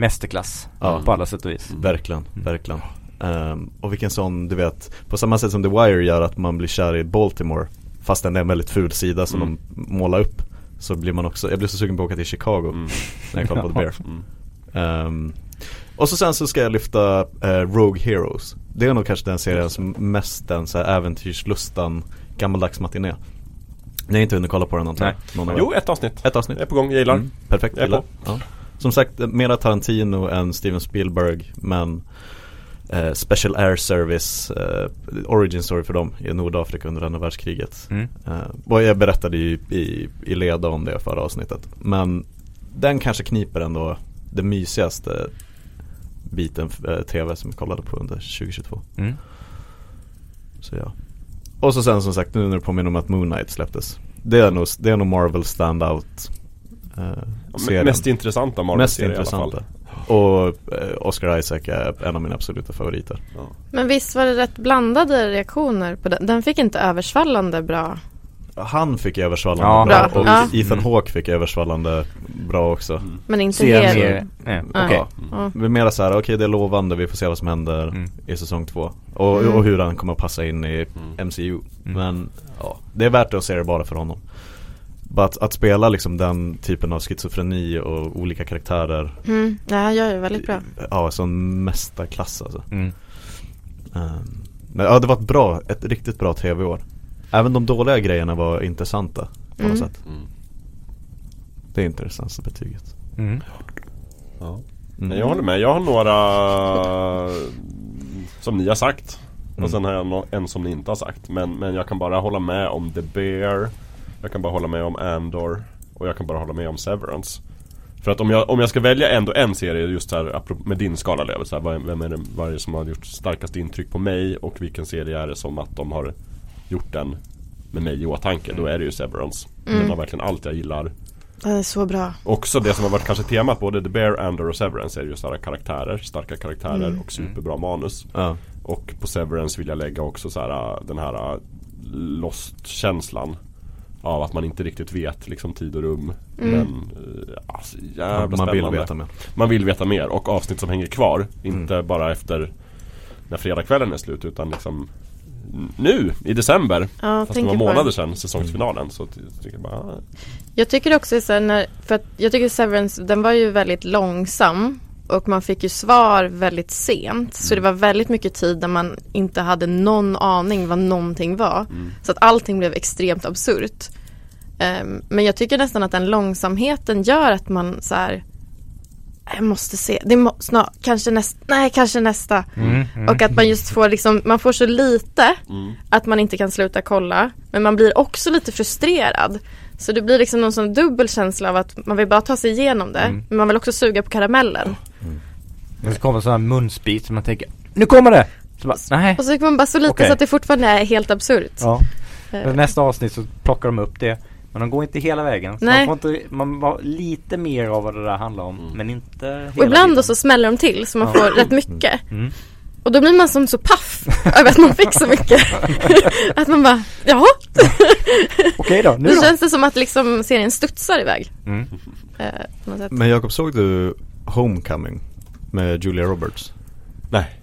mästerklass Ja. på alla sätt och vis Verkligen, Mm. verkligen Ehm, Och vilken sån, du vet På samma sätt som The Wire gör att man blir kär i Baltimore Fast den är en väldigt ful sida som Mm. de målar upp Så blir man också, jag blir så sugen på att åka till Chicago Mm. När jag kollar på The Bear Mm. Ehm, Och så sen så ska jag lyfta eh, Rogue Heroes Det är nog kanske den serien som mest den så här äventyrslustan gammaldags matiné Ni har inte hunnit kolla på den antar jag? Jo, ett avsnitt. Ett avsnitt Jag är på gång, jag gillar. Mm, perfekt, Jag är gillar. på. Ja. Som sagt, mera Tarantino än Steven Spielberg men eh, Special Air Service eh, Origin story för dem i Nordafrika under andra världskriget mm. eh, jag berättade ju i, i leda om det förra avsnittet Men den kanske kniper ändå det mysigaste biten eh, tv som vi kollade på under 2022 Mm. Så ja Och så sen som sagt nu när du påminner om att Moon Knight släpptes Det är nog, det är nog Marvel standout eh. Mest intressanta Mest Marvel-serier i alla intressanta. fall. Och eh, Oscar Isaac är en av mina absoluta favoriter. Ja. Men visst var det rätt blandade reaktioner på den? Den fick inte översvallande bra Han fick översvallande Ja. bra Bra. och Ja. Ethan Mm. Hawke fick översvallande bra också. Men inte helt mer, nej, Ja. okej Ja. ja. Vi är mera såhär, okej det är lovande, vi får se vad som händer Mm. i säsong två. Och, Mm. och hur han kommer att passa in i Mm. MCU. Mm. Men ja, det är värt att se det bara för honom. Bara att, att spela liksom den typen av schizofreni och olika karaktärer Mm. Nej, han gör det väldigt bra Ja, sån mästarklass alltså. mm. Ehm, Men ja, det var ett bra, ett riktigt bra tv-år. Även de dåliga grejerna var intressanta på något Mm. sätt. Mm. Det är intressantaste betyget. Mm. Ja. Mm. Jag håller med. Jag har några som ni har sagt. Mm. Och sen har jag nå- en som ni inte har sagt. Men, men jag kan bara hålla med om The Bear. Jag kan bara hålla med om Andor. Och jag kan bara hålla med om Severance. För att om jag, om jag ska välja ändå en serie just här med din skala Leo, så här, vad- Vem är det, vad är det som har gjort starkast intryck på mig och vilken serie är det som att de har gjort den med mig i åtanke. Då är det ju Severance. Mm. Den har verkligen allt jag gillar. Det är så bra Också det som har varit kanske temat både The Bear, Andor och Severance är ju sådana karaktärer, starka karaktärer Mm. och superbra manus. Ja, Och på Severance vill jag lägga också så här, äh, den här äh, Lost-känslan. Av att man inte riktigt vet liksom tid och rum. Mm. Men äh, alltså, jävla man, man vill spännande. veta mer. Man vill veta mer och avsnitt som hänger kvar. Mm. Inte bara efter när fredagskvällen är slut utan liksom nu i december. Ja, Fast det var månader sedan säsongsfinalen. Så jag tycker bara, Jag tycker också så när, för att jag tycker Severance, den var ju väldigt långsam och man fick ju svar väldigt sent. Så det var väldigt mycket tid där man inte hade någon aning vad någonting var. mm. Så att allting blev extremt absurt. Ehm, men jag tycker nästan att den långsamheten gör att man så här jag måste se, det må, snart, kanske nästa, nej kanske nästa. Mm. Mm. Och att man just får liksom, man får så lite Mm. att man inte kan sluta kolla. Men man blir också lite frustrerad. Så det blir liksom någon sån dubbel känsla av att man vill bara ta sig igenom det. Mm. Men man vill också suga på karamellen. Men så kommer sådana här munsbit som man tänker Nu kommer det! Så bara, nej Och så fick man bara så lite Okej. så att det fortfarande är helt absurt. Ja, Eh, nästa avsnitt så plockar de upp det Men de går inte hela vägen man får inte, man var lite mer av vad det där handlar om Mm. Men inte hela och ibland då så smäller de till så man Ja. får rätt mycket. mm. Och då blir man som så paff över att man fick så mycket. att man bara, ja. Okej då, nu Nu då! känns det som att liksom serien studsar iväg. Mm. Eh, på något sätt. Men Jakob, såg du Homecoming med Julia Roberts? Nej.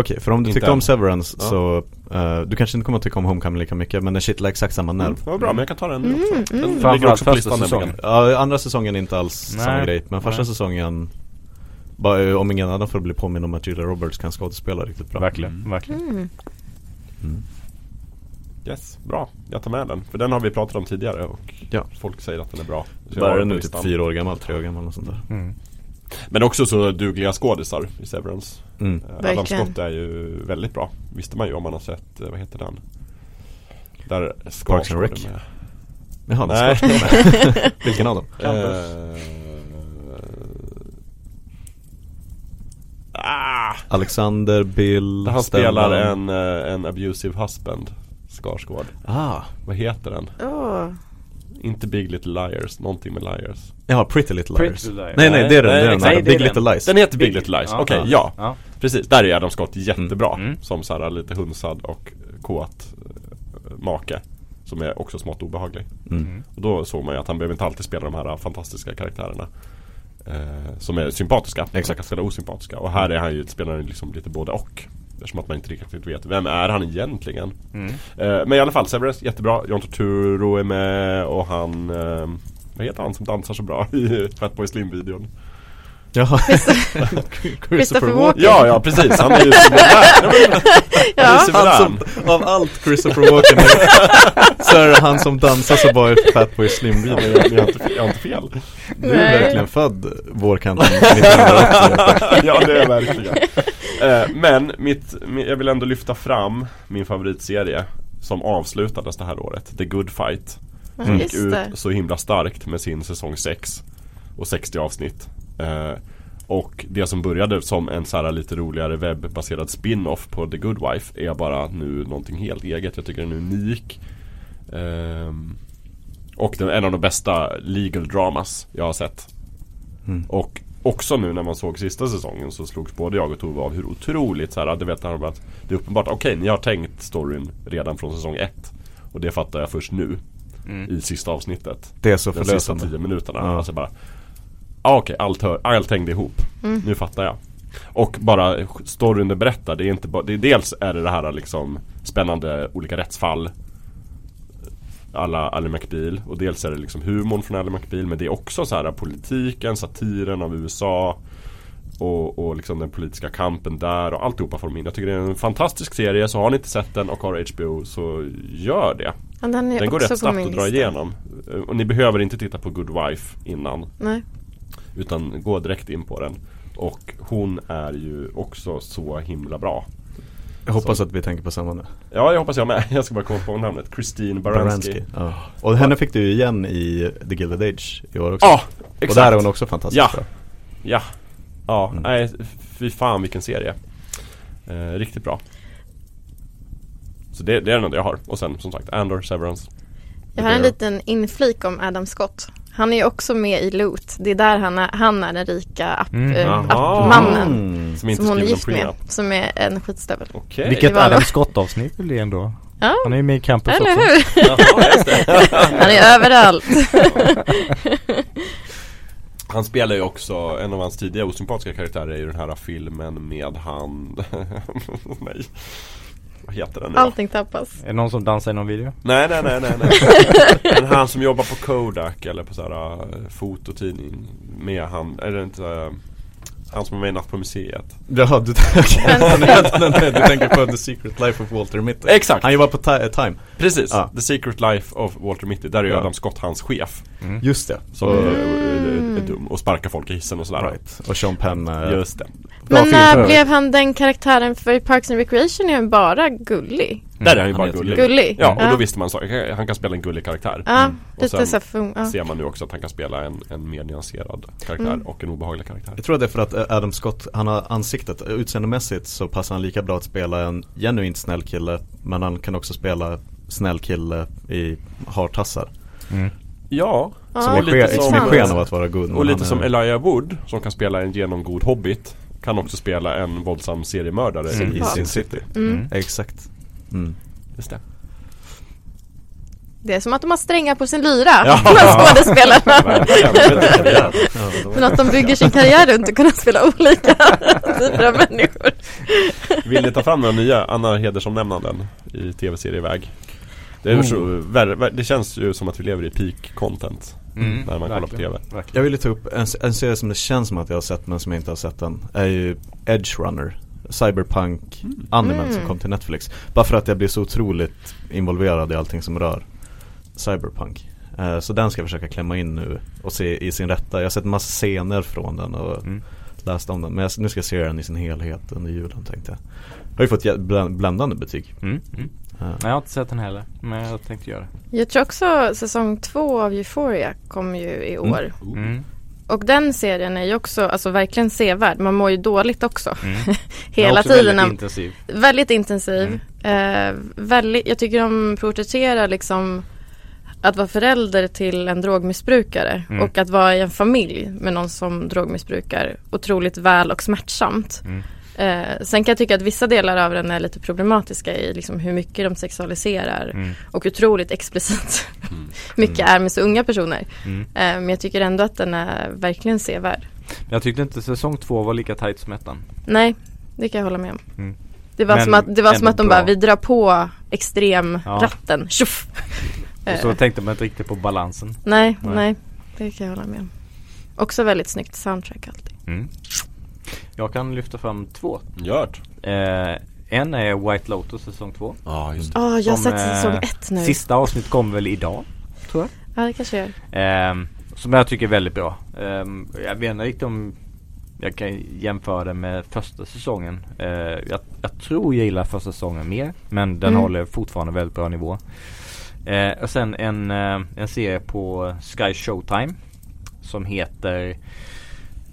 Okej, för om du Inte tyckte om än. Severance Ja. så eh, Du kanske inte kommer att tycka om Homecoming lika mycket men den kittlar exakt samma nerv Mm, vad bra, men jag kan ta den nu Mm, också. mm. Den ligger Framförallt också på första listan säsongen. Ja, andra säsongen är inte alls Nej. samma grej Men första Nej. säsongen bara, eh, Om ingen annan får bli påminn om att Julia Roberts kan skådespela riktigt bra Verkligen, verkligen. Mm. Mm. Yes, bra. Jag tar med den. För den har vi pratat om tidigare och Ja. folk säger att den är bra. Bara den nu typ fyra år gammal, tre år gammal och sånt där Mm. Men också så dugliga skådisar i Severance. mm. Eh, Adam Verkligen. Scott är ju väldigt bra. Visste man ju om man har sett, eh, vad heter den? Där Parks and Rec. med. Jaha, Nej. Nej. Vilken av dem? Ah, Alexander, Bill, där han Stellan. spelar en, en abusive husband. Skarsgård. Ah, Vad heter den? Åh. Inte Big Little Liars, någonting med Liars. ja, Pretty Little Liars Pretty Liars. Nej nej, det är den, Nej, det är den Nej, Big den. Little Lies Den heter Big Little Lies, Ja. okej, Ja. ja. Ja. Precis, där är Adam Scott jättebra. Mm. Som så här lite hunsad och kåt eh, make. Som är också smått obehaglig. mm. Och då såg man ju att han behöver inte alltid spela de här fantastiska karaktärerna. Eh, som är sympatiska. Exakt. Han kan spela osympatiska. Och här är han ju, spelar han liksom lite både och. Eftersom att man inte riktigt vet, vem är han egentligen? Mm. Eh, men i alla fall, Severus, jättebra. John Turturro är med och han eh, vad heter han som dansar så bra i Fatboy Slim-videon? Jaha Christopher Walken. Ja, ja precis. Han är ju suverän. Ja. Han är som, av allt Christopher Walken Så är det han som dansar så bra i Fatboy Slim Ja, men jag, jag, har inte, jag har inte fel. Du är Nej. verkligen född vårkanten 1980 ja det är verkligen. Eh, men mitt, mi- jag vill ändå lyfta fram min favoritserie som avslutades det här året. The Good Fight. Som gick just ut så himla starkt med sin säsong 6 och 60 avsnitt. Eh, och det som började som en så här lite roligare webbaserad spin-off på The Good Wife är bara nu någonting helt eget. Jag tycker den är unik. Ehm, och den är en av de bästa legal dramas jag har sett. Mm. Och också nu när man såg sista säsongen så slogs både jag och Tove av hur otroligt så här, du vet de att det är uppenbart, okej ni har tänkt storyn redan från säsong 1 Och det fattar jag först nu Mm. i sista avsnittet. Det är så Den sista förlösande. tio minuterna. Ja. Alltså bara ah, Okej, allt, hör, allt hängde ihop. Mm. Nu fattar jag. Och bara storyn det berättar, det är inte bara, det är, dels är det det här liksom Spännande olika rättsfall alla Ally McBeal och dels är det liksom humorn från Ally McBeal men det är också så här politiken, satiren av USA och, och liksom den politiska kampen där och alltihopa får de in. Jag tycker det är en fantastisk serie så har ni inte sett den och har HBO så gör det. Ja, den Den går rätt snabbt att dra igenom. Eh, Och ni behöver inte titta på Good Wife innan. Nej. Utan gå direkt in på den. Och hon är ju också så himla bra. Jag hoppas att vi tänker på samma nu Ja, jag hoppas jag med. Jag ska bara komma på namnet. Christine Baranski. ja. Och henne fick du ju igen i The Gilded Age i år också Ja, Och exakt. där är hon också fantastiskt Ja. bra Ja. Ja, Mm. nej fy fan vilken serie. Eh, riktigt bra. Så det, det är den enda jag har. Och sen som sagt Andor, Severance. Jag har en liten inflik om Adam Scott. Han är ju också med i Loot. Det är där han är, han är den rika app, Mm. Jaha. appmannen. Mm. Som inte Som hon är gift med. Som är en skitstövel. Okej. Vilket Adam Scott-avsnitt det blir ändå. Ja, Han är ju med i Campus eller också. hur? Jaha. Han är överallt. Han spelar ju också, en av hans tidiga osympatiska karaktärer är ju den här filmen med han Nej Vad heter den nu? Allting tappas. Är det någon som dansar i någon video? Nej nej nej nej nej Men han som jobbar på Kodak eller på såhär uh, fototidning Med han, är det inte uh, Han som är med i Natt på museet Jaha, du, okay. du tänker på The Secret Life of Walter Mitty Exakt! Han jobbar på ti- Time, Precis! Ja. The Secret Life of Walter Mitty Där är ju Ja. Adam Scott hans chef just det Som och, är, är, är dum och sparkar folk i hissen och sådär right. och Sean Penn eh, Just det bra Men när blev han den karaktären för Parks and Recreation är han bara gullig. Där är han ju Han bara gullig Gullig? Ja, och Ja. då visste man så, han kan spela en gullig karaktär Ja, Mm. Och sen ser man nu också att han kan spela en, en mer nyanserad karaktär Mm. och en obehaglig karaktär. Jag tror det är för att eh, Adam Scott, han har ansiktet, utseendemässigt så passar han lika bra att spela en genuint snäll kille Men han kan också spela snäll kille i hartassar Mm. Ja, Som och är lite sken, som- som sken av att vara god och lite han är- som Elijah Wood som kan spela en genomgod hobbit kan också spela en våldsam seriemördare i i. Sin City Mm. Exakt mm. Just det. Det är som att de har strängar på sin lyra, Ja. de här skådespelarna. Men att de bygger sin karriär runt att kunna spela olika typer av människor. Vill ni ta fram några nya Anna Hedersson-nämnanden i tv-serieväg? Det, så, ver, det känns ju som att vi lever i peak content Mm, när man kollar på tv. Verkligen. Jag ville ta upp en, en serie som det känns som att jag har sett men som jag inte har sett än Är ju Edge Runner Cyberpunk animen Mm. som kom till Netflix Bara för att jag blir så otroligt involverad i allting som rör Cyberpunk Eh, Så den ska jag försöka klämma in nu och se i sin rätta Jag har sett massa scener från den och Mm. läst om den Men jag, nu ska jag se den i sin helhet under julen tänkte jag Jag har ju fått bland- bländande betyg Mm. Mm. Eh, Nej, jag har inte sett den heller, men jag tänkte göra det. Jag tror också säsong två av Euphoria kommer ju i år. Mm. Och den serien är ju också alltså, verkligen sevärd. Man mår ju dåligt också. Mm. Hela också tiden. Väldigt intensiv. Väldigt intensiv. Eh, väldigt, jag tycker de porträtterar liksom att vara förälder till en drogmissbrukare Mm. och att vara i en familj med någon som drogmissbrukar otroligt väl och smärtsamt. Mm. Eh, sen kan jag tycka att vissa delar av den är lite problematiska i liksom hur mycket de sexualiserar Mm. och otroligt explicit Mm. mycket är med så unga personer. Mm. Eh, men jag tycker ändå att den är verkligen sevärd. Jag tyckte inte säsong två var lika tight som ettan. Nej, det kan jag hålla med om. Mm. Det var Men som att, det var som att de bra. bara, vi drar på extremratten, tjoff! Och så Eh, tänkte man inte riktigt på balansen. nej, Nej. nej, det kan jag hålla med om. Också väldigt snyggt soundtrack alltid. Jag kan lyfta fram två. Gjort. Eh, en är White Lotus säsong två. Ja, just Ja, jag har sett eh, säsong ett nu. Sista avsnitt kom väl idag? Ja, det kanske jag gör. Ehm, som jag tycker är väldigt bra. Ehm, jag vet inte riktigt om jag kan jämföra det med första säsongen. Eh, jag, jag tror jag gillar första säsongen mer. Men den Mm. håller fortfarande väldigt bra nivå. Eh, och sen en, eh, en serie på Sky Showtime. Som heter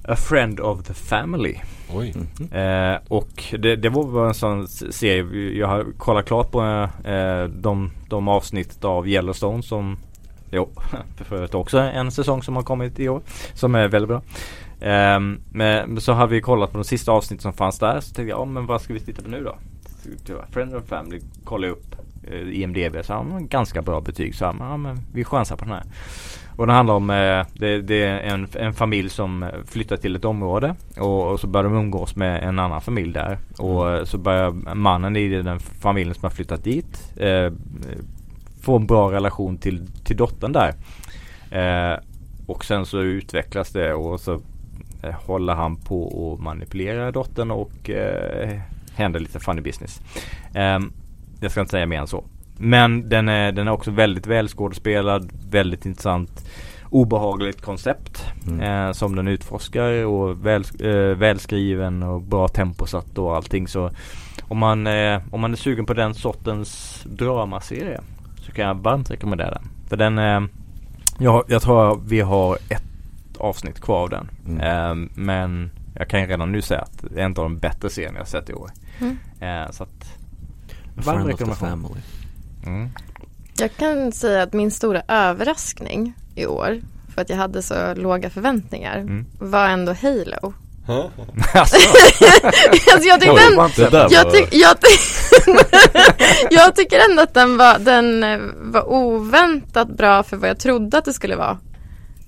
A Friend of the Family. Mhm. Eh, och det, det var en sån serie, jag har kollat klart på eh, de, de avsnitt av Yellowstone som Jo, för övrigt också en säsong som har kommit i år Som är väldigt bra Ehm, Men så har vi kollat på de sista avsnitt som fanns där Så tänkte jag, ja men vad ska vi titta på nu då? Friend of Family kollade jag upp eh, IMDB så ja, men ganska bra betyg så ja, men, vi chansar på den här och det handlar om, eh, det, det är en, en familj som flyttar till ett område och, och så börjar de umgås med en annan familj där. Och eh, så börjar mannen i den familjen som har flyttat dit eh, få en bra relation till, till dottern där. Eh, och sen så utvecklas det och så eh, håller han på och manipulera dottern och eh, händer lite funny business. Eh, jag ska inte säga mer än så. Men den är, den är också väldigt välskådespelad, väldigt intressant obehagligt koncept Mm. eh, som den utforskar och väl, eh, välskriven och bra temposatt och allting så om man, eh, om man är sugen på den sortens dramaserie så kan jag varmt rekommendera den. För den eh, jag, jag tror vi har ett avsnitt kvar av den. Mm. Eh, men jag kan ju redan nu säga att det är en av de bättre serierna jag sett i år. Mm. Eh, så att varm rekommendation. family Mm. Jag kan säga att min stora överraskning i år, för att jag hade så låga förväntningar, Mm. var ändå Halo. alltså, alltså jag tyckte Oj, den, jag, tyck, jag, ty jag tycker ändå att den var, den eh, var oväntat bra för vad jag trodde att det skulle vara.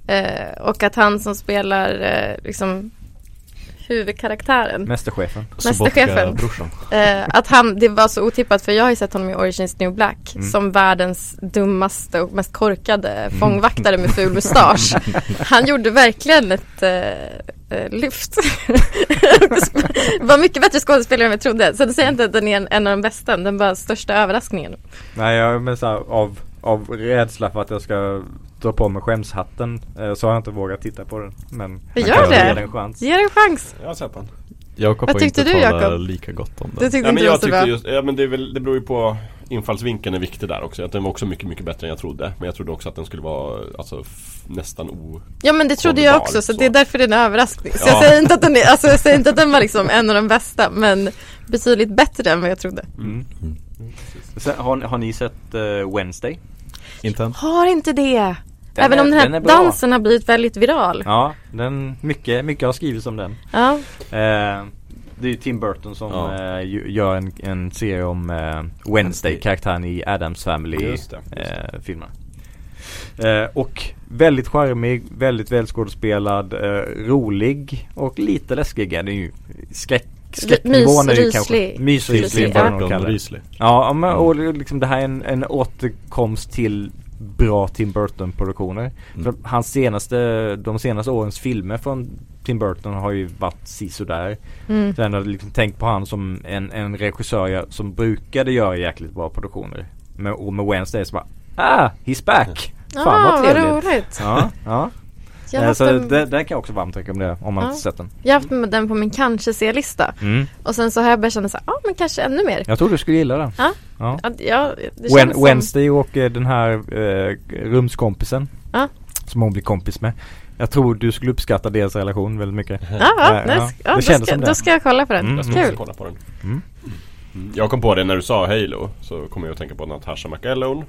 Eh, och att han som spelar eh, liksom huvudkaraktären Mästerchefen. Mästerchefen. Eh, att han, det var så otippat för jag har ju sett honom i Origins New Black Mm. som världens dummaste och mest korkade fångvaktare med ful mustasch. Han gjorde verkligen ett eh, eh, lyft. var mycket bättre skådespelare än jag trodde. Så det säger inte att den är en, en av de bästa, den var största överraskningen. Nej jag men så här, av, av rädsla för att jag ska dra på mig skämshatten eh, så har jag inte vågat titta på den. Men Gör jag det. ge den en chans. Ge det en chans. Jag har sett den. Jakob Vad har tyckte inte du, talat Jakob? lika gott om Du den tyckte Ja, inte men det var jag så bra. just, ja men det, är väl, det beror ju på Infallsvinkeln är viktig där också. Att den var också mycket, mycket bättre än jag trodde. Men jag trodde också att den skulle vara alltså, nästan o... Ja men det trodde jag också så, så. det är därför det är en överraskning. Så Ja. jag säger inte att den är, alltså jag säger inte att den var liksom en av de bästa men betydligt bättre än vad jag trodde. Mm. Sen, har, har ni sett eh, Wednesday? Inte än? Har inte det! Den Även är- om den den här är bra. dansen har blivit väldigt viral. Ja, den, mycket, mycket har skrivits om den. Ja. Eh, Det är ju Tim Burton som Ja. eh, gör en, en serie om eh, Wednesday, karaktären i Adams Family Just det, just eh, filmen. Eh, och väldigt charmig, väldigt välskådespelad, eh, rolig och lite läskig. Den är ju skräck, skräcknivån är ju kanske ryslig. mysryslig. Ryslig, vad ja. Ja, men, och liksom det här är en, en återkomst till bra Tim Burton-produktioner. Mm. För hans senaste, de senaste årens filmer från Tim Burton har ju varit sisådär. Mm. Jag har liksom tänkt på han som en, en regissör jag- som brukade göra jäkligt bra produktioner. Men, och med Wednesday så bara Ah, he's back! Fan ah, vad vad trevligt! roligt. Ja, ja. Jag har, Eh, haft så den, det kan jag också varmt rekommendera om man Ja. inte sett den. jag har haft med den på min kanske se-lista. Mm. Och sen så har jag börjat känna så här, ja men kanske ännu mer. Jag tror du skulle gilla den. Ja. ja. Ja, Wen- som... Wednesday och eh, den här eh, rumskompisen Ja. Som hon blir kompis med Jag tror du skulle uppskatta deras relation väldigt mycket Ja, ja, Ja, ja. ja, Det då, ska, då ska jag kolla på den. Mm. Jag ska också Kul. kolla på den. Mm. Mm. Jag kom på det när du sa Halo så kommer jag att tänka på Natasha McElhone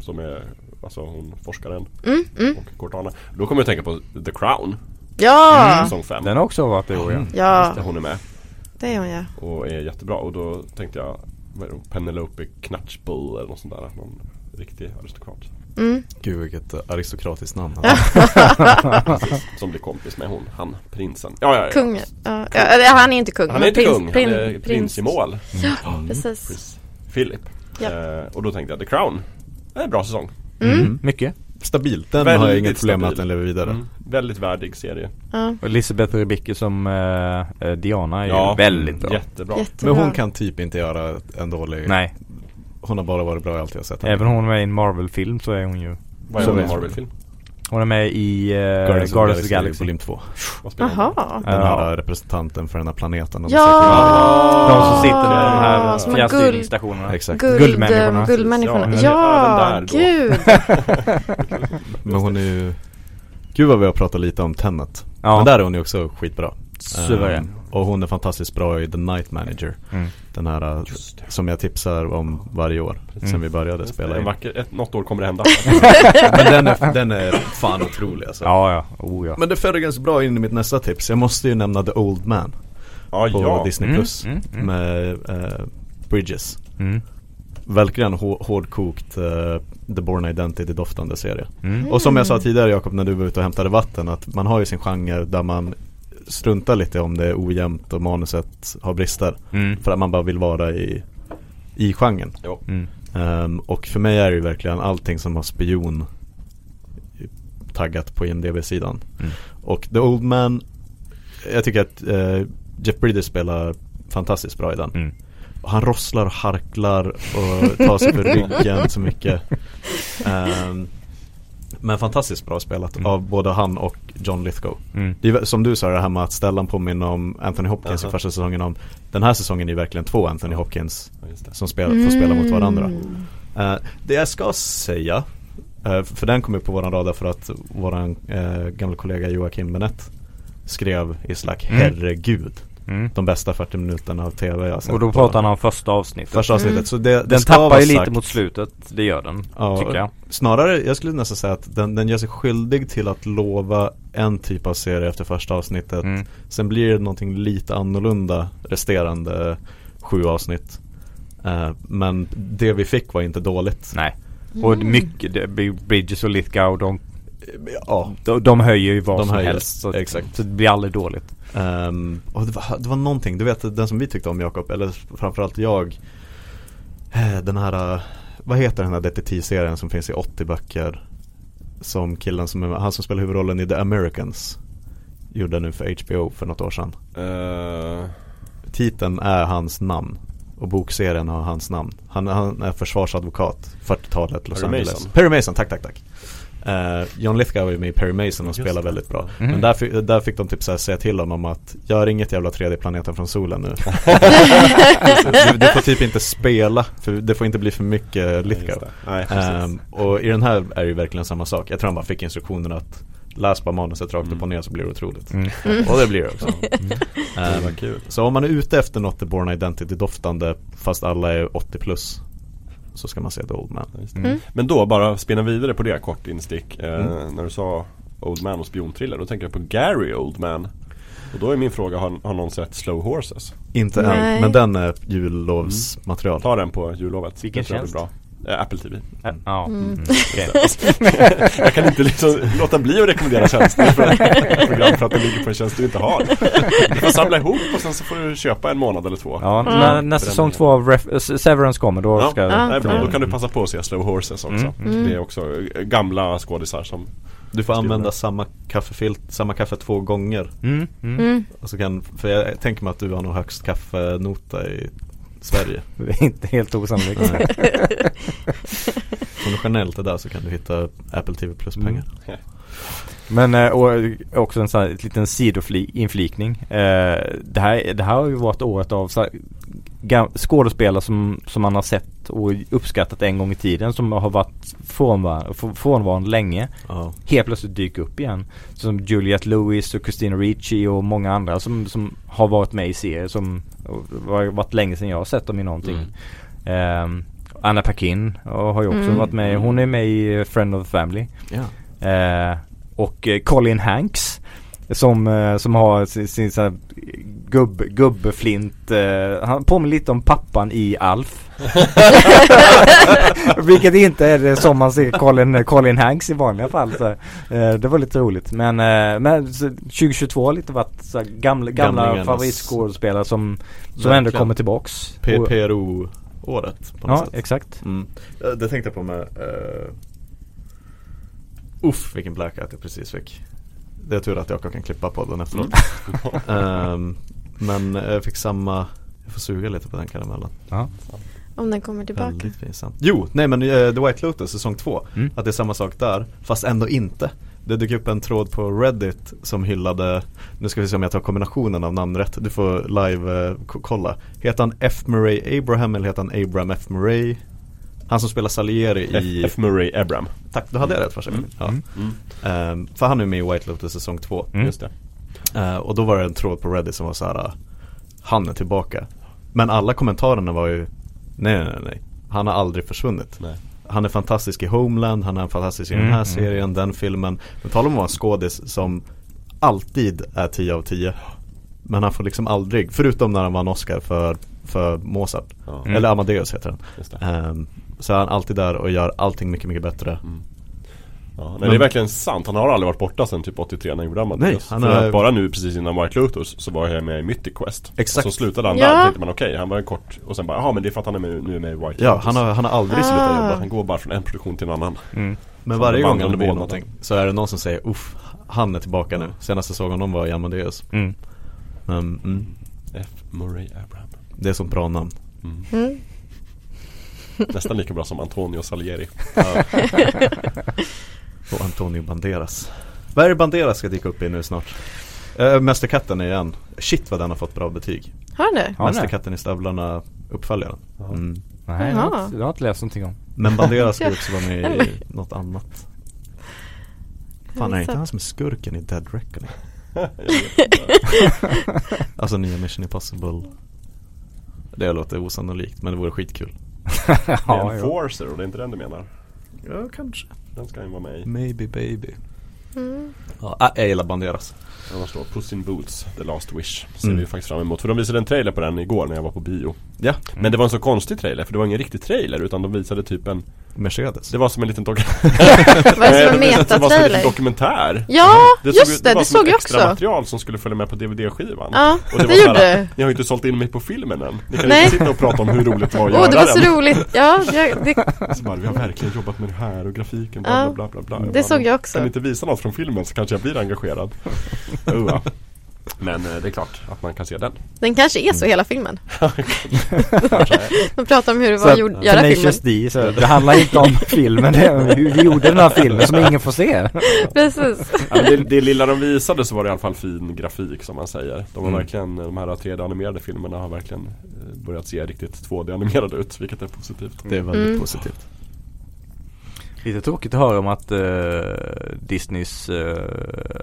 Som är alltså hon forskaren Mm, mm. och Cortana Då kommer jag att tänka på The Crown Ja, Säsong 5 Den har också varit i år ja. ja, hon är med det är hon ja. och är jättebra och då tänkte jag vad är det, Penelope Knatchbull eller något sånt där Någon riktig aristokrat Mm. Gud vilket eh, aristokratiskt namn. Som blir kompis med hon, han, prinsen Ja, ja, ja. Kung, ja, ja, han är inte kung. Han är men inte prins, kung, prin- han är prins i mål Precis. Prins Philip Ja. eh, Och då tänkte jag The Crown Det är en bra säsong Mm. Mycket Stabilt, den Väldigt har jag inget problem med att den lever vidare. mm. Väldigt värdig serie Ja, Och Elisabeth Rebicki som eh, eh, Diana är Ja, ju väldigt bra Jättebra jättebra. Men hon kan typ inte göra en dålig Nej, Hon har bara varit bra i allt jag sett henne. även hon är med i en Marvel-film så är hon ju Vad är hon i vet- Marvel-film? Hon är med i eh, Guardians, Guardians, of the Galaxy volym 2. Vad spelar hon? Jaha. Den Ja. här representanten för den här planeten. de Ja! De som sitter på de här fjärrstyrningsstationerna. Exakt. guld, Guldmänniskorna. guldmänniskorna. Ja, Ja, gud. Men hon är ju Gud vad vi har pratat lite om Tenet. Ja, Men där är hon ju också skitbra. suverän Ehm, och hon är fantastiskt bra i The Night Manager. mm. Den här uh, som jag tipsar om varje år. Mm. Sen vi började spela in. vacker, ett, något år kommer det hända Men den är, den är fan otrolig alltså. Ja, ja, oh ja Men det följer ganska bra in i mitt nästa tips. Jag måste ju nämna The Old Man Ja, på ja Disney Mm, Plus. mm, mm. Med eh, Bridges. mm. Verkligen hår- hårdkokt eh, The Born Identity-doftande serie. Mm. Och som jag sa tidigare Jakob när du var ute och hämtade vatten att man har ju sin genre där man struntar lite om det är ojämnt och manuset har brister. Mm. För att man bara vill vara i, i genren. Jo. Mm. Ehm, och för mig är det ju verkligen allting som har spion taggat på IMDB-sidan. Mm. Och The Old Man, jag tycker att eh, Jeff Bridges spelar fantastiskt bra i den. Mm. Han rosslar och harklar och tar sig för ryggen så mycket. Ehm, men fantastiskt bra spelat Mm. av både han och John Lithgow. Mm. Det är, som du sa det här med att Stellan påminner om Anthony Hopkins Aha. i första säsongen om Den här säsongen är verkligen två Anthony Hopkins Ja, som spel, får spela mot varandra. Eh, det jag ska säga, eh, för den kom upp på våran radar för att våran uh, gamla kollega Joakim Benett skrev i Slack, Mm. herregud, Mm. de bästa 40 minuterna av TV jag sett Och då pratar han om första avsnittet. Första avsnittet, Mm. så det, det Den tappar ju lite mot slutet, det gör den, Ja, tycker jag. Snarare, jag skulle nästan säga att den, den gör sig skyldig till att lova en typ av serie efter första avsnittet. Mm. Sen blir det någonting lite annorlunda resterande sju avsnitt. Eh, Men det vi fick var inte dåligt. Nej. Och Mm. mycket, Bridges och Lithgow de, Ja, de, de höjer ju vad De som höjer, helst så, exakt. så det blir aldrig dåligt Ehm, och det var, det var någonting, du vet den som vi tyckte om Jakob, eller framförallt jag. Eh, Den här, eh, vad heter den här detektivserien som finns i 80 böcker? Som killen som, han som spelar huvudrollen i The Americans Gjorde nu för HBO för något år sedan. Eh, Titeln är hans namn Och bokserien har hans namn. Han, han är försvarsadvokat 40-talet Los Perry Angeles. Mason. Perry Mason, tack tack tack Eh, John Lithgow är med i Perry Mason och Just spelar det. väldigt bra Mhm. Men där, fick- där fick de typ så här säga till honom att Gör inget jävla tredje planeten från solen nu du, du får typ inte spela För det får inte bli för mycket Lithgow det. Nej. Ehm, Och i den här är det ju verkligen samma sak Jag tror han bara fick instruktionen att Läs bara manuset rakt upp och ner så blir det otroligt mm. Och det blir det också det Ehm, var kul så om man är ute efter något The Born Identity doftande fast alla är 80 plus så ska man se The Old Man. Det. Mm. Men då bara spinna vidare på det kort instick eh, Mm. När du sa Old Man och spionthriller Då tänker jag på Gary Oldman Och då är min fråga, har, har någon sett Slow Horses? Inte Nej. än, men den är jullovsmaterial. Ta den på jullovet. Vilken tjänst? bra. Eh, Apple TV. Ja, Mm. mm. okej. Jag kan inte liksom låta bli att rekommendera tjänster för ett program för att det ligger på en tjänst du inte har. Du får samla ihop och sen så får du köpa en månad eller två. Ja, Mm. när, när säsong två av Ref- S- Severance kommer då Ja. ska Ja. Nej, bra. Då kan du passa på att se Slow Horses också. Mm. Mm. Det är också eh, gamla skådisar som Du får använda samma kaffefilt, samma kaffe två gånger. Mm, mm. Mm. Och så kan, för jag tänker mig att du har nog högst kaffenota i Sverige. Det är inte helt osannolikt. Om du generellt är där så kan du hitta Apple TV Plus pengar. Men eh, och också en sån här liten sidoinflikning. Eh, det, här, det här har ju varit året av skådespelare som, som man har sett och uppskattat en gång i tiden som har varit frånvar- frånvarande länge. Ja. Helt plötsligt dyker upp igen. Som Juliette Lewis och Christina Ricci och många andra som, som har varit med i serier som har varit länge sedan jag har sett dem i någonting. Ehm, Anna Paquin har ju också Mm. varit med. Hon är med i Friend of the Family. ja. Eh, och eh, Colin Hanks som, eh, som har sin, sin så här gubb, gubbflint. Eh, han påminner lite om pappan i Alf. Vilket inte är det som man ser Colin, Colin Hanks i vanliga fall. Så, eh, det var lite roligt. Men, men så 2022 har lite varit så här gamla, gamla favoritskådespelare som, som Verkligen. ändå kommer tillbaks. P- Och- PRO-året på något Ja, sätt. exakt. Mm. Det tänkte jag på med uh, Uff vilken blackout jag precis fick Det är tur att jag kan klippa podden efteråt Ehm, Men jag fick samma Jag får suga lite på den karamellen Ja. Om den kommer tillbaka. Väldigt pinsamt Jo, nej men eh, The White Lotus säsong 2 Mm. Att det är samma sak där Fast ändå inte Det dök upp en tråd på Reddit som hyllade Nu ska vi se om jag tar kombinationen av namn rätt Du får live ko- kolla Heter han F. Murray Abraham eller heter han Abraham F. Murray? Han som spelar Salieri F, i F. Murray Abram. Tack, då hade jag rätt första gången ja. Mm. Ehm, För han är med i White Lotus säsong 2 Mm. Just det. Eh, Och då var det en tråd på Reddit som var så här. Han är tillbaka Men alla kommentarerna var ju Nej nej nej. Han har aldrig försvunnit Nej. Han är fantastisk i Homeland, han är fantastisk i den Mm, här mm. serien, den filmen Men tala om att vara en skådis som alltid är 10 av 10 Men han får liksom aldrig, förutom när han vann Oscar för, för Mozart Ja, Mm. Eller Amadeus heter den just det. Ehm, Så är han alltid där och gör allting mycket mycket bättre Ja, nej, Men- det är verkligen sant. Han har aldrig varit borta sedan typ 83 när han gjorde Amadeus. Nej, han För är- bara nu precis innan White Lotus så var jag med i Mythic Quest. Exakt. Och så slutade han Ja. där, tänkte man okej, han var en kort och sen bara, jaha men det är för att han är med, nu är med i White Ja, Lotus. han har, han har aldrig Ah. slutat jobba Han går bara från en produktion till en annan. Mm. Men Som varje gång han båt. någonting så är det någon som säger uff, han är tillbaka nu Senaste såg honom var i Amadeus Mm. Men mm, F. Murray Abraham. det är så bra namn Mm. Nästan lika bra som Antonio Salieri. Och Antonio Banderas. Vad är det Banderas ska dyka upp i nu snart? Uh, Mästerkatten är igen. Shit vad den har fått bra betyg. Har den det? Mästerkatten i stövlarna uppföljaren. Mm. Nej, jag har, inte, jag har inte läst någonting om. Men Banderas ska också vara med i något annat. Fan är det inte han som är skurken i Dead Reckoning? Alltså nya Mission Impossible. Det låter osannolikt men det vore skitkul Det är en ja, ja. Forcer och det är inte den du menar. Ja kanske Den ska ju vara med i. Maybe baby Mm. Ja, äh, jag gillar Banderas Annars då Puss in Boots, The Last Wish. Ser Mm. vi faktiskt fram emot. För de visade en trailer på den igår när jag var på bio. Ja, Men det var en så konstig trailer för det var ingen riktig trailer utan de visade typ en Mercedes Det var som en liten dok- Vad är det som en Nej, det var som en liten metatrailer? dokumentär Ja, Det just det, var det som såg jag också. material som skulle följa med på DVD-skivan Ja, Och det var så gjorde här, det. Ni har ju inte sålt in mig på filmen än Ni kan Nej. inte sitta och prata om hur roligt det var att Åh, göra det var så den roligt. Ja, jag, det, så bara, Vi har verkligen jobbat med det här och grafiken bla Ja, bla bla bla, bla. det såg jag också. Kan ni inte visa något från filmen så kanske jag blir engagerad oh, ja. Men eh, det är klart att man kan se den den kanske är så hela filmen. Man pratar om hur det var att gjord- göra filmen. Tenacious D, så det handlar inte om filmen, det är hur vi gjorde den här filmen som ingen får se. Precis. ja, det, det lilla de visade så var det i alla fall fin grafik som man säger De har Mm. verkligen, de här 3D-animerade filmerna har verkligen eh, börjat se riktigt 2D-animerade ut Vilket är positivt Det är väldigt Mm. positivt Lite tråkigt att höra om att uh, Disneys uh,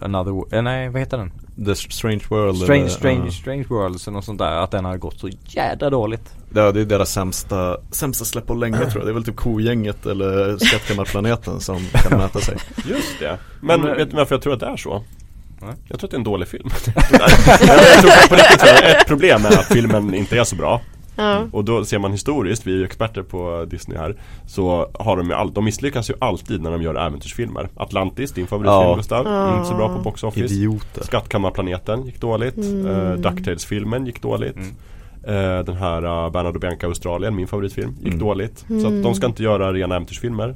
Another, eh, nej vad heter den? The Strange World Strange, eller, Strange, ja. Strange Worlds eller något sånt där, att den har gått så jädra dåligt. Ja det är deras sämsta, sämsta släpp på länge tror jag. Det är väl typ Kogänget eller Skattkammarplaneten som kan mäta sig. Just det Men Men- vet du varför jag tror att det är så? Jag tror att det är en dålig film. Jag tror på riktigt, så ett problem är att filmen inte är så bra. Ja. Och då ser man historiskt, vi är ju experter på Disney här Så har de ju all, de misslyckas ju alltid när de gör äventyrsfilmer Atlantis, din favoritfilm Ja. Gustav, Ja. inte så bra på box office Idioter. Skattkammarplaneten gick dåligt, mm. Ducktails-filmen gick dåligt Mm. Eh, Den här uh, Bernard och Bianca Australien, min favoritfilm, gick Mm. dåligt Så att de ska inte göra rena äventyrsfilmer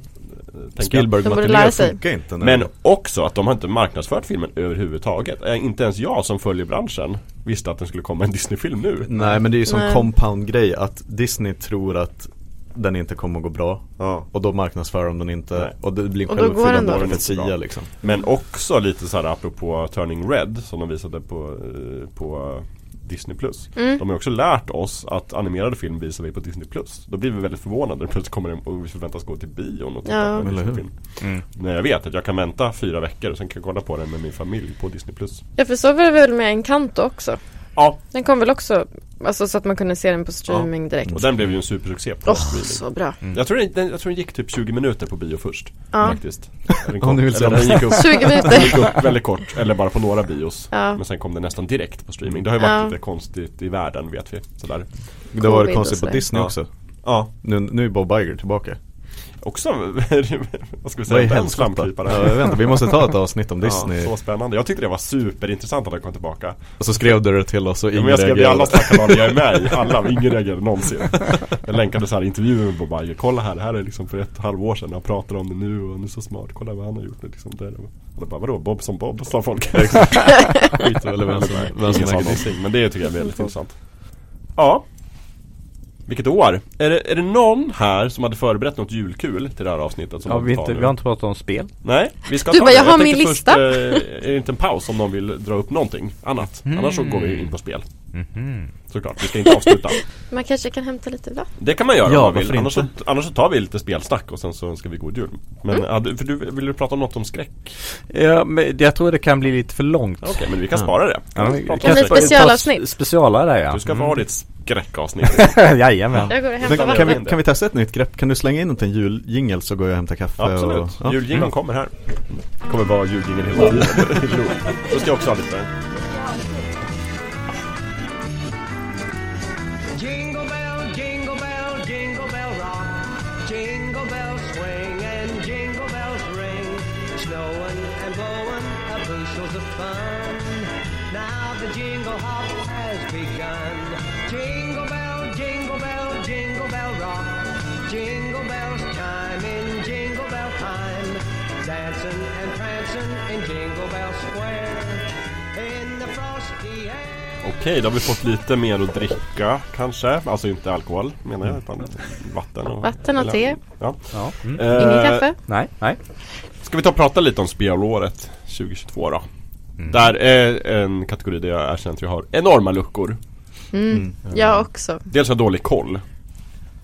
tänker jag. Spielberg De borde matinéer lära sig. funkar inte. Men också att de har inte marknadsfört filmen överhuvudtaget Inte ens jag som följer branschen visste att den skulle komma en Disney-film nu Nej men det är ju sån Nej. compound grej att Disney tror att den inte kommer att gå bra Ja. och då marknadsför de den inte Nej. och det blir den självuppfyllande profetia liksom. Men också lite så här apropå Turning Red som de visade på, eh, på Disney Plus. Mm. De har också lärt oss att animerade film visar vi på Disney Plus. Då blir vi väldigt förvånade när plötsligt kommer den och vi förväntas gå till bion och titta Ja. på en? Disney-film. Mm. När jag vet att jag kan vänta fyra veckor och sen kan jag kolla på den med min familj på Disney Plus. Ja för så var det väl med Encanto också? Ja, Den kom väl också, alltså så att man kunde se den på streaming direkt. och den blev ju en supersuccé på Åh, streaming. så bra. Jag tror, den, jag tror den gick typ 20 minuter på bio först. Ja. Faktiskt. Den Om ni vill se den gick upp 20 Den minuter. gick upp väldigt kort, eller bara på några bios. Ja. Men sen kom den nästan direkt på streaming. Det har ju varit Ja. lite konstigt i världen vet vi. Sådär. Det var Covid det konstigt på. Disney Ja. också. Ja, Nu, nu är Bob Iger tillbaka. Också, vad ska vi säga, en helskotta? flamkrypare. Ja, inte, vi måste ta ett avsnitt om Disney. Ja, så spännande. Jag tyckte det var superintressant att han kom tillbaka. Och så skrev du det till oss och Ja, ingen men jag skrev det i alla snackkanaler jag är med i. Alla, ingen reagerade någonsin. Jag länkade så här intervjuer med Bob Iger. Kolla här, det här är liksom för ett halvår sedan. Jag pratar om det nu och han är så smart. Kolla vad han har gjort. Liksom det. Och då bara, vadå? Bob som Bob? Sa folk. Skit eller vem som, vem som äger Disney. någonting, men det tycker jag är väldigt intressant. Ja. Vilket år? Är det, är det någon här som hade förberett något julkul till det här avsnittet? Som Ja, vi, inte, vi har inte pratat om spel. Nej, vi ska Du ta bara, det. jag har min tänkte lista. Först, eh, är det inte en paus om någon vill dra upp någonting annat? Annars så går vi in på spel. Mhm. Såklart, vi ska inte avsluta. Man kanske kan hämta lite vatten. Det kan man göra Ja, om man vill. Annars så, annars så tar vi lite spelsnack och sen så önskar vi god jul. Men Mm. hade, för du, vill du prata om något om skräck? Ja, men jag tror det kan bli lite för långt. Okej, men vi kan Ja. spara det. Ja, vi- Prata om Kan speci- specialavsnitt. Specialare ja. Du ska få Mm. ha ditt skräckavsnitt. Jajamän. Jag går och Men hämtar kan, vi, kan vi testa ett nytt grepp? Kan du slänga in en juljingel så går jag och hämtar kaffe Absolut, och, ja. juljingeln kommer här. Det kommer vara juljingel hela tiden. Så ska jag också ha lite. Okej, då har vi fått lite mer att dricka kanske. Alltså inte alkohol menar jag utan vatten och Vatten och eller- te. Ja. Ja. Mm. Eh, Ingen kaffe? Nej, nej. Ska vi ta och prata lite om spelåret 2022 då? Mm. Där är en kategori där jag erkänner att jag har enorma luckor. Mm. Jag också. Dels har jag dålig koll.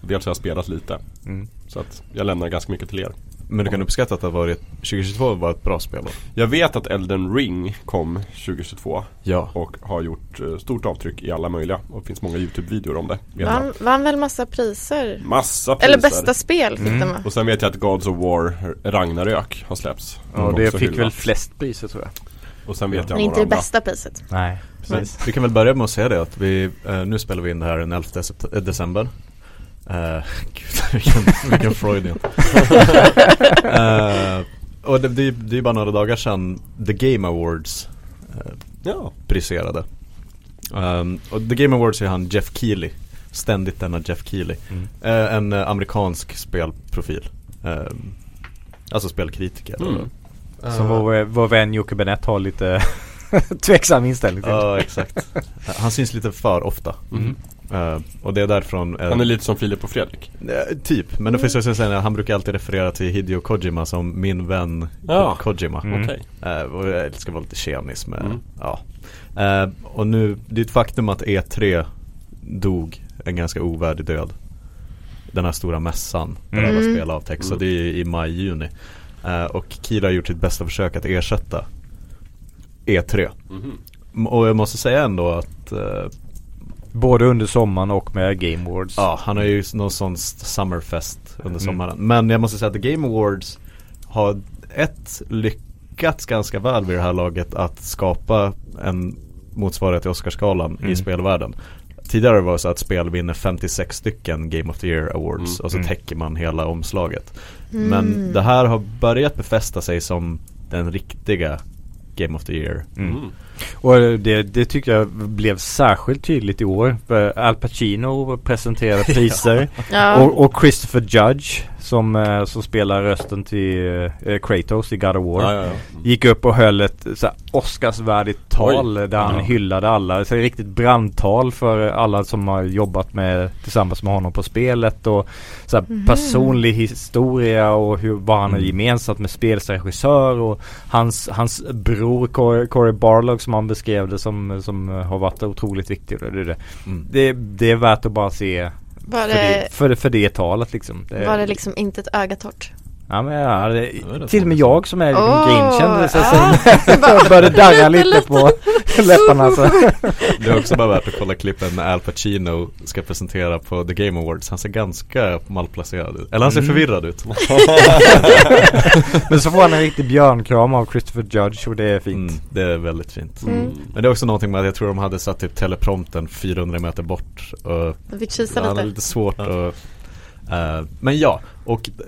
Dels har jag spelat lite. Mm. Så att jag lämnar ganska mycket till er. Men du kan uppskatta att det har varit 2022 var ett bra spel då? Jag vet att Elden Ring kom 2022 Ja. och har gjort eh, stort avtryck i alla möjliga. Och det finns många YouTube-videor om det. Vann, vann väl massa priser? Massa priser. Eller bästa spel fick Mm. den va? Och sen vet jag att Gods of War Ragnarök har släppts. Ja, Och det fick väl hyllat. flest priser tror jag. Och sen vet jag Men inte det andra. bästa priset. Nej, Men vi kan väl börja med att säga det att vi, eh, nu spelar vi in det här den 11 sept- eh, december eh, Gud, vilken, vilken Freudian eh, Och det, det, det är bara några dagar sedan The Game Awards eh, Ja. briserade um, Och The Game Awards är han Jeff Keely Ständigt denna Jeff Keely Mm. Eh, En amerikansk spelprofil eh, Alltså spelkritiker Mm. Som vår, vår vän Jocke Benett har lite tveksam inställning till. Ja exakt Han syns lite för ofta Mhm. Eh, Och det är därifrån eh, Han är lite som Filip och Fredrik. Eh, Typ, men då finns det säga att han brukar alltid referera till Hideo Kojima som min vän Ja. Ko- Kojima Mm. Okej. Eh, Och jag älskar vara lite tjenis med, Mm. ja Och nu, det är ett faktum att E3 dog en ganska ovärdig död Den här stora mässan där Mm. alla spel avtäcks Mm. och det är i maj-juni Och Kira har gjort sitt bästa försök att ersätta E3 Mhm. M- Och jag måste säga ändå att Både under sommaren och med Game Awards. Ja, han har ju någon sån Summerfest under Mm. sommaren. Men jag måste säga att The Game Awards har ett lyck lyckats ganska väl vid det här laget att skapa en motsvarighet till Oscarsgalan Mm. i spelvärlden. Tidigare var det så att spel vinner 56 stycken Game of the Year Awards Mm. och så Mm. täcker man hela omslaget. Mm. Men det här har börjat befästa sig som den riktiga Game of the Year. Mm. Mm. Och det, det tycker jag blev särskilt tydligt i år. För Al Pacino presenterade priser. Ja. och, och Christopher Judge som, eh, som spelar rösten till eh, Kratos i God of War. Ja, ja, ja. Gick upp och höll ett så här, Oscarsvärdigt tal där han Ja. hyllade alla. Så ett riktigt brandtal för alla som har jobbat med tillsammans med honom på spelet och så här, Mhm. personlig historia och hur, vad han har Mm. gemensamt med spelregissör och hans, hans bror Corey Barlog som han beskrev det som, som har varit otroligt viktig. Det, det, Mm. det, det är värt att bara se Var för det, för, det- för det talet liksom. Det, var det liksom inte ett öga torrt? Ja men ja, det, till och med jag som är sig ja. som började darra lite på läpparna så. Det är också bara värt att kolla klippen när Al Pacino ska presentera på The Game Awards. Han ser ganska malplacerad ut. Eller han ser Mm. förvirrad ut. Men så får han en riktig björnkram av Christopher Judge och det är fint. Mm, det är väldigt fint. Mm. Men det är också någonting med att jag tror de hade satt typ teleprompten 400 meter bort. Och Jag fick kisa Ja, det är lite. lite svårt att eh, Men ja, och eh,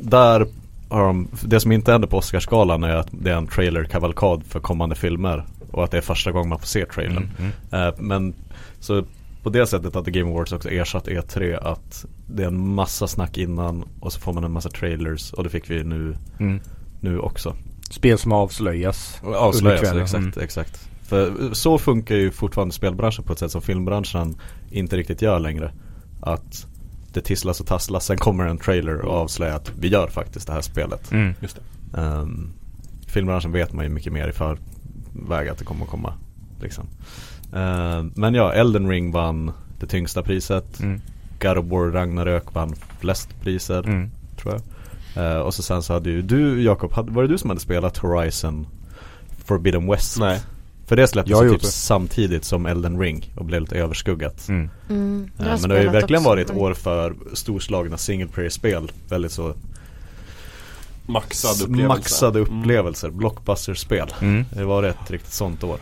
där har de, det som inte händer på Oscarsgalan är att det är en trailer-kavalkad för kommande filmer och att det är första gången man får se trailern. Mm, mm. Eh, men så på det sättet har The Game Awards också ersatt E3 att det är en massa snack innan och så får man en massa trailers och det fick vi nu, Mm. nu också. Spel som avslöjas. Avslöjas, exakt, Mm. exakt. För så funkar ju fortfarande spelbranschen på ett sätt som filmbranschen inte riktigt gör längre. Att det tisslas och tasslas, sen kommer en trailer och avslöjar att vi gör faktiskt det här spelet. Mm. Just det. Um, filmbranschen vet man ju mycket mer i förväg att det kommer att komma. Liksom. Ehm, men ja, Elden Ring vann det tyngsta priset. Mm. God of War Ragnarök vann flest priser, Mm. tror jag. Eh, och så sen så hade ju du Jakob, var det du som hade spelat Horizon Forbidden West? Nej. För det släpptes typ det. samtidigt som Elden Ring och blev lite överskuggat. Mm. Mm, Eh, men det har ju verkligen också, varit men- år för storslagna single player-spel. Väldigt så Maxad upplevelse. maxade Mm. upplevelser, blockbuster-spel. Mm. Det var ett riktigt sånt år.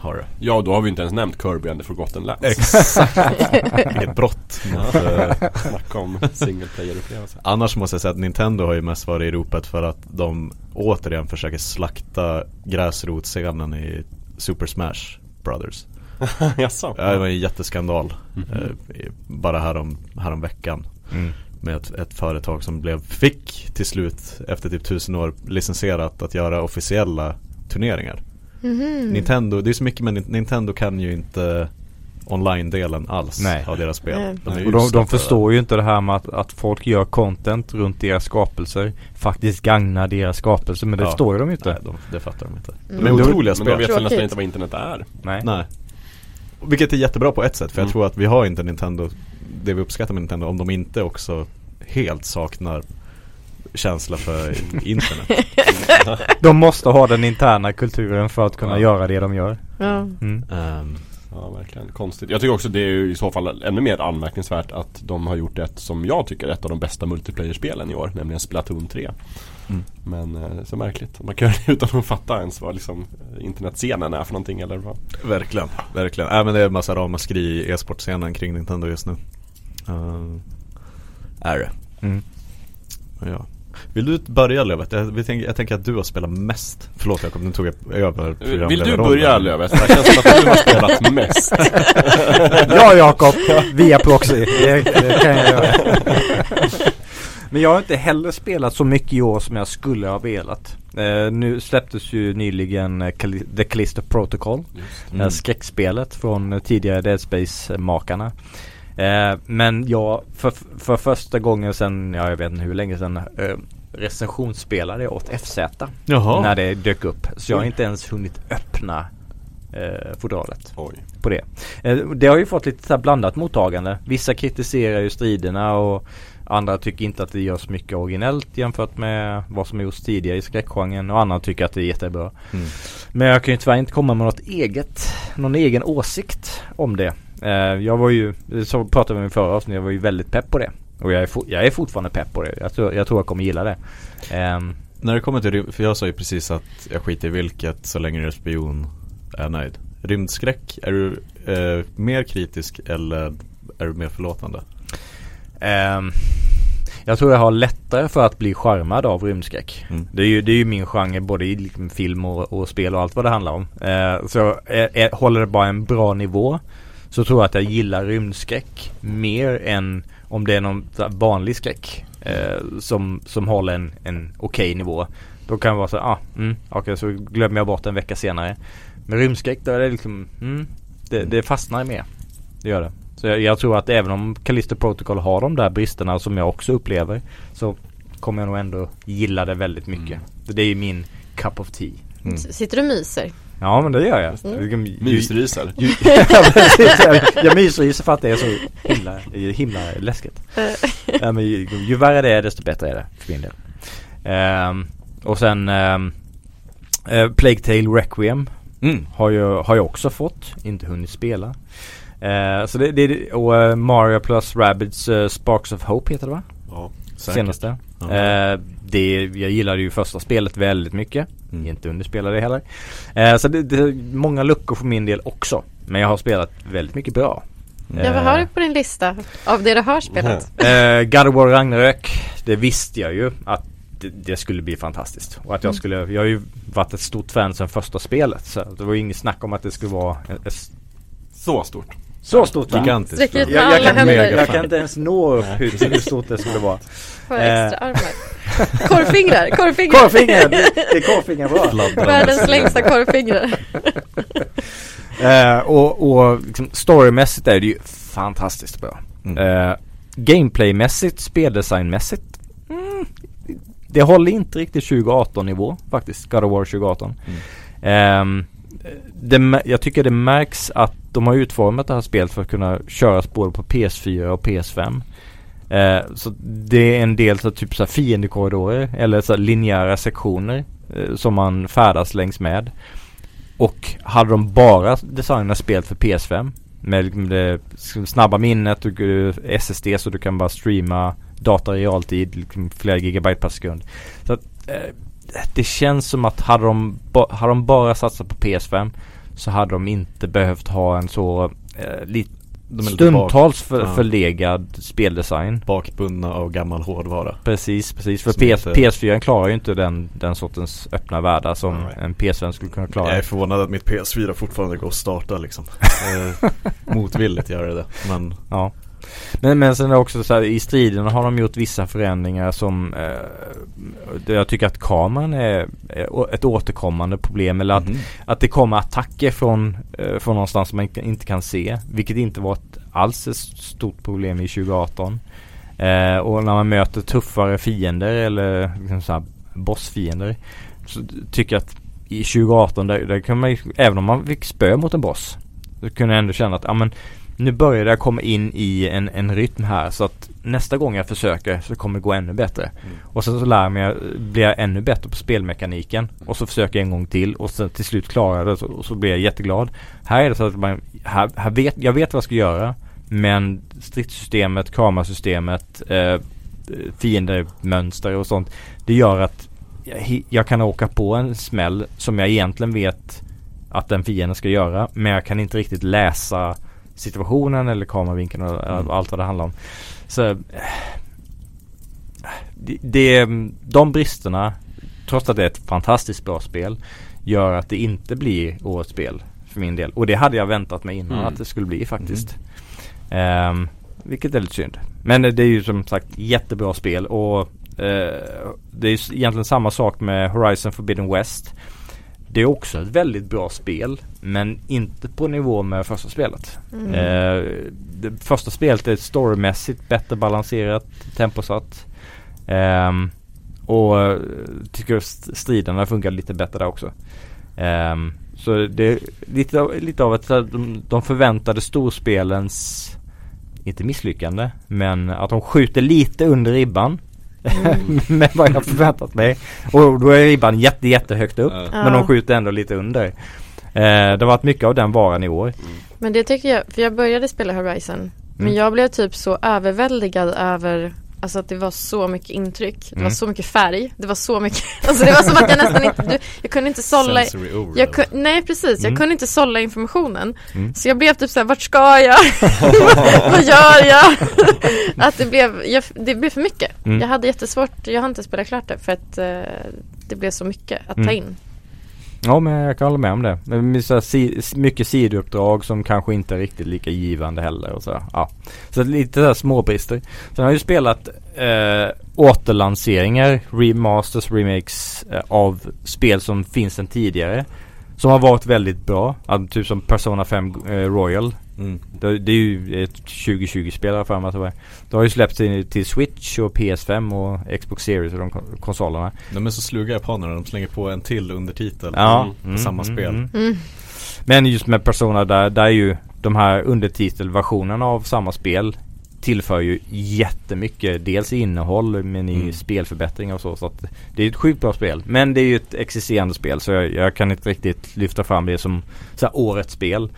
Har det. Ja, då har vi inte ens nämnt Kirby and the Forgotten Lands. Exakt. Vilket brott. mot, eh, Snacka om single player-upplevelse. Annars måste jag säga att Nintendo har ju mest varit i ropet för att de återigen försöker slakta gräsrotscenen i Super Smash Brothers. Jaså? Ja, Det var en jätteskandal. Eh, i- bara härom, härom veckan. Mm. Med ett, ett företag som blev, fick till slut efter typ tusen år licensierat att göra officiella turneringar. Mhm. Nintendo, det är så mycket men Nintendo kan ju inte online-delen alls Nej. av deras spel. Nej. De Och de, de förstår ju inte det här med att, att folk gör content runt deras skapelser Faktiskt gagnar deras skapelser men det Ja. förstår de ju inte Nej, de, det fattar de inte. Mm. De är Men otroliga Men spel. de vet väl nästan inte vad internet är. Nej. Nej. Vilket är jättebra på ett sätt för jag Mm. tror att vi har inte Nintendo Det vi uppskattar med Nintendo om de inte också helt saknar känsla för internet. De måste ha den interna kulturen för att kunna Ja. göra det de gör Ja. mm. Ehm, Ja, verkligen konstigt. Jag tycker också det är i så fall ännu mer anmärkningsvärt att de har gjort ett som jag tycker är ett av de bästa multiplayer-spelen i år, nämligen Splatoon 3. Mm. Men eh, så märkligt. Man kan göra det utan att fatta ens vad liksom internetscenen är för någonting eller vad. verkligen, verkligen. Även det är en massa ramaskri i e-sportscenen kring Nintendo just nu. Ehm, är det. Mm. Ja. Vill du börja Lövet? Jag, tänker, jag tänker att du har spelat mest. Förlåt Jakob, nu tog jag över Vill du börja Lövet? Det känns som att du har spelat mest. Ja Jakob, via proxy. Det, det kan jag göra. Men jag har inte heller spelat så mycket i år som jag skulle ha velat. Eh, nu släpptes ju nyligen eh, The Callisto Protocol. Mm. skräckspelet från eh, tidigare Dead Space-makarna. Eh, men jag, för, för första gången sen, ja jag vet inte hur länge sedan, eh, recensionsspelade jag åt FZ. Jaha. När det dök upp. Så jag har inte ens hunnit öppna eh, fodralet Oj. på det. Eh, Det har ju fått lite så blandat mottagande. Vissa kritiserar ju striderna och andra tycker inte att det görs mycket originellt jämfört med vad som gjorts tidigare i skräckgenren och andra tycker att det är jättebra. Mm. Men jag kan ju tyvärr inte komma med något eget, någon egen åsikt om det. Eh, Jag var ju, så pratade vi om i förra avsnittet, jag var ju väldigt pepp på det. Och jag är, jag är fortfarande pepp på det. Jag tror, jag tror jag kommer gilla det. Ehm, när det kommer till för jag sa ju precis att jag skiter i vilket så länge är spion är nöjd. Rymdskräck, är du eh, mer kritisk eller är du mer förlåtande? Ehm, jag tror jag har lättare för att bli charmad av rymdskräck. Mm. Det är ju, det är ju min genre både i liksom film och, och spel och allt vad det handlar om. Eh, så är, är, håller det bara en bra nivå så tror jag att jag gillar rymdskräck mer än om det är någon vanlig skräck eh, som, som håller en, en okej nivå. Då kan det vara så ah, mm, okej så glömmer jag bort en vecka senare. Men rymdskräck då är det liksom, mm, det, det fastnar mer. Det gör det. Så jag, jag tror att även om Callisto Protocol har de där bristerna som jag också upplever så kommer jag nog ändå gilla det väldigt mycket. Mm. Det är ju min cup of tea. Mm. Sitter du och myser? Ja men det gör jag. Mm. Mysryser. ju- ja, precis. jag, jag mysryser för att det är så himla, himla läskigt. ja, men ju, ju värre det är desto bättre är det för min del. Ehm, och sen um, Plague Tale Requiem Mm. har jag, har jag också fått, inte hunnit spela. Eh, så det, det och eh, Mario plus Rabbids eh, Sparks of Hope heter det va? Ja, Senaste. Ja. Eh, det, jag gillade ju första spelet väldigt mycket. Mm. Inte underspelade det heller. Eh, så det, det är många luckor för min del också. Men jag har spelat väldigt mycket bra. Ja, vad har du på din lista av det du har spelat? Eh, God of War Ragnarök. Det visste jag ju att det, det skulle bli fantastiskt. Och att jag Mm. skulle, jag har ju varit ett stort fan sedan första spelet. Så det var ju inget snack om att det skulle vara ett, ett Så stort. Så stort fan. Gigantiskt. Sträcker ut bra. med Jag, jag, alla kan, händer. jag kan inte ens nå upp hur, hur stort det skulle vara. För Eh. extra armar. Korvfingrar, korvfingrar. Korvfingrar! Det, det är korvfingrar bra. Världens längsta korvfingrar. Eh, och och liksom, storymässigt är det ju fantastiskt bra. Mm. Eh, gameplaymässigt, speldesignmässigt. Mm, det håller inte riktigt 2018 nivå faktiskt. God of War 2018. Ehm, det, mär- jag tycker det märks att de har utformat det här spelet för att kunna köras både på PS4 och PS5. Eh, så det är en del så typ så här fiendekorridorer eller så här linjära sektioner eh, som man färdas längs med. Och hade de bara designat spelet för PS5 med liksom det snabba minnet och eh, SSD så du kan bara streama data i realtid, liksom flera gigabyte per sekund. Så att, eh, det känns som att hade de, ba- hade de bara satsat på PS5 så hade de inte behövt ha en så eh, lite stundtals för, Ja. förlegad speldesign. bakbundna av gammal hårdvara. Precis, precis. För PS, inte- PS4 klarar ju inte den, den sortens öppna världar som Nej. en PS5 skulle kunna klara. Jag är förvånad att mitt PS4 fortfarande går att starta liksom. Eh, Motvilligt gör det. Men Ja. Men, men sen är det också så här, i striderna har de gjort vissa förändringar som eh, jag tycker att kameran är, ett återkommande problem eller att, Mhm. att det kommer attacker från, eh, från någonstans som man inte- kan se. Vilket inte var ett, alls ett stort problem i 2018. Eh, och när man möter tuffare fiender eller liksom så här bossfiender så tycker jag att i 2018 där, där kan man även om man fick spö mot en boss så kunde jag ändå känna att ja, men nu börjar jag komma in i en, en rytm här så att nästa gång jag försöker så kommer det gå ännu bättre. Mm. Och sen så lär mig, blir jag ännu bättre på spelmekaniken och så försöker jag en gång till och sen till slut klarar jag det så, och så blir jag jätteglad. Här är det så att man, här, här vet, jag vet vad jag ska göra men stridssystemet, kamerasystemet, eh, fiendemönster och sånt det gör att jag, jag kan åka på en smäll som jag egentligen vet att den fienden ska göra men jag kan inte riktigt läsa situationen eller kameravinkeln och Mm. allt vad det handlar om. Så eh, det, det, de bristerna, trots att det är ett fantastiskt bra spel, gör att det inte blir årets spel för min del. Och det hade jag väntat mig innan Mm. att det skulle bli faktiskt. Ehm, vilket är lite synd. Men det är ju som sagt jättebra spel och eh, det är egentligen samma sak med Horizon Forbidden West. Det är också ett väldigt bra spel men inte på nivå med första spelet. Mm. Eh, det första spelet är storymässigt bättre balanserat, temposatt. Ehm, och eh, tycker st- striderna funkar lite bättre där också. Ehm, så det är lite av, lite av att här, de, de förväntade storspelens, inte misslyckande, men att de skjuter lite under ribban. med vad jag förväntat mig. Och då är ribban jätte, jättehögt upp. Ja. Men de skjuter ändå lite under. Eh, det har varit mycket av den varan i år. Men det tycker jag, för jag började spela Horizon. Men Mm. jag blev typ så överväldigad över Alltså att det var så mycket intryck, det Mm. var så mycket färg, det var så mycket Alltså det var som att jag nästan inte, du, jag kunde inte sålla jag kun, Nej precis, jag Mm. kunde inte sålla informationen Mm. Så jag blev typ såhär, vart ska jag? Vad gör jag? att det blev, jag, det blev för mycket Mm. Jag hade jättesvårt, jag har inte spelat klart det för att eh, det blev så mycket att ta Mm. in Ja men jag kan hålla med om det. Men med så här, si, mycket sidouppdrag som kanske inte är riktigt lika givande heller och så. Ja. Så lite där småbrister. Sen har jag ju spelat eh, återlanseringar, remasters, remakes eh, av spel som finns sedan tidigare. Som har varit väldigt bra. Alltså, typ som Persona 5 eh, Royal. Mm. Det, det är ju ett 2020-spel har för mig att det var. Det har ju släppts till, till Switch och PS5 och Xbox Series och de kon- konsolerna. De är så sluga japanerna, de slänger på en till undertitel Ja. på samma spel. mm. Men just med Persona där, där är ju de här undertitelversionerna av samma spel tillför ju jättemycket. Dels i innehåll men i Mm. spelförbättringar och så. Så att det är ett sjukt bra spel. Men det är ju ett existerande spel så jag, jag kan inte riktigt lyfta fram det som så här, årets spel.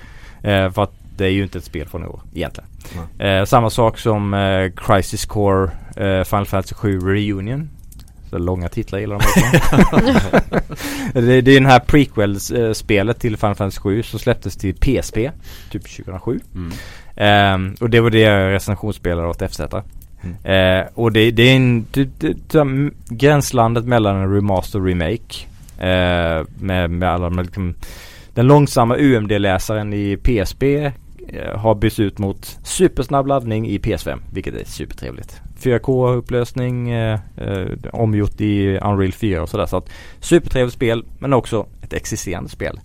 Eh, för att det är ju inte ett spel från i år egentligen. Eh, samma sak som eh, Crisis Core eh, Final Fantasy 7 Reunion. Så långa titlar gillar de också. det, det är den här prequel-spelet till Final Fantasy 7 som släpptes till PSP typ 2007. Mm. Ehm, och det var det jag recensionsspelade åt FZ. Eh, och det, det är en, det, det, gränslandet mellan en remaster och remake. Eh, med, med alla de liksom, Den långsamma UMD-läsaren i PSP eh, har bytts ut mot supersnabb laddning i PS5. Vilket är supertrevligt. 4K-upplösning, eh, eh, omgjort i Unreal 4 och sådär. Så att supertrevligt spel men också ett existerande spel.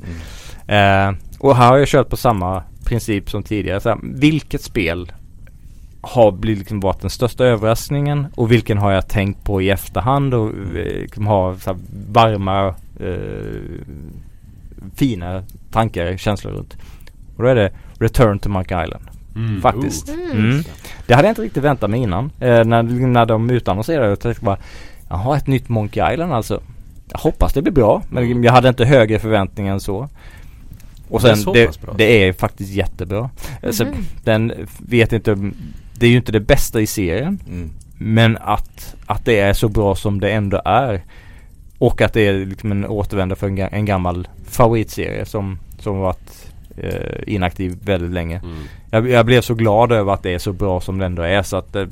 Mm. Eh, och här har jag kört på samma princip som tidigare. Så här, vilket spel har blivit liksom varit den största överraskningen och vilken har jag tänkt på i efterhand och eh, liksom har här, varma eh, fina tankar, känslor runt. Och då är det Return to Monkey Island. Mm. Faktiskt. Oh. Mm. Det hade jag inte riktigt väntat mig innan. Eh, när, när de utannonserade det. Jag bara Jaha, ett nytt Monkey Island alltså. Jag hoppas det blir bra. Men Mm. jag hade inte högre förväntningar än så. Och Det är sen så det, pass bra. det är faktiskt jättebra. Eh, Så Mhm. den vet inte Det är ju inte det bästa i serien. Mm. Men att, att det är så bra som det ändå är. Och att det är liksom en återvändare för en, en gammal favoritserie som, som varit eh, inaktiv väldigt länge. Mm. Jag, jag blev så glad över att det är så bra som det ändå är så att eh,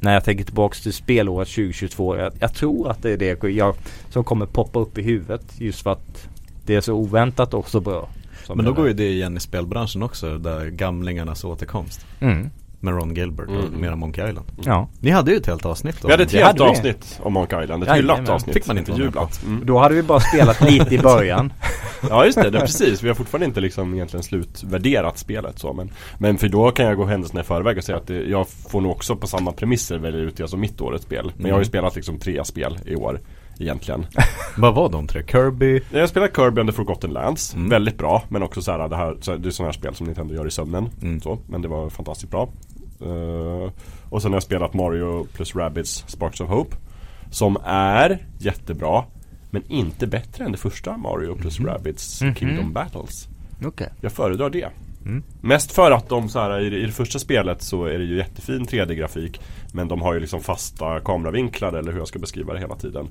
när jag tänker tillbaks till spelåret 2022 jag, jag tror att det är det jag, som kommer poppa upp i huvudet just för att det är så oväntat och så bra. Men då går ju det igen i spelbranschen också, där gamlingarnas återkomst. Mm. Med Ron Gilbert och Mm. mera Monkey Island. Ja. Ni hade ju ett helt avsnitt om Vi hade ett Det helt avsnitt om Monkey Island, ett hyllat avsnitt. Fick man inte med Jublat. Mm. Då hade vi bara spelat lite i början. Ja just det, det är precis. Vi har fortfarande inte liksom egentligen slutvärderat spelet så men Men för då kan jag gå händelserna i förväg och säga att det, jag får nog också på samma premisser välja ut det som mitt årets spel. Men jag har ju Mm. spelat liksom tre spel i år egentligen. Vad var de tre? Kirby? Jag spelat Kirby the Forgotten Lands, Mm. väldigt bra men också så här, det här, så här, det är sådana här spel som Nintendo gör i sömnen. Mm. Så, men det var fantastiskt bra. Eh, och sen har jag spelat Mario plus Rabbids Sparks of Hope. Som är jättebra men inte bättre än det första Mario plus Mhm. Rabbids Mhm. Kingdom Battles. Okej. Jag föredrar det. Mm. Mest för att de så här, i, det- i det första spelet så är det ju jättefin 3D-grafik Men de har ju liksom fasta kameravinklar eller hur jag ska beskriva det hela tiden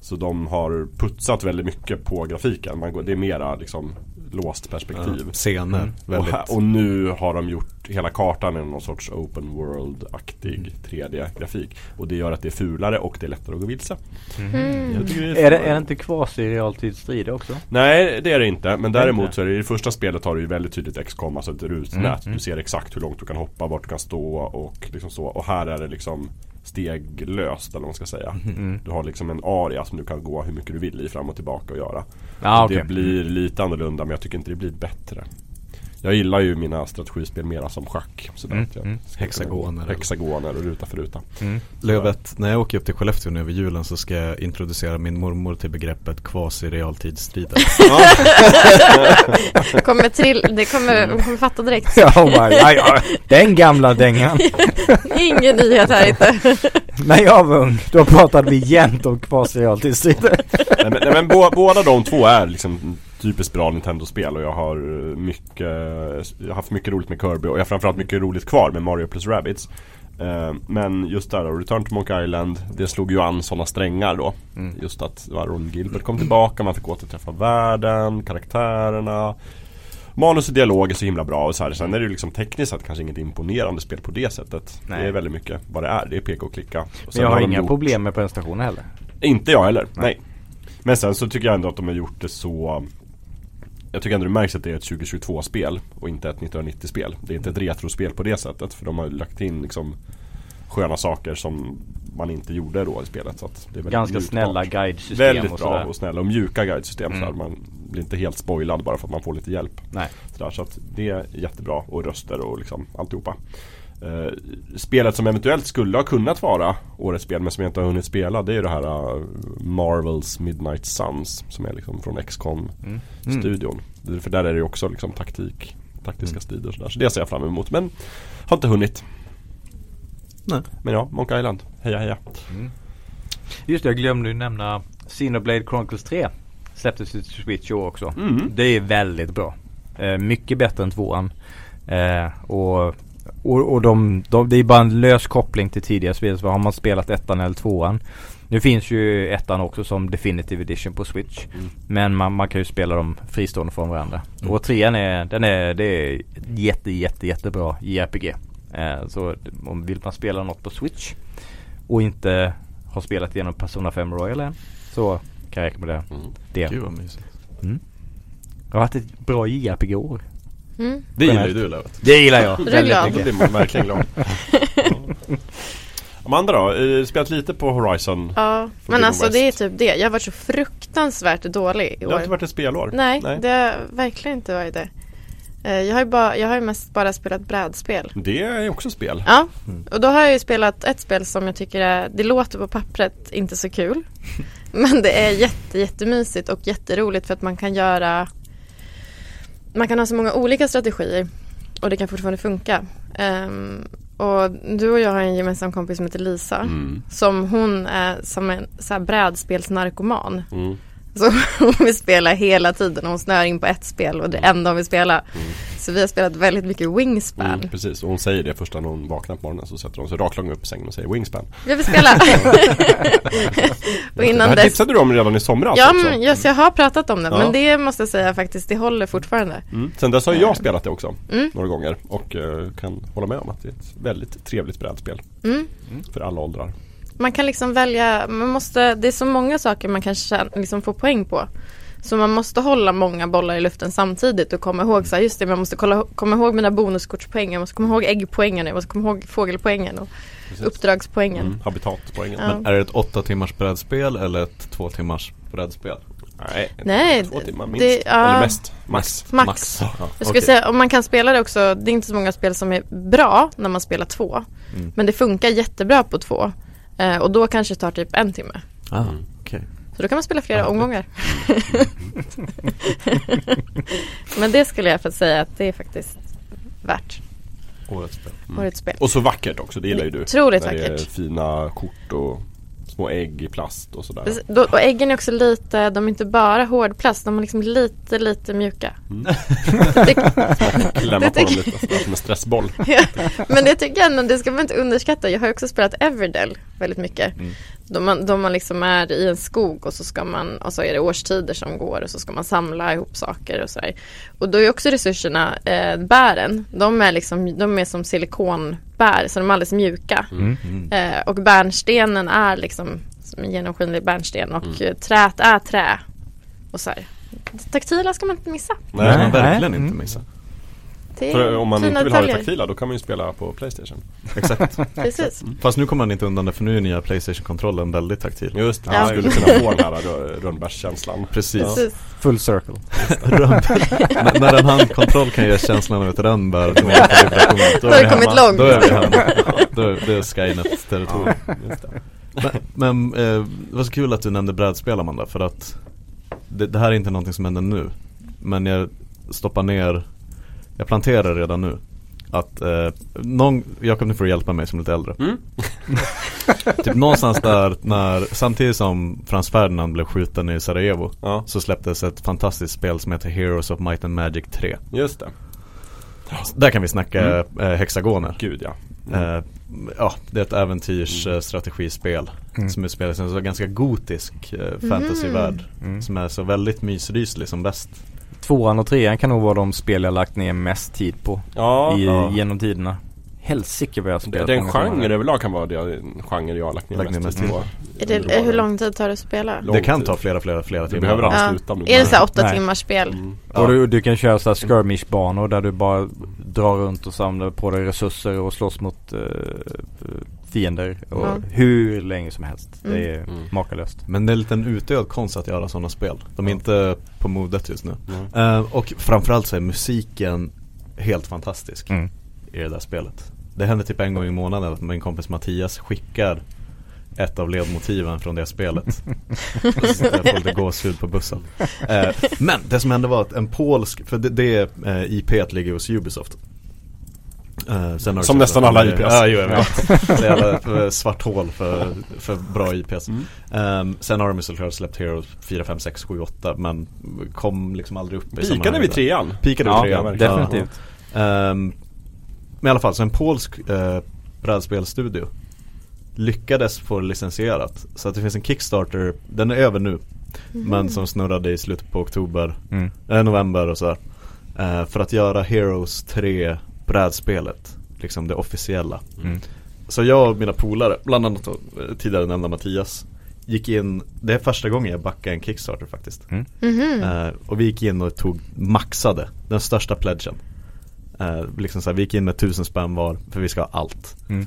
Så de har putsat väldigt mycket på grafiken. Man går, det är mera liksom låst perspektiv. Ja, scener. Mm. Och, Väldigt. här, och nu har de gjort hela kartan i någon sorts open world-aktig 3D-grafik. Och det gör att det är fulare och det är lättare att gå vilse. Mm. Jag tycker Är det, är det inte kvasi realtidsstrider också? Nej det är det inte men Det är däremot så är det i det första spelet har du ju väldigt tydligt XCOM, alltså ett rutnät. Mm, mm. Du ser exakt hur långt du kan hoppa, vart du kan stå och liksom så. Och här är det liksom steglöst eller vad man ska säga. Mm. Du har liksom en area som du kan gå hur mycket du vill i fram och tillbaka och göra. Ja, Det okej. blir lite annorlunda men jag tycker inte det blir bättre. Jag gillar ju mina strategispel mera som schack. Sådär Mm, att jag mm. Hexagoner. Hexagoner och ruta för ruta. Mm. Lövet, när jag åker upp till Skellefteå nu över julen så ska jag introducera min mormor till begreppet kvasi-realtidsstrider. Kommer till, det kommer, hon kommer fatta direkt. Ja, hon bara, ja, ja, den gamla dängan. Ingen nyhet här inte. När jag var ung, då pratade vi jämt om kvasi realtidsstrider. nej, men, nej, men bå, båda de två är liksom typiskt bra Nintendo-spel och jag har eh, mycket Jag har haft mycket roligt med Kirby och jag har framförallt mycket roligt kvar med Mario plus Rabbids Eh, Men just där då, Return to Monkey Island Det slog ju an sådana strängar då Mm. Just att Ron Gilbert kom tillbaka, man fick återträffa världen, karaktärerna Manus och dialog är så himla bra och så här. Sen är det ju liksom tekniskt sett kanske inget imponerande spel på det sättet Nej. Det är väldigt mycket vad det är, det är peka och klicka och Men jag har inga gjort- problem med presentationen heller. Inte jag heller, nej. Nej. Men sen så tycker jag ändå att de har gjort det så Jag tycker ändå det märks att det är ett 2022-spel och inte ett 1990-spel Det är inte ett retrospel på det sättet för de har lagt in liksom Sköna saker som man inte gjorde då i spelet så det är Ganska snälla guidesystem Väldigt och bra sådär. och snälla och mjuka guidesystem Mm. så. Man blir inte helt spoilad bara för att man får lite hjälp Nej. Så att det är jättebra och röster och liksom alltihopa. Eh, spelet som eventuellt skulle ha kunnat vara årets spel men som jag inte har hunnit spela det är ju det här eh, Marvels Midnight Suns som är liksom från XCOM Mm. studion. Det- För där är det ju också liksom taktik, taktiska Mm. strider och sådär. Så det ser jag fram emot men har inte hunnit. Nej. Men ja, Monkey Island. Heja heja. Mm. Just det, jag glömde ju nämna Xenoblade Chronicles 3. Släpptes till Switch i år också. Mm. Det är väldigt bra. Eh, mycket bättre än tvåan. Eh, och och, och de, de, det är bara en lös koppling till tidigare spel. Så har man spelat ettan eller tvåan. Nu finns ju ettan också som Definitive Edition på Switch. Mm. Men man, man kan ju spela dem fristående från varandra. Mm. Och trean är, den är, det är jätte, jätte, jättebra JRPG. Eh, så om vill man spela något på Switch och inte har spelat igenom Persona 5 Royal än så kan jag rekommendera Mm. det. Gud vad mysigt. Det har varit ett bra JRPG-år. Mm. Det gillar ju du Lövet. Det gillar jag. Är du glad? Då blir man verkligen glad. Ja. Amanda då? Eh, Spelat lite på Horizon? Ja, Forbidden men alltså West. det är typ det. Jag har varit så fruktansvärt dålig i Det har inte år. varit ett spelår? Nej, det har verkligen inte varit det. Eh, Jag har ju, bara, jag har ju mest bara spelat brädspel. Det är också spel. Ja, Mm. och då har jag ju spelat ett spel som jag tycker är, det låter på pappret inte så kul. Men det är jätte, jättemysigt och jätteroligt för att man kan göra Man kan ha så många olika strategier och det kan fortfarande funka. Ehm, och du och jag har en gemensam kompis som heter Lisa. Mm. Som hon är som en så här brädspelsnarkoman. Mm. Så hon vill spela hela tiden och hon snör in på ett spel och det enda hon vill spela. Så vi har spelat väldigt mycket Wingspan. Mm, precis, och hon säger det första när hon vaknar på morgonen så sätter hon sig raklång upp i sängen och säger Wingspan. Jag vill spela. och det innan här dess. tipsade du om redan i somras Ja, också. men just, jag har pratat om det. Ja. Men det måste jag säga faktiskt, det håller fortfarande. Mm. Sen dess har jag spelat det också Mm. några gånger och eh, kan hålla med om att det är ett väldigt trevligt brädspel Mm. för alla åldrar. Man kan liksom välja, man måste, det är så många saker man kan liksom få poäng på. Så man måste hålla många bollar i luften samtidigt och komma ihåg så här, just det, man måste kolla, komma ihåg mina bonuskortspoäng, jag måste komma ihåg äggpoängen, jag måste komma ihåg fågelpoängen och Precis. uppdragspoängen. Mm. Habitatpoängen. Ja. Men är det ett åtta timmars brädspel eller ett två timmars brädspel? Nej, Nej, två timmar minst. det- ja. Eller mest. Max. Max. Ja. Jag skulle säga, om man kan spela det också, det är inte så många spel som är bra när man spelar två. Mm. Men det funkar jättebra på två. Eh, och då kanske det tar typ en timme. Ah, Mm. okej. Så då kan man spela flera det- omgångar. Men det skulle jag för att säga att det är faktiskt värt Årets spel. Mm. årets spel. Och så vackert också, det gillar ju du. Otroligt När det är vackert. fina kort och små ägg i plast och sådär. Och äggen är också lite, de är inte bara hårdplast, de är liksom lite, lite mjuka. Mm. Det, Klämma på dem lite som en stressboll. men det tycker jag ändå, det ska man inte underskatta. Jag har också spelat Everdell väldigt mycket. Mm. Då man, då man liksom är i en skog och så ska man, och så är det årstider som går och så ska man samla ihop saker och så här. Och då är också resurserna, eh, bären, de är liksom, de är som silikonbär så de är alldeles mjuka. Mm. Mm. Eh, och bärnstenen är liksom som en genomskinlig bärnsten och Mm. träet är trä. Och så här. Taktila ska man inte missa. Man Nej. verkligen inte missa. Det är För om man inte vill ha det taktila då kan man ju spela på Playstation. Exakt. Precis. Fast nu kommer man inte undan det för nu är nya Playstation-kontrollen väldigt taktil. Just det, Ja. man skulle kunna få den här rö- rönnbärskänslan. Precis. Precis. Full circle. Rönnbär. När en handkontroll kan ge känslan av ett rönnbär Då har är det vi kommit långt. Då är vi hemma. Då är, det är Skynets territorium. Just det. Men, men eh, det var så kul att du nämnde brädspel Amanda för att det, det här är inte någonting som händer nu. Men jag stoppar ner, jag planterar redan nu. Att eh, någon, Jakob nu får du hjälpa mig som lite äldre. Mm. Typ någonstans där när, samtidigt som Frans Ferdinand blev skjuten i Sarajevo Ja, Så släpptes ett fantastiskt spel som heter Heroes of Might and Magic 3 just det. Där kan vi snacka eh, hexagoner Gud ja. Eh, ja, det är ett äventyrsstrategispel Mm. som utspelar sig i en så ganska gotisk eh, fantasyvärld. Mm. Som är så väldigt mysryslig som bäst. Tvåan och trean kan nog vara de spel jag lagt ner mest tid på Ja, i, ja. genom tiderna. Helsike vad jag har det, spelat den genre överlag kan vara det, en genre jag har lagt ner Lagt ner mest mest tid på. Är det, hur lång tid tar det att spela? Lång det kan tid. ta flera, flera, flera Du timmar. behöver aldrig Ja. sluta nu. Är det så åtta Nej. timmars spel? Mm. Ja. Och du, du kan köra så här skirmish-banor där du bara drar runt och samlar på dig resurser och slåss mot eh, fiender och Ja. hur länge som helst. Mm. Det är Mm. makalöst. Men det är en liten utdöd konst att göra sådana spel. De är Ja. inte på modet just nu. Mm. Eh, och framförallt så är musiken helt fantastisk Mm. i det där spelet. Det händer typ en gång i månaden att min kompis Mattias skickar ett av ledmotiven från det spelet. Och så sitter jag får lite gåshud på bussen. Eh, men det som hände var att en polsk, för det, det eh, IP ligger hos Ubisoft. Eh, sen har det Som så- nästan alla IPs. Ja, jo, jag vet. Det är jävla eh, svart hål för, för bra IPs. Mm. Ehm, sen har de ju såklart släppt Heroes 4, 5, 6, 7, 8 men kom liksom aldrig upp i Pikade vi trean? Pikade Ja, vi trean. verkligen. Definitivt. Ehm, men i alla fall, så en polsk uh, brädspelstudio lyckades få det licensierat. Så att det finns en Kickstarter, den är över nu. Men som snurrade i slutet på oktober, Mm. eh, november och sådär. Eh, för att göra Heroes 3 brädspelet, liksom det officiella. Mm. Så jag och mina polare, bland annat eh, tidigare nämnda Mattias Gick in, det är första gången jag backar en Kickstarter faktiskt Mm. Mhm. Eh, Och vi gick in och tog, maxade, den största pledgen Eh, liksom så här, Vi gick in med tusen spänn var, för vi ska ha allt Mm.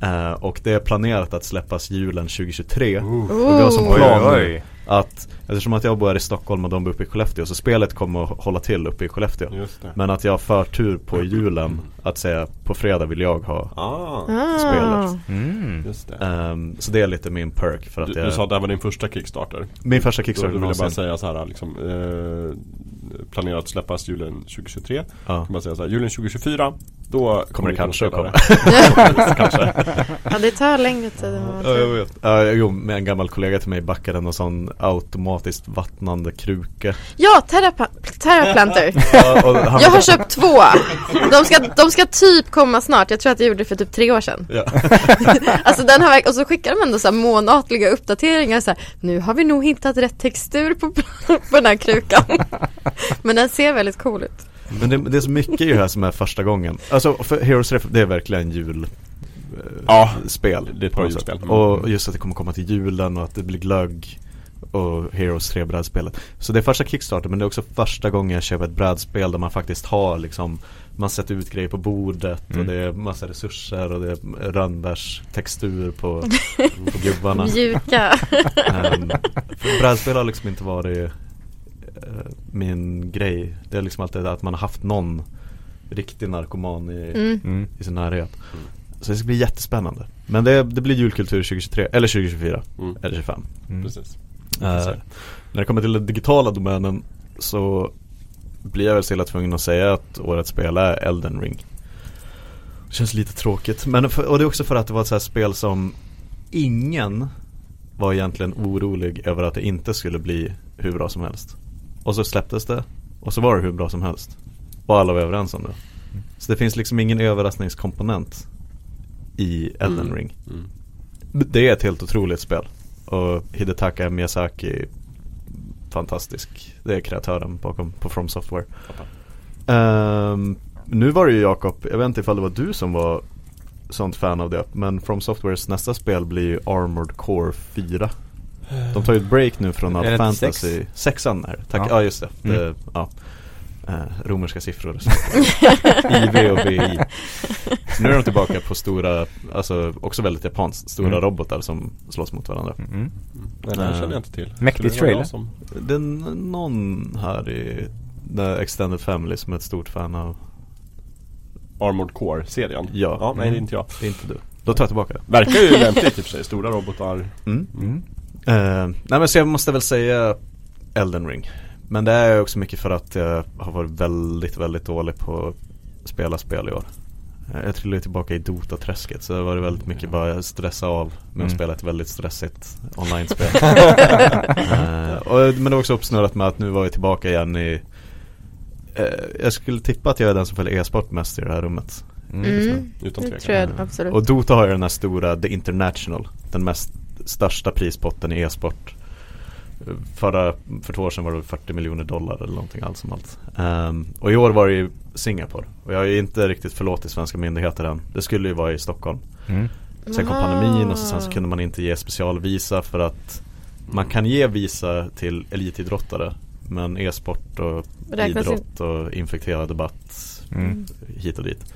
Eh, Och det är planerat att släppas julen 2023 Uh. Och vi har som plan Oj, oj. Att Eftersom att jag bor i Stockholm och de bor uppe i Skellefteå Så spelet kommer att hålla till uppe i Skellefteå Just det. Men att jag har förtur på julen Att säga på fredag vill jag ha Ah, Ah. spelet. Mm. just det. Ehm, Så det är lite min perk för att Du, jag du sa att det här var din första Kickstarter. Min första Kickstarter då vill jag bara säga så här liksom, eh, Planerat att släppas julen 2023. ja. Kan man säga så här, julen 2024 Då Kommer det kanske att det. kanske. Ja det tar längre tid än vad man Ja, jag tror. vet. Ja, jo, med en gammal kollega till mig backade en sån automatiskt vattnande kruka Ja, Terraplanter. Jag har köpt två. De ska, de ska typ komma snart. Jag tror att jag gjorde det för typ tre år sedan. ja. Alltså den har och så skickar de ändå så här månatliga uppdateringar så här, Nu har vi nog hittat rätt textur på, på den här krukan. Men den ser väldigt cool ut. Men det, det är så mycket i det här som är första gången Alltså för Heroes Ref, det är verkligen jul eh, Ja, spel det är ett bra julspel. Mm. Och just att det kommer komma till julen och att det blir glögg och Heroes 3 brädspelet Så det är första Kickstarter men det är också första gången jag köper ett brädspel där man faktiskt har liksom Man sätter ut grejer på bordet och Mm. det är massa resurser och det är rönnbärstextur på, på gubbarna Mjuka. um, Brädspel har liksom inte varit min grej Det är liksom alltid att man har haft någon riktig narkoman i, Mm. Mm. i sin närhet Så det ska bli jättespännande Men det, det blir julkultur 2023, eller 2024, Mm. eller 25 Mm. Precis. Eh, När det kommer till den digitala domänen så blir jag väl stilla tvungen att säga att årets spel är Elden Ring Det känns lite tråkigt, men för, och det är också för att det var ett så här spel som ingen var egentligen orolig över att det inte skulle bli hur bra som helst Och så släpptes det, och så var det hur bra som helst. Och alla var överens om det. Så det finns liksom ingen överraskningskomponent i Elden Mm. Ring. Mm. det är ett helt otroligt spel. Och Hidetaka Miyazaki Fantastisk. Det är kreatören bakom på From Software. Ehm, Nu var det ju Jakob, jag vet inte ifall det var du som var Sånt fan av det Men From Softwares nästa spel blir ju Armored Core 4 De tar ju ett break nu från all det fantasy sex? Sexan är det, tack, Ja. ja, just det, det Mm. ja. Eh, romerska siffror IV och BI Så nu är de tillbaka på stora, alltså också väldigt japanskt, stora Mm. robotar som slåss mot varandra Mm. Nej, det här Eh, känner jag inte till. mäktig det trailer. Som... Det är någon här i The Extended Family som är ett stort fan av Armored Core-serien. Ja. ja nej det är inte jag. Det är inte du Då tar jag tillbaka det Verkar ju lämpligt i och för sig, stora robotar. mm. Mm. Eh, Nej men så jag måste väl säga Elden Ring. Men det är också mycket för att jag har varit väldigt, väldigt dålig på att spela spel i år. Eh, Jag trillade tillbaka i Dota-träsket så det var väldigt mycket bara stressa av med att Mm. spela ett väldigt stressigt online-spel. Och, Men det var också uppsnurrat med att nu var jag tillbaka igen i eh, Jag skulle tippa att jag är den som följer e-sport mest i det här rummet. Mm, Utan det tvekan. tror jag absolut. Och Dota har ju den här stora The International Den mest största prispotten i e-sport. Förra, för två år sedan var det väl 40 miljoner dollar eller någonting allt som allt. Ehm, Och i år var det i Singapore. Och jag ju inte riktigt förlåtit svenska myndigheter än. Det skulle ju vara i Stockholm. Mm. Sen kom Ah. pandemin och så, sen så kunde man inte ge specialvisa för att Man kan ge visa till elitidrottare Men e-sport och Räknas idrott och infekterad debatt Mm. hit och dit.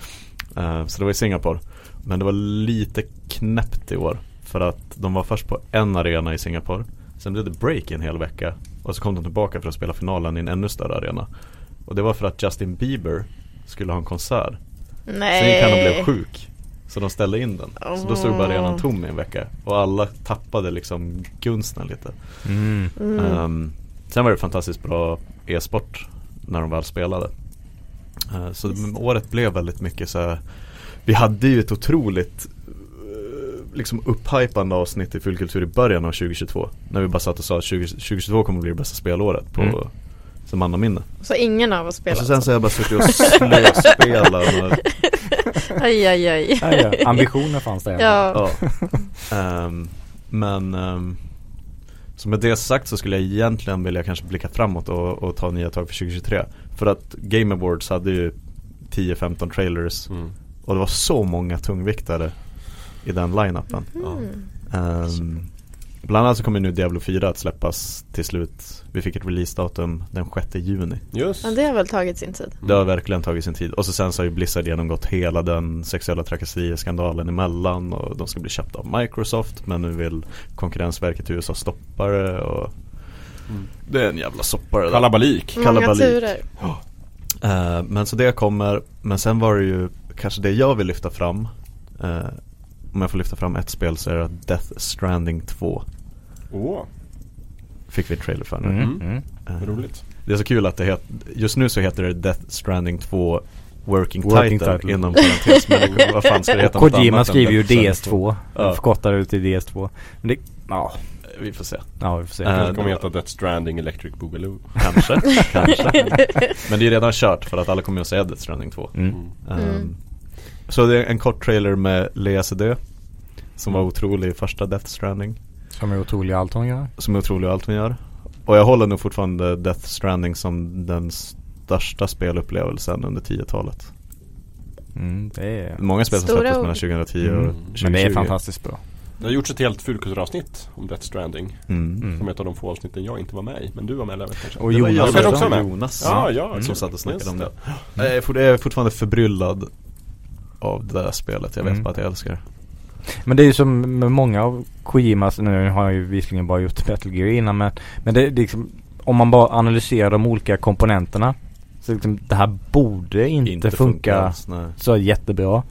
Eh, Så det var i Singapore. Men det var lite knäppt i år För att de var först på en arena i Singapore. Sen blev det break i en hel vecka. Och så kom de tillbaka för att spela finalen i en ännu större arena. Och det var för att Justin Bieber skulle ha en konsert. Nej. Sen gick han och blev sjuk. Så de ställde in den. Så då stod bara arenan tom i en vecka. Och alla tappade liksom gunsten lite. Mm. Mm. Ehm, Sen var det fantastiskt bra e-sport När de väl spelade. Eh, Så Visst. året blev väldigt mycket så här, Vi hade ju ett otroligt Liksom upphypande avsnitt i Fullkultur i början av 2022 När vi bara satt och sa att 20, 2022 kommer bli det bästa spelåret på Mm. Som mannaminne Så ingen av oss Och spelar så sen så har jag bara suttit och slöspelat och, Aj, aj, aj. Ja, ja. Ambitionen fanns där. Ja. Ja. Ehm, men um, så med det sagt så skulle jag egentligen vilja kanske blicka framåt och, och ta nya tag för 2023. För att Game Awards hade ju 10-15 trailers Mm. och det var så många tungviktare i den line-upen. Mm. Ehm, bland annat så kommer nu Diablo 4 att släppas till slut. Vi fick ett releasedatum den 6 juni. Just. Ja, det har väl tagit sin tid. Det har verkligen tagit sin tid. Och så sen så har ju Blizzard genomgått hela den sexuella trakasserieskandalen emellan och de ska bli köpta av Microsoft men nu vill konkurrensverket i USA stoppa det och Mm. det är en jävla soppa det där. Kalabalik. Många Kalabalik. turer. Eh, men så det kommer, men sen var det ju kanske det jag vill lyfta fram eh, Om jag får lyfta fram ett spel så är det Death Stranding 2 Åh, Fick vi en trailer för nu Mm. Mm. Eh, roligt. Det är så kul att det heter, just nu så heter det Death Stranding 2 Working, Working title, title. inom parentes Men vad fan ska det heta Kojima skriver ju Death Stranding 2? DS2 Ja. Förkortar ut till DS2 Men det, ja, Vi får se ja vi får se Eh, Det kommer heta Death Stranding Electric Boogaloo. Kanske, kanske Men det är redan kört för att alla kommer att säga Death Stranding 2 mm. Mm. Ehm, Mm. Så det är en kort trailer med Lea Sedö Som var Mm. otrolig i första Death Stranding Som är otrolig i allt hon gör Som är otrolig i allt hon gör Och jag håller nog fortfarande Death Stranding som den största spelupplevelsen under 10-talet mm, det är Många spel som släpptes mellan 2010 Mm. och Men 2020 Men det är fantastiskt bra Det har gjorts ett helt fulkulturavsnitt om Death Stranding. mm. Mm. Som ett av de få avsnitten jag inte var med i. Men du var med Levet kanske? Och Det var Jonas jag också med. Jonas Ja, ja. som satt och snackade om det Jag är fort- jag är fortfarande förbryllad av det där spelet Jag vet Mm. bara att jag älskar det Men det är ju som med många av Kojimas, nu har jag ju visserligen bara gjort Metal Gear innan men, men det är liksom Om man bara analyserar de olika komponenterna Så liksom, det här borde inte, funka alls, nej. så jättebra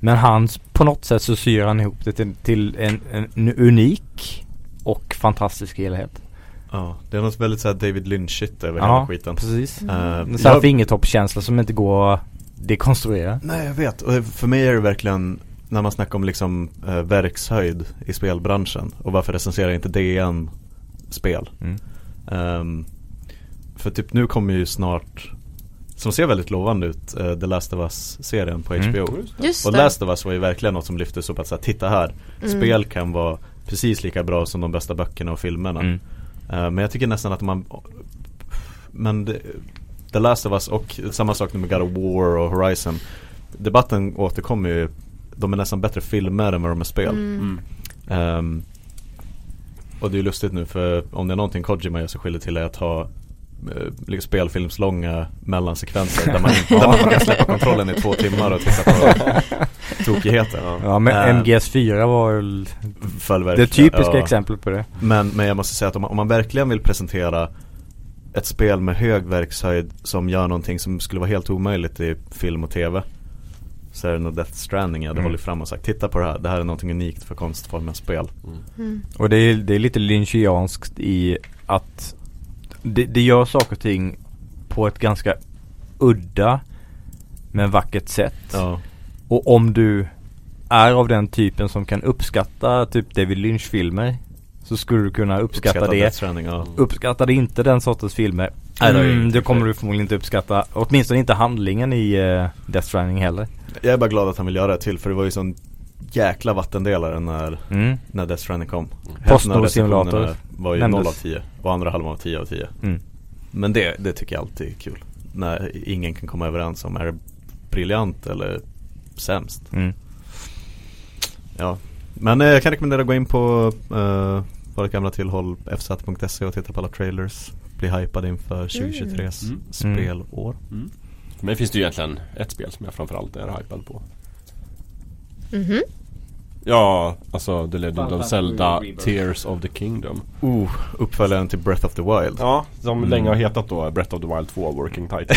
Men han, på något sätt så syr han ihop det till, till en, en unik och fantastisk helhet Ja, det är något väldigt såhär David Lynch-shit över Ja, hela skiten precis Mm. En sån här jag- fingertoppskänsla som inte går dekonstruera Nej jag vet, och för mig är det verkligen när man snackar om liksom eh, verkshöjd i spelbranschen och varför recenserar inte DN spel? mm. Ehm, för typ nu kommer ju snart, som ser väldigt lovande ut, eh, The Last of Us-serien på Mm. HBO. Just Och det. Last of Us var ju verkligen något som lyftes upp att säga, titta här, Mm. spel kan vara precis lika bra som de bästa böckerna och filmerna. Mm. Eh, men jag tycker nästan att man Men det, The Last of Us och samma sak nu med God of War och Horizon Debatten återkommer ju De är nästan bättre filmer än vad de är spel Mm. Mm. Ehm, Och det är ju lustigt nu för om det är någonting Kojima gör sig skyldig till är att ha eh, liksom spelfilmslånga mellansekvenser där man, inte, där man kan släppa kontrollen i två timmar och titta på tokigheter Ja. Ja men Eh, MGS4 var väl det typiska ja. exemplet på det Men, men jag måste säga att om man, om man verkligen vill presentera ett spel med hög verkshöjd som gör någonting som skulle vara helt omöjligt i film och tv Så är det nog Death Stranding jag hade Mm. hållit fram och sagt Titta på det här, det här är någonting unikt för konstformen spel Mm. Och det är, det är lite lynchianskt i att det, det gör saker och ting på ett ganska udda men vackert sätt. Ja, Och om du är av den typen som kan uppskatta typ David Lynch-filmer så skulle du kunna uppskatta, uppskatta det. Ja Uppskattar det inte den sortens filmer Mm, det kommer du förmodligen inte uppskatta. Åtminstone inte handlingen i uh, Death Stranding heller. Jag är bara glad att han vill göra det till för det var ju sån jäkla vattendelare när, Mm. när Death Stranding kom. Postnord av simulator var ju nämndes. 0 av 10 och andra halvan var 10 av 10. Mm. Men det, det tycker jag alltid är kul. När ingen kan komma överens om är det briljant eller sämst. Mm. Ja, men eh, jag kan rekommendera att gå in på uh, vårt gamla tillhåll fz.se och titta på alla trailers. Bli hypad inför 2023s Mm. spelår. För mig finns det ju egentligen ett spel som jag framförallt är hypad på. Mhm. Ja, alltså The Legend of Zelda. Tears of the Kingdom. Oh, uppföljaren till Breath of the Wild. Ja, som Mm. länge har hetat då Breath of the Wild 2 Working Title.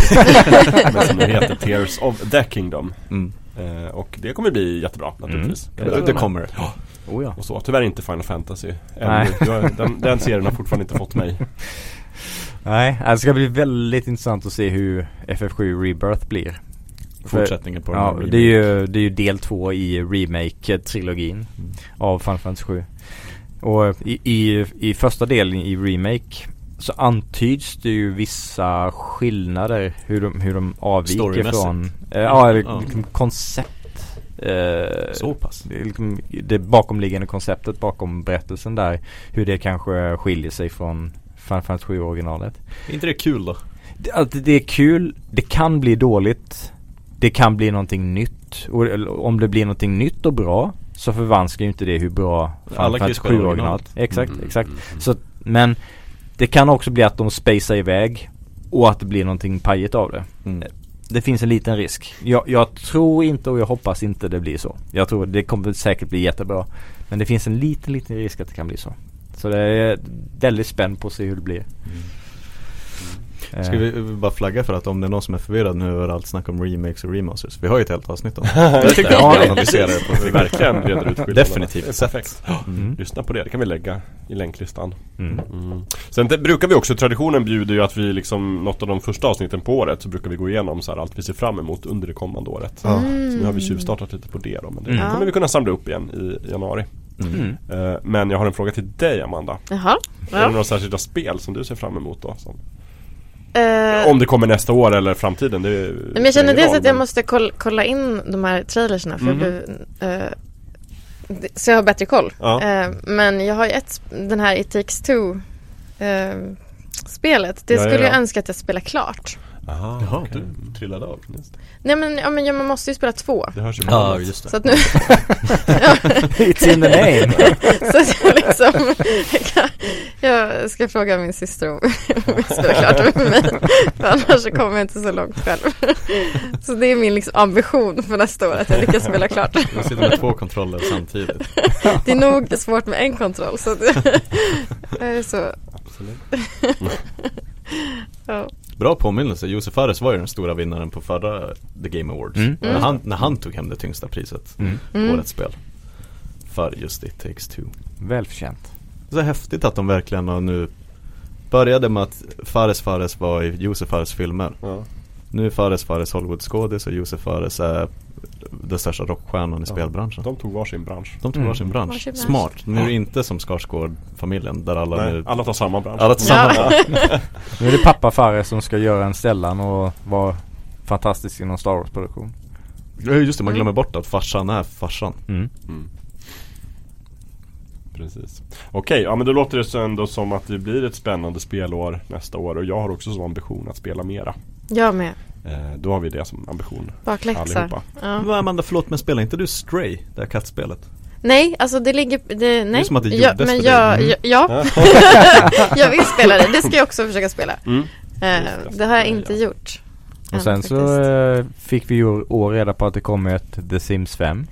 Men som nu heter Tears of the Kingdom. Mm. Eh, och det kommer bli jättebra naturligtvis. Mm. Det, det kommer Ja, Oh ja. och så. Tyvärr inte Final Fantasy. Ännu. Jag, den, den serien har fortfarande inte fått mig. Nej, alltså det ska bli väldigt intressant att se hur FF7 Rebirth blir. Fortsättningen på den Ja, det är ju, det är ju del två i remake-trilogin Mm. av Final Fantasy 7. Och i, i, i första delen i remake så antyds det ju vissa skillnader hur de, hur de avviker från eh, Ja, eller Ja. liksom koncept eh, Så pass. det, liksom det bakomliggande konceptet bakom berättelsen där Hur det kanske skiljer sig från Final Fantasy 7 originalet Är inte det kul då? det, att det är kul, det kan bli dåligt Det kan bli någonting nytt och eller om det blir någonting nytt och bra Så förvanskar ju inte det hur bra Final Fantasy spela 7 originalet. originalet Exakt, Mm, exakt mm, mm. Så, men det kan också bli att de spacear iväg och att det blir någonting pajigt av det. Mm. Det finns en liten risk. Jag, jag tror inte och jag hoppas inte det blir så. Jag tror det kommer säkert bli jättebra. Men det finns en liten, liten risk att det kan bli så. Så det är väldigt spänd på att se hur det blir. Mm. Ska vi bara flagga för att om det är någon som är förvirrad nu över allt snack om remakes och remasters Vi har ju ett helt avsnitt om det jag tycker Ja, att vi analyserar det på vi verkligen reder ut skillnaderna. Definitivt sett. perfekt. Mm. Lyssna på det, det kan vi lägga i länklistan. Mm. Mm. Sen det brukar vi också, traditionen bjuder ju att vi liksom Något av de första avsnitten på året så brukar vi gå igenom så här, allt vi ser fram emot under det kommande året. Så nu har vi tjuvstartat lite på det då men det Mm. kommer vi kunna samla upp igen i januari. Mm. Eh, Men jag har en fråga till dig Amanda. Jaha. Är det Ja. några särskilda spel som du ser fram emot då? Som, Eh, om det kommer nästa år eller framtiden? Det Nej, men jag känner dels att jag måste koll, kolla in de här trailersna för jag blev, det- så jag har bättre koll. Ja. Eh, men jag har ju ett, den här It takes two eh, spelet. Det Ja, ja, skulle jag ja. önska att jag spelar klart. Aha, Jaha, okej. du trillade av Just. Nej men, ja, men ja, man måste ju spela två. Det hörs ju Ja, bra. just Så att nu, It's in the name! så att jag liksom Jag ska fråga min syster om om jag spelar klart med mig För annars så kommer jag inte så långt själv Så det är min liksom ambition för nästa år att jag lyckas spela klart Jag sitter med två kontroller samtidigt Det är nog svårt med en kontroll så att jag är så Absolut. ja. Bra påminnelse, Josef Fares var ju den stora vinnaren på förra The Game Awards Mm. när, han, när han tog hem det tyngsta priset, Mm. Mm. årets spel För just It takes two Välförtjänt. Så häftigt att de verkligen har nu Började med att Fares Fares var i Josef Fares filmer Ja. Nu är Fares Fares Hollywood-skådis och Josef Fares är den största rockstjärnan i Ja. spelbranschen De tog varsin bransch. De tog Mm. varsin bransch. Varsin bransch. Smart. Nu är det inte som Skarsgård-familjen där alla Nej, nu alla tar samma bransch. alla tar samma Ja. Nu är det pappa Fares som ska göra en Stellan och vara fantastisk inom Star Wars-produktion. Ja, Just det, man glömmer bort att farsan är farsan Mm. Mm. Precis. Okej, ja men då låter det så ändå som att det blir ett spännande spelår nästa år och jag har också som ambition att spela mera. Jag med, då har vi det som ambition bakläxa ja. Men Amanda, förlåt men spelar inte du Stray, det här kattspelet? Nej, alltså det ligger, det, nej är som att det ja, gjordes men för dig. jag, Mm. jag, ja, jag vill spela det, det ska jag också försöka spela Mm. eh, det. Det har jag Ja, inte ja. gjort Och än sen så faktiskt. eh, fick vi ju år reda på att det kommer ett The Sims 5.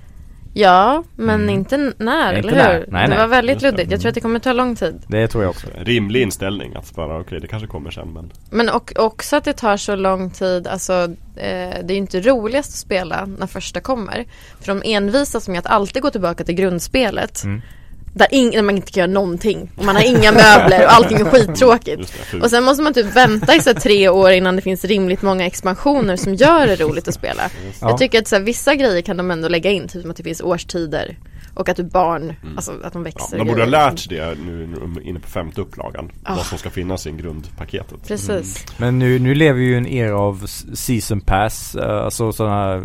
Ja, men Mm. inte när, Inte eller hur? Nej, det nej. var väldigt luddigt, jag tror att det kommer ta lång tid Det tror jag också. Rimlig inställning att bara okej det kanske kommer sen men Men och, också att det tar så lång tid, alltså eh, det är ju inte roligast att spela när första kommer. För de envisas med att alltid gå tillbaka till grundspelet. Mm. Där, ing- där man inte kan göra någonting. Och man har inga möbler och allting är skittråkigt. det. Och sen måste man typ vänta i så här tre år innan det finns rimligt många expansioner som gör det roligt att spela. Ja. Jag tycker att så här, vissa grejer kan de ändå lägga in, typ som att det finns årstider. Och att du barn, alltså att de Ja, växer. de borde ha lärt sig det nu är inne på femte upplagan. Ah. Vad som ska finnas i grundpaketet. Precis. Men nu, nu lever vi ju i en era av season pass, eh, alltså sådana här,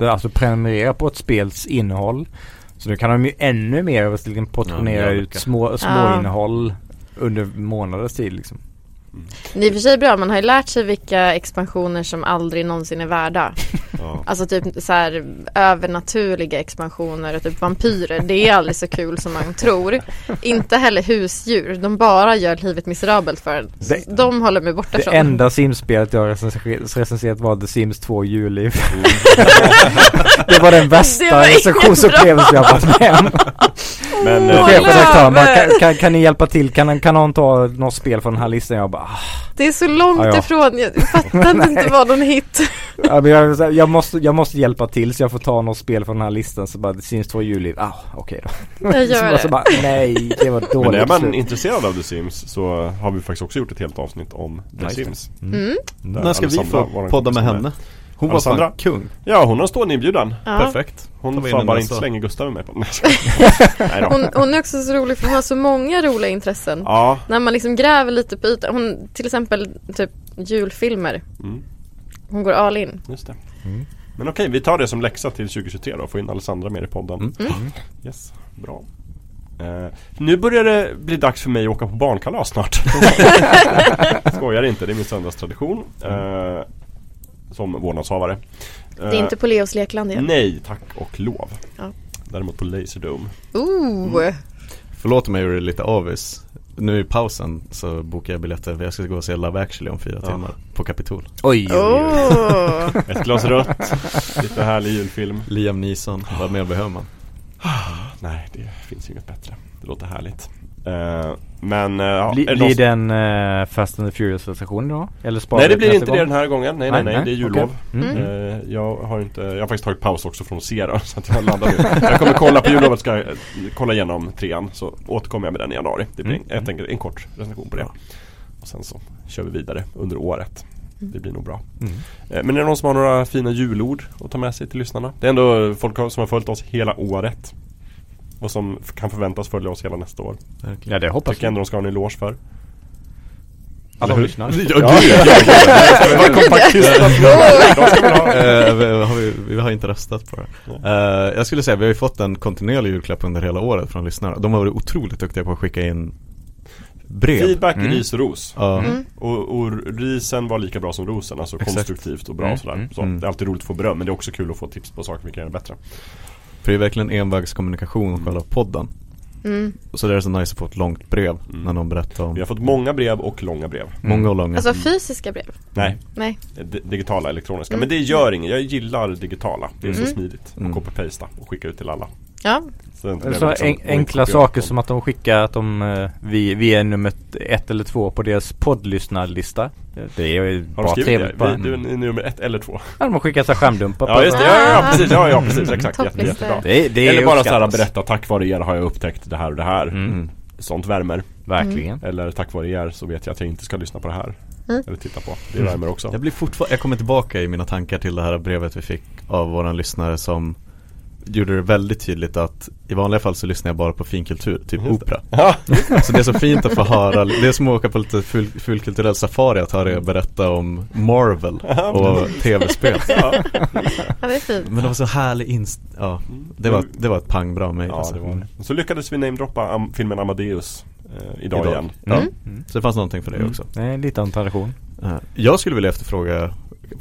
eh, alltså prenumerera på ett spels innehåll. Så nu kan de ju ännu mer liksom portionera Ja, ut små, små Ja. innehåll under månaders tid liksom. Det är för sig bra, man har ju lärt sig vilka expansioner som aldrig någonsin är värda. Ja. Alltså typ så här övernaturliga expansioner och typ vampyrer. Det är aldrig så kul som man tror. Inte heller husdjur. De bara gör livet miserabelt för en. Det- De håller mig borta Det från. enda Sims-spelet jag recenser- recenserat var The Sims 2 julliv. det var den Det värsta recensionsupplevelsen jag varit med om. Men bara, Löve! kan, kan, kan ni hjälpa till? Kan, kan någon ta något spel från den här listan? Jag bara. Det är så långt Ja, ja. ifrån. Jag fattade inte vad någon hit. Ja, men jag, jag, måste, jag måste hjälpa till så jag får ta något spel från den här listan så bara The Sims 2 julliv, ah okej då. Jag så, gör bara- så det. bara, nej det var Men dåligt är man beslut. intresserad av The Sims så har vi faktiskt också gjort ett helt avsnitt om The Nice. Sims. Mm. Där När ska vi få podda med henne? Hon var fan kung. Ja, hon har stående inbjudan. Ja. Perfekt. Hon en bara inte slänga Gustav med på Nej. Hon, hon är också så rolig för hon har så många roliga intressen. Ja, När man liksom gräver lite på ytan. Hon, till exempel typ julfilmer. mm, Hon går all in. just det. Mm. Men okej, vi tar det som läxa till 2023 då. Få in Alessandra mer i podden. Mm. Mm. Yes, bra. Eh, nu börjar det bli dags för mig att åka på barnkalas snart. Skojar inte, det är min söndagstradition. Eh, som vårdnadshavare. Det är inte på Leos lekland igen. Nej, tack och lov. Ja. Däremot på Laserdome. Ooh. Förlåt mig, jag är lite avis. Nu i pausen så bokar jag biljetter för jag ska gå och se Love actually om fyra Ja. timmar på Kapitol. Oj, oj, oj. Oh. Ett glas rött, lite härlig julfilm. Liam Neeson, vad mer behöver man? Nej, det finns inget bättre. Det låter härligt. Eh, men, ja, Bli, blir någon- det en uh, Fast and the Furious recension då? Eller sparar Nej det blir inte nästa det gång? den här gången. Nej nej nej, det är jullov. okej. Mm. Eh, jag har inte, jag har faktiskt tagit paus också från Sera så att jag laddar nu. Jag kommer kolla på jullovet, ska kolla igenom trean så återkommer jag med den i januari. Det blir Mm. en, jag tänker en kort recension på det. Och sen så kör vi vidare under året. Det blir nog bra. Mm. Men är det någon som har några fina julord att ta med sig till lyssnarna? Det är ändå folk som har följt oss hela året. Och som kan förväntas följa oss hela nästa år. Verkligen. Ja det hoppas Tycker ändå de ska ha en eloge för. Alla hur? lyssnar. Ja, Ja, gud, var kompakt. De Eh, vi, har vi, vi har inte röstat på det. Eh, jag skulle säga, vi har ju fått en kontinuerlig julklapp under hela året från lyssnare. De har varit otroligt duktiga på att skicka in brev. Feedback, Mm. ris och ros. Ja, Mm. Och, och risen var lika bra som rosen, alltså Exakt. konstruktivt och bra Mm, och sådär. mm, Så mm. Det är alltid roligt att få beröm men det är också kul att få tips på saker vi kan göra bättre. För det är verkligen envägskommunikation själva podden. Mm. Och så det är så nice att få ett långt brev Mm. när någon berättar om Vi har fått många brev och långa brev. många och långa. Alltså fysiska brev? Nej, Nej. d- digitala, elektroniska. Mm. Men det gör inget, jag gillar digitala. Det är så Mm. smidigt. Mm. Copy-pasta och skicka ut till alla. Ja. Så, det är Så liksom- en, enkla saker som att de skickar att de, eh, vi, vi är nummer ett eller två på deras poddlyssnarlista. Det är ju Har de bara skrivit trevligt det? bara. Vi, du är nummer ett eller två. Ja, de har skickat så här skärmdumpar Ja just det, ja, ja precis, ja, ja precis, Mm. exakt. Jätte, jättebra. Det, är- det är Eller bara såhär uppskattas. berätta, tack vare er har jag upptäckt det här och det här. Mm. Mm. Sånt värmer. Verkligen. Eller tack vare er så vet jag att jag inte ska lyssna på det här. Mm. Eller titta på. Det Mm. värmer också. Jag blir fortfarande, jag kommer tillbaka i mina tankar till det här brevet vi fick av våran lyssnare som gjorde det väldigt tydligt att i vanliga fall så lyssnar jag bara på finkultur, typ Just opera. Så det är så fint att få höra, det är som att åka på lite full, fullkulturell safari att höra er berätta om Marvel och tv-spel. ja. ja, det är fint. Men det var så härlig inst... Ja, det var, det var ett pang bra mig Ja alltså. det var det. Så lyckades vi namedroppa am- filmen Amadeus eh, idag, Idag. igen. Ja. Mm. Så det fanns någonting för det Mm. också. Det är lite av en tradition. Jag skulle vilja efterfråga,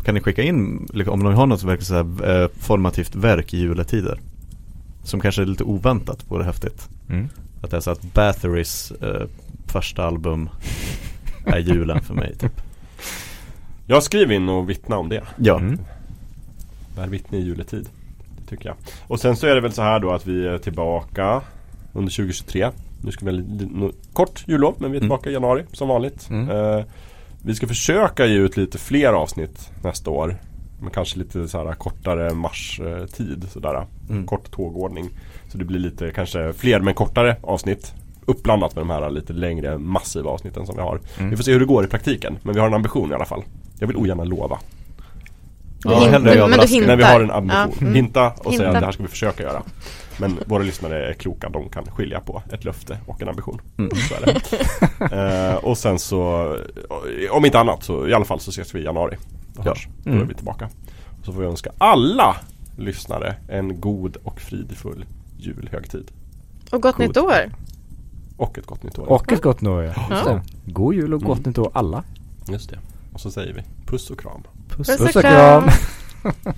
kan ni skicka in, liksom, om ni har något som verkar så här, eh, formativt verk i juletider? Som kanske är lite oväntat, vore häftigt. Mm. Att det är så att Batherys eh, första album är julen för mig typ. Jag skriver in och vittna om det. Ja, Mm. Bär vittne i juletid. Det tycker jag. Och sen så är det väl så här då att vi är tillbaka under 2023. Nu ska vi ha kort jullov men vi är Mm. tillbaka i januari som vanligt. Mm. Eh, vi ska försöka ge ut lite fler avsnitt nästa år. Men kanske lite så här kortare marstid sådär. Mm. Kort tågordning. Så det blir lite kanske fler men kortare avsnitt. Uppblandat med de här lite längre massiva avsnitten som vi har. Mm. Vi får se hur det går i praktiken. Men vi har en ambition i alla fall. Jag vill ogärna lova. Du Ja, hint- hellre men, men du hintar. När vi har en ambition. Ja, mm. Hinta och säga Hinta. att det här ska vi försöka göra. Men våra lyssnare är kloka, de kan skilja på ett löfte och en ambition. Mm. Så är det. eh, och sen så, om inte annat så i alla fall så ses vi i januari. Då, Ja. hörs. Då är Mm. vi tillbaka. Så får vi önska alla lyssnare en god och fridfull julhögtid. Och gott God. nytt år! Och ett gott nytt år. Och ett gott nytt år ja. Just Ja. det. God jul och gott Mm. nytt år alla. Just det. Och så säger vi puss och kram. Puss och kram!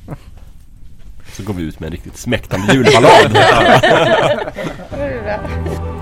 Så går vi ut med en riktigt smäktande julballad.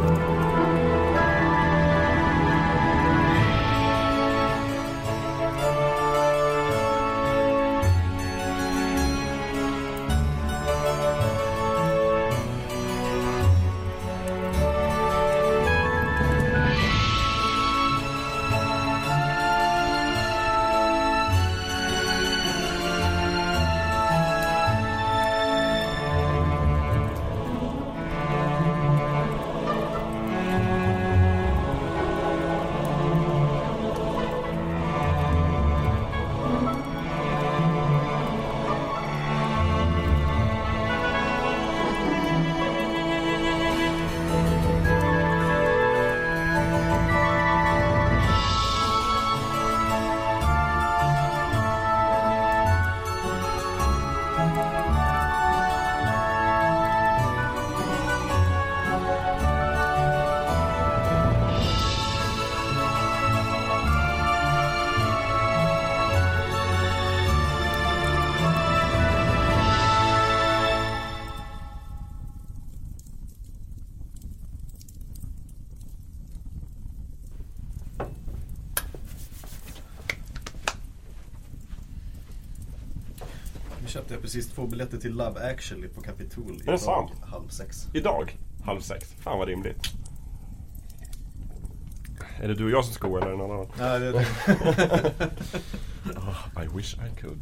precis två biljetter till Love actually på Capitol det sant? halv sex. Idag, halv sex. Fan vad rimligt. Är det du och jag som ska gå eller är det någon annan? Nej, det, I wish I could.